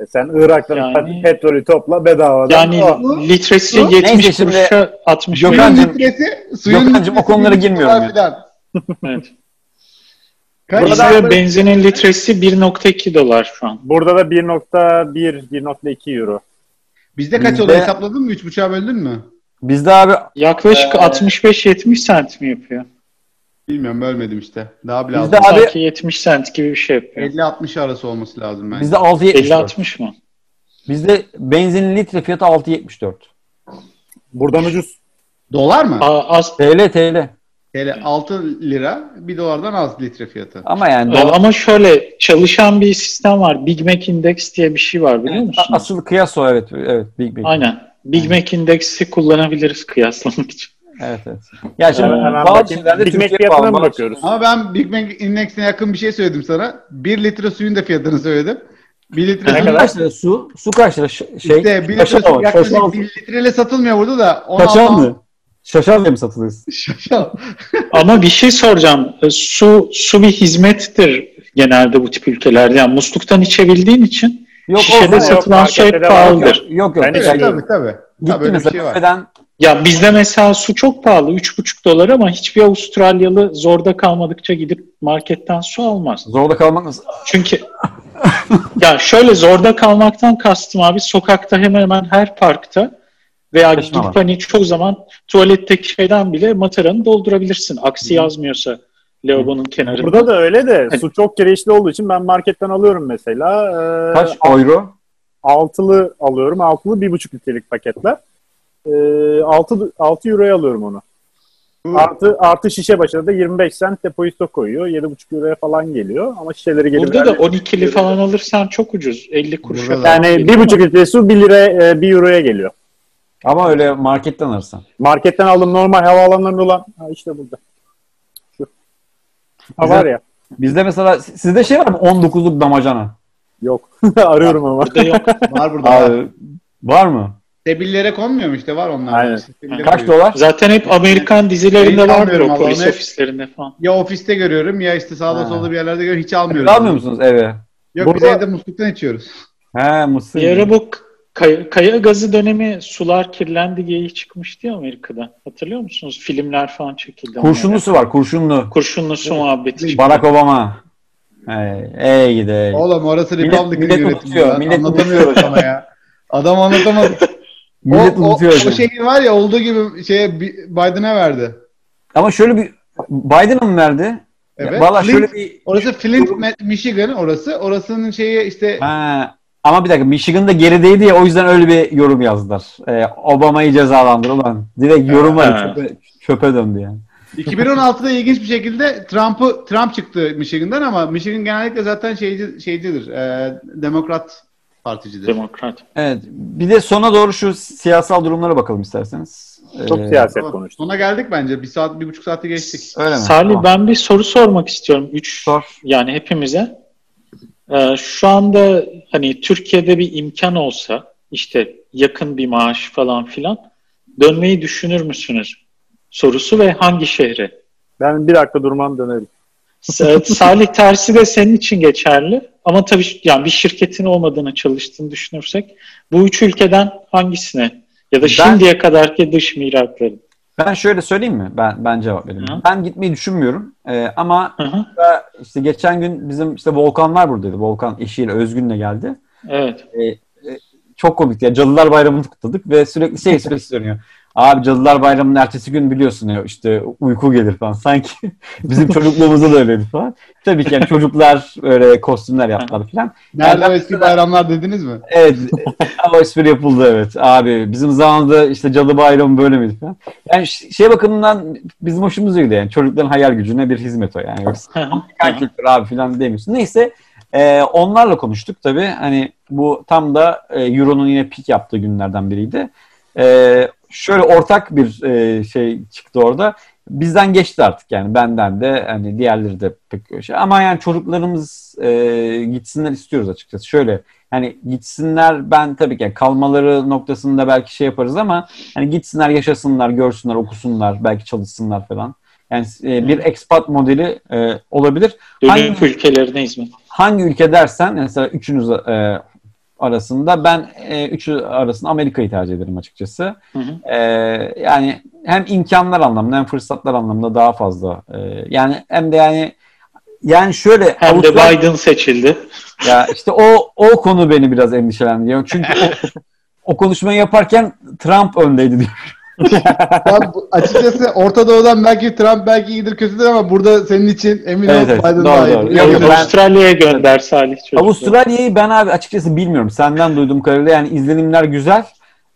E Sen Irak'tan Yani- petrolü topla bedavadan. Yani al. litresi Su- 70 Neyse şimdi- kuruşa 60 Gökhan- Suyun Gökhan'cığım- litresi, suyun Gökhan'cığım, o litresi konulara 1 girmiyorum dolar ya. falan. Evet. Kaç? Bizde benzinin litresi 1.2 dolar şu an. Burada da 1.1, 1.2 euro. Bizde kaç Bizde- oldu hesapladın mı? 3,5'a böldün mü? Bizde abi Yaklaşık Ee, 65-70 sent mi yapıyor? Bilmiyorum bölmedim işte. Daha bile Bizde-. Abi- Sanki 70 sent gibi bir şey yapıyor. 50-60 arası olması lazım bence. bizde 6.74. 50-60 mı? Bizde benzinin litre fiyatı 6.74. Buradan ucuz. Dolar mı? Aa, az, TL TL. Hele 6 lira 1 dolardan az litre fiyatı. Ama yani dolar- ama şöyle çalışan bir sistem var. Big Mac Index diye bir şey var biliyor musun? asıl kıyas o evet. Evet Big Big. Aynen. Big Mac Index'i kullanabiliriz kıyaslamak için. Evet evet. Ya şimdi Hemen, hemen bazı şeylerde Big Mac fiyatına mı bakıyoruz? Ama ben Big Mac Index'ine yakın bir şey söyledim sana. 1 litre suyun da fiyatını söyledim. 1 litre Ne su, kadar? kaç lira su? Su kaç lira? Şey, işte 1 litre su yaklaşık Şaşal, 1 litreyle satılmıyor burada da. onu şaşal almam- mı? Şaşal diye mi satılıyor? Şaşal. Ama bir şey soracağım. E, Su su bir hizmettir genelde bu tip ülkelerde. Yani musluktan içebildiğin için Yok şişede yok, satılan şey markette de var. pahalıdır. Yok yok. Ben Evet, Yani içemiyorum. tabii tabii. Gitti Tabii mesela şey var. kafeden Ya bizde mesela su çok pahalı. 3,5 dolar ama hiçbir Avustralyalı zorda kalmadıkça gidip marketten su almaz. zorda kalmak nasıl? Çünkü ya şöyle zorda kalmaktan kastım abi sokakta hemen hemen her parkta veya Çeşme gidip var. hani çoğu zaman tuvaletteki şeyden bile mataranı doldurabilirsin. Aksi yazmıyorsa lavabonun kenarında. Burada da öyle de su çok kireçli olduğu için ben marketten alıyorum mesela. Ee, Kaç euro? Altılı alıyorum. Altılı bir buçuk litrelik paketler. Ee, 6, 6 euroya alıyorum onu. Bu- Artı, artı şişe başına da 25 cent depozito koyuyor. 7,5 euroya falan geliyor. Ama şişeleri gelip Burada da 12'li falan alırsan çok ucuz. 50 kuruşa yani geliyor 1,5 litre su 1 lira 1 euroya geliyor. Ama öyle marketten alırsan. Marketten aldım normal havaalanlarında olan. Ha işte burada. Şu. Ha Güzel. var ya. Bizde mesela sizde şey var mı? 19'luk damacana. Yok. Arıyorum ama. Burada yok. Var burada. var. Abi, var mı? Sebillere konmuyor mu işte var onlar. Aynen. Sebillere Kaç koyuyor. dolar? Zaten hep Amerikan dizilerinde Hiç vardır o polis hep- ofislerinde falan. Ya ofiste görüyorum ya işte sağda Ha. solda bir yerlerde görüyorum. Hiç almıyorum. Almıyor musunuz eve? Yok Burada- biz evde musluktan içiyoruz. He. Bir ara bu kaya, kaya gazı dönemi sular kirlendi diye çıkmıştı ya Amerika'da. Hatırlıyor musunuz? Filmler falan çekildi. Kurşunlusu var kurşunlu. Kurşunlu su muhabbeti. çıktı. Barack Obama. Hey, ey gidi ey. Oğlum orası Republican millet yönetimi. unutuyor, lan. millet Anlatamıyorum unutuyor. sana ya. Adam anlatamadı. Millet o, o, unutuyor. o hocam. şey var ya olduğu gibi şeye Bi- Biden'a verdi. Ama şöyle bir Biden'a mı verdi? Evet. Valla şöyle bir Orası Flint, Michigan orası. Orasının şeyi işte Ha, ama bir dakika Michigan'da gerideydi ya o yüzden öyle bir yorum yazdılar. Ee, Obama'yı cezalandır ulan. Direkt yorum var ya, Ha. çöpe, çöpe döndü yani. 2016'da ilginç bir şekilde Trump'ı Trump çıktı Michigan'dan ama Michigan genellikle zaten şeyci, şeycidir. E, Demokrat particidir. Demokrat. Evet. Bir de sona doğru şu siyasal durumlara bakalım isterseniz. Çok Ee, siyaset Tamam. konuştuk. Sona geldik bence. Bir saat, bir buçuk saate geçtik. Öyle mi? Salih Tamam. ben bir soru sormak istiyorum. Üç Sor. yani hepimize. Ee, şu anda hani Türkiye'de bir imkan olsa işte yakın bir maaş falan filan dönmeyi düşünür müsünüz? Sorusu ve hangi şehre? Ben bir dakika durmam dönerim. Salih tersi de senin için geçerli. Ama tabii yani bir şirketin olmadığını çalıştığını düşünürsek bu üç ülkeden hangisine? Ya da şimdiye kadarki dış mirakların. Ben şöyle söyleyeyim mi? Ben ben cevap vereyim. Hı. Ben gitmeyi düşünmüyorum. Ee, ama Hı hı, işte geçen gün bizim işte Volkan var buradaydı. Volkan eşiyle Özgün'le geldi. Evet. çok komikti. Ya Cadılar Bayramı'nı kutladık ve sürekli şey esprisi dönüyor. Abi Cadılar Bayramı'nın ertesi gün biliyorsun ya işte uyku gelir falan. Sanki bizim çocukluğumuzda da öyleydi falan. Tabii ki yani çocuklar öyle kostümler yaptılar falan. Nerede Yani o eski bayramlar dediniz mi? Evet. o espri yapıldı evet. Abi bizim zamanında işte Cadı Bayramı böyle miydi falan. Yani şey bakımından bizim hoşumuza gidiyor yani. Çocukların hayal gücüne bir hizmet o yani. Yoksa Amerikan kültürü abi falan demiyorsun. Neyse e, onlarla konuştuk tabii. Hani bu tam da e, Euro'nun yine pik yaptığı günlerden biriydi. E, şöyle ortak bir e, şey çıktı orada. Bizden geçti artık yani benden de hani diğerleri de pek şey. Ama yani çocuklarımız e, gitsinler istiyoruz açıkçası. Şöyle hani gitsinler ben tabii ki yani kalmaları noktasında belki şey yaparız ama hani gitsinler yaşasınlar, görsünler, okusunlar, belki çalışsınlar falan. Yani e, bir expat modeli e, olabilir. Dönüm Hangi- ülkelerine hizmet. Hangi ülke dersen mesela üçünüz e, arasında ben e, üçü arasında Amerika'yı tercih ederim açıkçası. Hı hı. E, yani hem imkanlar anlamında hem fırsatlar anlamında daha fazla. E, yani hem de yani yani şöyle Hem de Biden seçildi. ya işte o o konu beni biraz endişelendiriyor. Çünkü o, o konuşmayı yaparken Trump öndeydi diyor. Ya bu- açıkçası Orta Doğu'dan belki Trump belki iyidir kötüdür ama burada senin için emin ol Evet, evet. Biden Doğru, daha doğru. Yok, yok, ben- Avustralya'ya gönder Salih çocukları. Avustralya'yı ben abi açıkçası bilmiyorum. Senden duyduğum kadarıyla yani izlenimler güzel.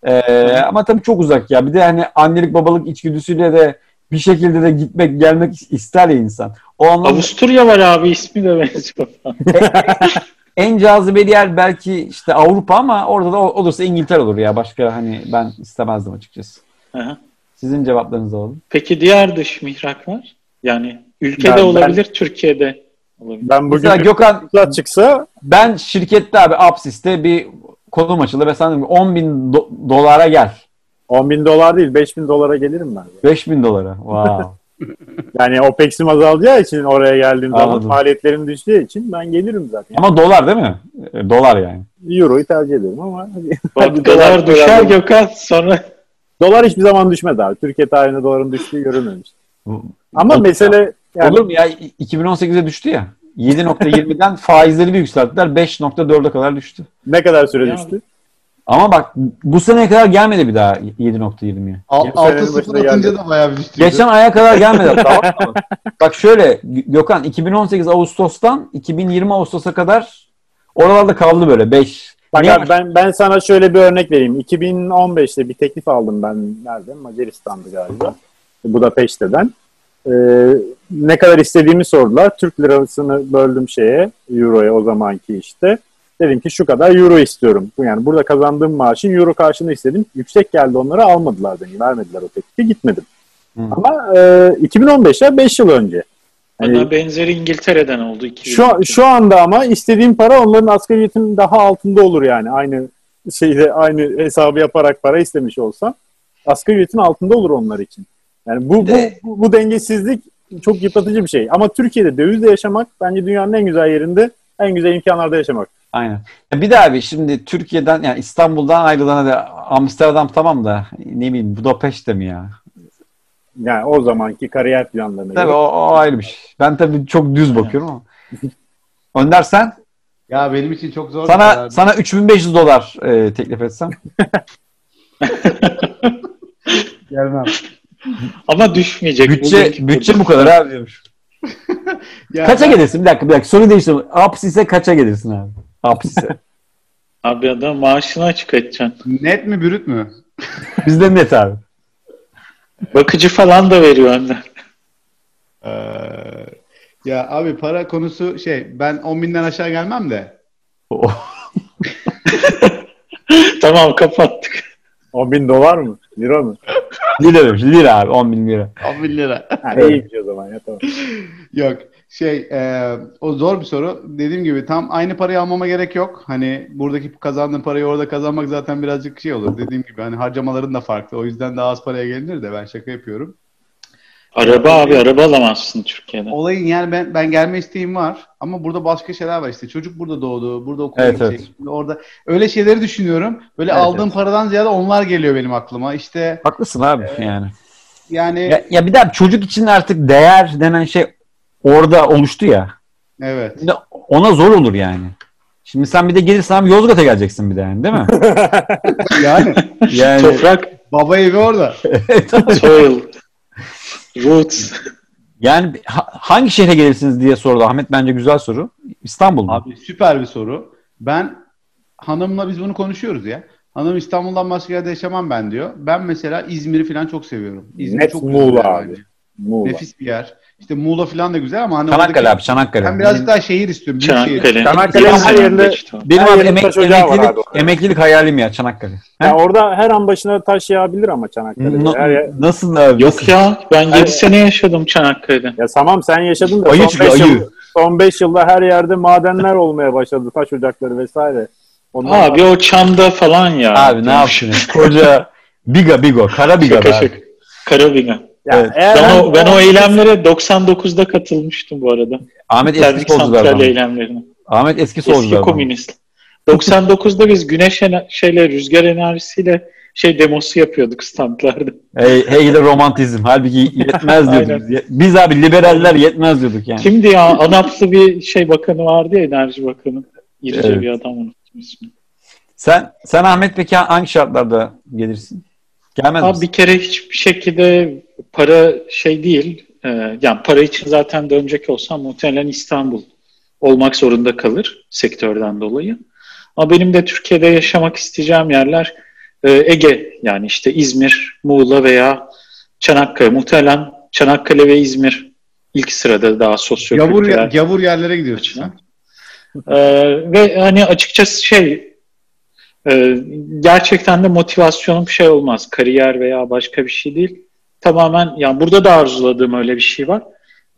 Ee, ama tabii çok uzak ya. Bir de hani annelik babalık içgüdüsüyle de bir şekilde de gitmek gelmek ister ya insan. O anlamda Avusturya var abi ismi de benziyor. en cazibeli yer belki işte Avrupa ama orada da olursa İngiltere olur ya. Başka hani ben istemezdim açıkçası. Sizin cevaplarınızı alalım. Peki diğer dış mihraklar? Yani ülkede Ben- ben- olabilir, Türkiye'de olabilir. Ben bugün Mesela Gökhan çıksa ben şirkette abi Apsis'te bir konum açıldı ve sanırım 10 bin do- dolara gel. 10 bin dolar değil 5 bin dolara gelirim ben. 5 bin dolara. Wow. Yani OPEX'im azalacağı için oraya geldiğim zaman Anladım. maliyetlerim düştüğü için ben gelirim zaten. ama dolar değil mi? E, Dolar yani. Euro'yu tercih ederim ama Vatkalar düşer Gökhan sonra dolar hiçbir zaman düşmedi abi. Türkiye tarihinde doların düştüğü görülmemiş. Ama Olur mesele yani Olur mu ya? 2018'e düştü ya. 7.20'den faizleri bir yükselttiler. 5.4'e kadar düştü. ne kadar süre Ya- düştü? Ama bak bu seneye kadar gelmedi bir daha 7.20'ye. Al- Bu senenin 6-0 başına atınca da bayağı bir düştü. Geçen aya kadar gelmedi. tamam mı? Bak şöyle Gö- Gökhan 2018 Ağustos'tan 2020 Ağustos'a kadar oralarda kaldı böyle 5. Bak abi ben, ben sana şöyle bir örnek vereyim. 2015'te bir teklif aldım ben. Nerede? Macaristan'dı galiba. Budapeşte'den. Ee, ne kadar istediğimi sordular. Türk lirasını böldüm şeye, Euro'ya o zamanki işte. Dedim ki şu kadar euro istiyorum. Yani burada kazandığım maaşın euro karşılığını istedim. Yüksek geldi onlara almadılar beni. Vermediler o teklifi gitmedim. Hı. Ama e, 2015'e 5 yıl önce. Bana Yani benzeri İngiltere'den oldu. 2000. şu, şu anda ama istediğim para onların asgari ücretinin daha altında olur yani. Aynı şeyde aynı hesabı yaparak para istemiş olsam asgari ücretin altında olur onlar için. Yani bu, bu, de- bu, bu dengesizlik çok yıpratıcı bir şey. Ama Türkiye'de dövizle yaşamak bence dünyanın en güzel yerinde en güzel imkanlarda yaşamak. Aynen. Bir de abi şimdi Türkiye'den yani İstanbul'dan ayrılan hadi Amsterdam tamam da ne bileyim Budapeşte mi ya? Yani o zamanki kariyer planlarına Tabii göre. o, o ayrı bir şey. Ben tabii çok düz bakıyorum ama. Önder sen? Ya benim için çok zor Sana sana 3500 dolar e, teklif etsem. gelmem. Ama düşmeyecek. Bütçe Bugünkü bütçe bu kadar abi diyormuş. Ya Kaça ben- gelirsin? Bir dakika bir dakika. Soru değiştirdim. Apsis'e kaça gelirsin abi? Apsis'e. Abi adam maaşını açık edeceksin. Net mi bürüt mü? Bizde net abi. Bakıcı falan da veriyor önden. Ee, ya abi para konusu şey ben 10 binden aşağı gelmem de. tamam kapattık. 10 bin dolar mı? Lira mı? Lira demiş. Lira abi. 10 bin lira. 10 bin lira. Ha, iyiymiş o zaman ya tamam. Yok şey e, o zor bir soru. Dediğim gibi tam aynı parayı almama gerek yok. Hani buradaki kazandığım parayı orada kazanmak zaten birazcık şey olur. Dediğim gibi hani harcamaların da farklı. O yüzden daha az paraya gelinir de ben şaka yapıyorum. Araba abi araba alamazsın Türkiye'de. Olayın yani ben ben gelme isteğim var ama burada başka şeyler var işte. Çocuk burada doğdu, burada okula Evet, gidecek. Orada öyle şeyleri düşünüyorum. Böyle Evet, aldığım evet. paradan ziyade onlar geliyor benim aklıma. İşte Haklısın abi yani. yani Ya, ya bir abi çocuk için artık değer denen şey orada oluştu ya. evet. De ona zor olur yani. Şimdi sen bir de gelirsen Yozgat'a geleceksin bir de yani değil mi? Yani Yani Toprak, baba evi orada. soil, roots. yani ha- hangi şehre gelirsiniz diye sordu Ahmet bence güzel soru. İstanbul mu? Abi süper bir soru. Ben hanımla biz bunu konuşuyoruz ya. Hanım İstanbul'dan başka yerde yaşamam ben diyor. Ben mesela İzmir'i falan çok seviyorum. İzmir Net çok Muğla abi. bence. Muğla. Nefis bir yer. İşte Muğla falan da güzel ama hani Çanakkale oradaki- abi Çanakkale. Ben birazcık daha şehir istiyorum. Büyük şehir. Çanakkale. Çanakkale'nin İkisi her yerinde-. Benim abi emek, var emeklilik, abi emeklilik hayalim ya Çanakkale. Yani orada her an başına taş yağabilir ama Çanakkale'de. Na- Her nasıl abi? Yok ya ben 7 Hayır. sene yaşadım Çanakkale'de. Ya tamam sen yaşadın da Ayı son çıkıyor, 5 ayı. yıl, son beş yılda her yerde madenler olmaya başladı. Taş ocakları vesaire. Ondan Abi o çamda falan ya. Abi ne yaptınız? Koca biga bigo, kara biga Şaka be abi. şaka. Ya Evet. eğer Ben o, ben o eylemlere 99'da katılmıştım bu arada. Ahmet Termik eski santral eylemlerine. Ahmet eski Eski solculardan. komünist. 99'da biz güneş ener- şeyle rüzgar enerjisiyle şey demosu yapıyorduk standlarda. Hey, hey de romantizm. Halbuki yetmez diyorduk. Aynen. biz. Abi liberaller yetmez diyorduk yani. Kimdi ya? Anaplı bir şey bakanı vardı ya enerji bakanı. İrice Evet. bir adam unuttum ismini. Sen sen Ahmet peki hangi şartlarda gelirsin? Gelmez Abi misin? bir kere hiçbir şekilde para şey değil. Ee, yani para için zaten dönecek olsam muhtemelen İstanbul olmak zorunda kalır sektörden dolayı. Ama benim de Türkiye'de yaşamak isteyeceğim yerler e, Ege yani işte İzmir, Muğla veya Çanakkale. Muhtemelen Çanakkale ve İzmir ilk sırada daha Gavur, sosyokültürel. gavur yerlere gidiyorsun sen. Ee, ve hani açıkçası şey e, gerçekten de motivasyonum şey olmaz. Kariyer veya başka bir şey değil. Tamamen yani burada da arzuladığım öyle bir şey var.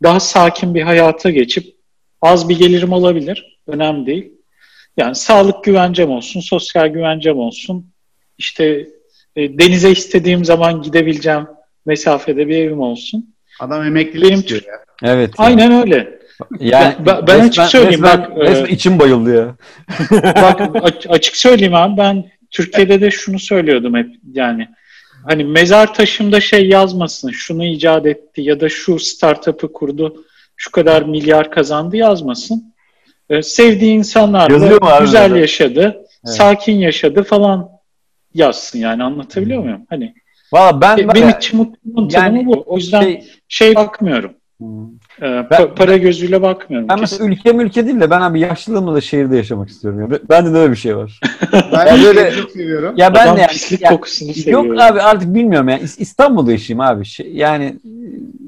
Daha sakin bir hayata geçip az bir gelirim olabilir. Önemli değil. Yani sağlık güvencem olsun, sosyal güvencem olsun. İşte e, denize istediğim zaman gidebileceğim mesafede bir evim olsun. Adam emeklilik Benim- istiyor ya. Evet. Aynen öyle. Yani Ben- ben açık söyleyeyim, resmen, bak, e- resmen içim bayıldı ya. Bak açık söyleyeyim abi ben Türkiye'de de şunu söylüyordum hep yani hani mezar taşımda şey yazmasın şunu icat etti ya da şu startup'ı kurdu şu kadar milyar kazandı yazmasın. Ee, sevdiği insanlarla abi güzel böyle? yaşadı, Evet. sakin yaşadı falan yazsın yani anlatabiliyor muyum? Hani Valla ben e, benim ya- için mutluluğun yani tanımı bu. O yüzden şey, şey- bakmıyorum. Hmm. Ee, pa- para gözüyle bakmıyorum. ben mesela ülkem ülke değil de ben abi yaşlılığımda da şehirde yaşamak istiyorum. Ya. Bende de öyle bir şey var. Ben Ya böyle- çok seviyorum. Ya ben Adam de yani, pislik ya- kokusunu seviyor. Yok abi artık bilmiyorum yani İs- İstanbul'da yaşayayım abi. Şey, yani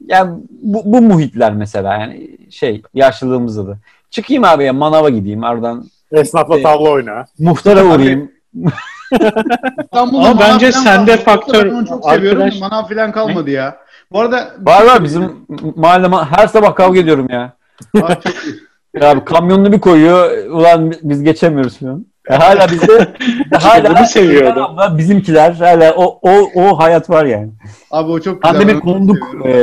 yani bu, bu muhitler mesela yani şey yaşlılığımızda da. Çıkayım abi ya manava gideyim oradan Esnafla Ee, tavla oyna. Muhtara uğrayayım. Ama bence sende faktör- Ben çok seviyorum. arkadaş- Manav falan kalmadı ya. Bu arada Var var bizim mahalleme her sabah kavga ediyorum ya. Aa, çok iyi. Ya abi kamyonunu bir koyuyor. Ulan biz geçemiyoruz falan. Ya hala bizde hala Bunu seviyordu. abla, bizimkiler hala o o o hayat var yani. Abi o çok güzel. Pandemi seviyorum. e,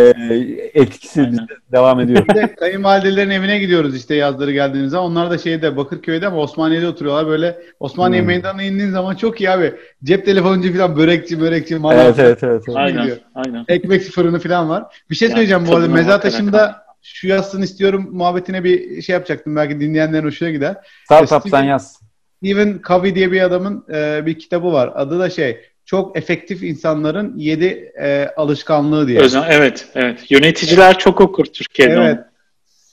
etkisi Aynen. bizde devam ediyor. Bir de kayınvalidelerin evine gidiyoruz işte yazları geldiğinizde. Onlar da şeyde Bakırköy'de ama Osmaniye'de oturuyorlar. Böyle Osmaniye Hmm. meydanına indiğin zaman çok iyi abi. Cep telefoncu falan börekçi börekçi manav. evet evet evet. evet. Aynen, gidiyor. aynen. Ekmek fırını falan var. Bir şey Yani söyleyeceğim bu arada. tadına Mezar bakarak taşında şu yazsın istiyorum muhabbetine bir şey yapacaktım. Belki dinleyenlerin hoşuna gider. Startup sen yaz. Stephen Covey diye bir adamın e, bir kitabı var. Adı da şey çok efektif insanların yedi e, alışkanlığı diye. Özen, evet, evet. Yöneticiler çok okur Türkiye'de. Evet. onu.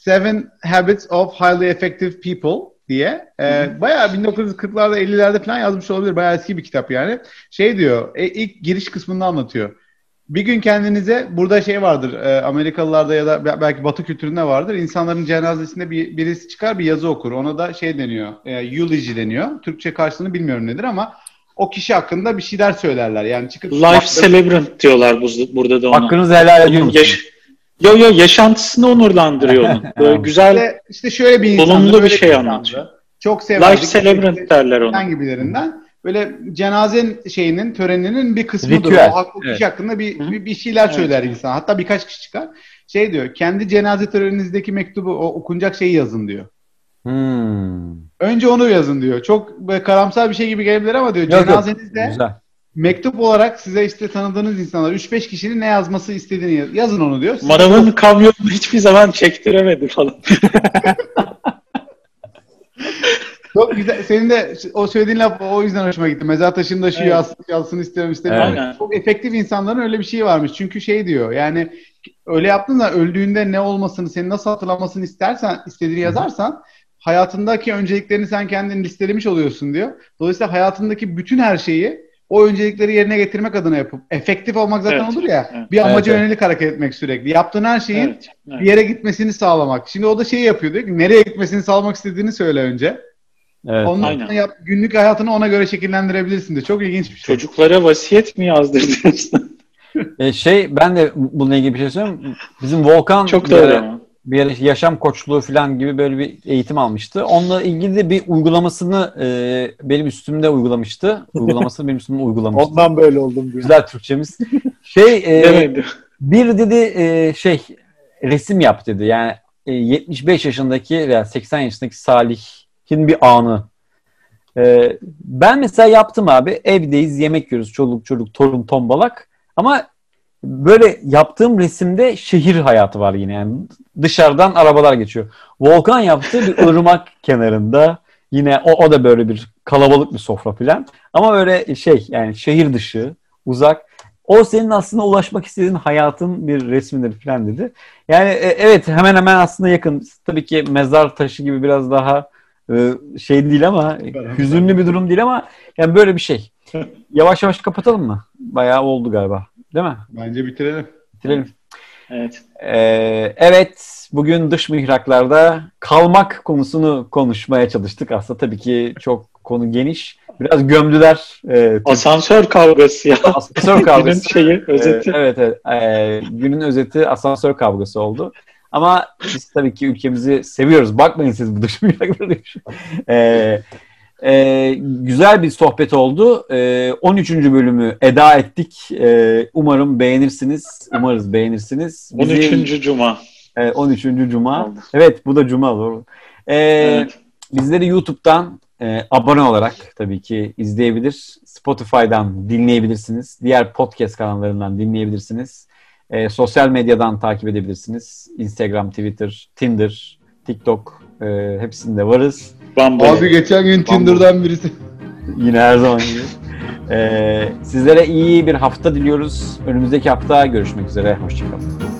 Seven Habits of Highly Effective People diye. E, bayağı 1940'larda 50'lerde falan yazmış olabilir. Bayağı eski bir kitap yani. Şey diyor. e, ilk giriş kısmında anlatıyor. Bir gün kendinize burada şey vardır. e, Amerikalılarda ya da be- belki Batı kültüründe vardır. İnsanların cenazesinde bir birisi çıkar bir yazı okur. Ona da şey deniyor. E, eulogy deniyor. Türkçe karşılığını bilmiyorum nedir ama o kişi hakkında bir şeyler söylerler. Yani çıkıp Life celebrant diyorlar bu- burada da ona. Hakkınızı helal musunuz? yaş- yo yo yaşantısını onurlandırıyor onun. Böyle güzel İşte, işte şöyle bir insandı. Olumlu bir şey anlatıyor. Çok severdik. life celebrant derler ona. falan gibilerinden. Böyle cenazen şeyinin, töreninin bir kısmıdır. Ritüel. O, hak- o kişi Evet. hakkında bir, bir, bir şeyler Evet. söyler insan. Hatta birkaç kişi çıkar. Şey diyor, kendi cenaze töreninizdeki mektubu, o okunacak şeyi yazın diyor. Hmm. Önce onu yazın diyor. Çok karamsar bir şey gibi gelebilir ama diyor Yok, yok. cenazenizde Güzel. mektup olarak size işte tanıdığınız insanlar 3-5 kişinin ne yazması istediğini yaz- yazın onu diyor. Siz- Manav'ın kamyonunu hiçbir zaman çektiremedi falan. Çok güzel. Senin de o söylediğin laf o yüzden hoşuma gitti. Mezar taşında şu Evet. yazsın, yazsın istiyorum istemiyorum. Aynen. Çok efektif insanların öyle bir şeyi varmış. Çünkü şey diyor yani öyle yaptın da öldüğünde ne olmasını, seni nasıl hatırlamasını istersen, istediğini yazarsan hayatındaki önceliklerini sen kendin listelemiş oluyorsun diyor. Dolayısıyla hayatındaki bütün her şeyi o öncelikleri yerine getirmek adına yapıp efektif olmak zaten Evet. olur ya. Evet. Bir amaca Evet, evet. yönelik hareket etmek sürekli. Yaptığın her şeyin Evet, evet. bir yere gitmesini sağlamak. Şimdi o da şey yapıyor diyor ki nereye gitmesini sağlamak istediğini söyle önce. Evet. Ondan Aynen. yap, günlük hayatını ona göre şekillendirebilirsin de. Çok ilginç bir şey. Çocuklara vasiyet mi yazdırdınız? E, şey ben de bununla ilgili bir şey söyleyeyim. Bizim Volkan Çok bir doğru ama. bir yaşam koçluğu falan gibi böyle bir eğitim almıştı. Onunla ilgili de bir uygulamasını e, benim üstümde uygulamıştı. Uygulamasını benim üstümde uygulamıştı. Ondan böyle oldum diyor. Güzel Türkçemiz. Şey e, bir dedi e, şey resim yap dedi. Yani e, 75 yaşındaki veya 80 yaşındaki Salih'in bir anı. E, ben mesela yaptım abi. Evdeyiz, yemek yiyoruz. Çoluk çocuk, torun, tombalak. Ama böyle yaptığım resimde şehir hayatı var yine. Yani dışarıdan arabalar geçiyor. Volkan yaptığı bir ırmak kenarında. Yine o, o da böyle bir kalabalık bir sofra falan. Ama böyle şey yani şehir dışı, uzak. O senin aslında ulaşmak istediğin hayatın bir resmidir falan dedi. Yani e, evet hemen hemen aslında yakın. Tabii ki mezar taşı gibi biraz daha şey değil ama hüzünlü bir durum değil ama yani böyle bir şey. Yavaş yavaş kapatalım mı? Bayağı oldu galiba. Değil mi? Bence bitirelim. Bitirelim. Evet. Ee, evet, bugün dış mihraklarda kalmak konusunu konuşmaya çalıştık. Aslında tabii ki çok konu geniş. Biraz gömdüler. Ee, Asansör kavgası ya. asansör Günün kavgası. şeyi, özeti. Ee, evet, evet. Ee, günün özeti asansör kavgası oldu. Ama biz tabii ki ülkemizi seviyoruz. Bakmayın siz bu mihraklara. ee, ee, güzel bir sohbet oldu. Ee, 13. bölümü eda ettik. Ee, umarım beğenirsiniz. Umarız beğenirsiniz. Bizi- 13. Cuma. Evet, 13. Cuma. Oldu. Evet bu da Cuma doğru. Ee, Evet. Bizleri YouTube'dan e, abone olarak tabii ki izleyebilir. Spotify'dan dinleyebilirsiniz. Diğer podcast kanallarından dinleyebilirsiniz. E, sosyal medyadan takip edebilirsiniz. Instagram, Twitter, Tinder, TikTok e, hepsinde varız. Bumble. Abi geçen gün Tinder'dan birisi. Yine her zaman gibi. E, sizlere iyi bir hafta diliyoruz. Önümüzdeki hafta görüşmek üzere. Hoşçakalın.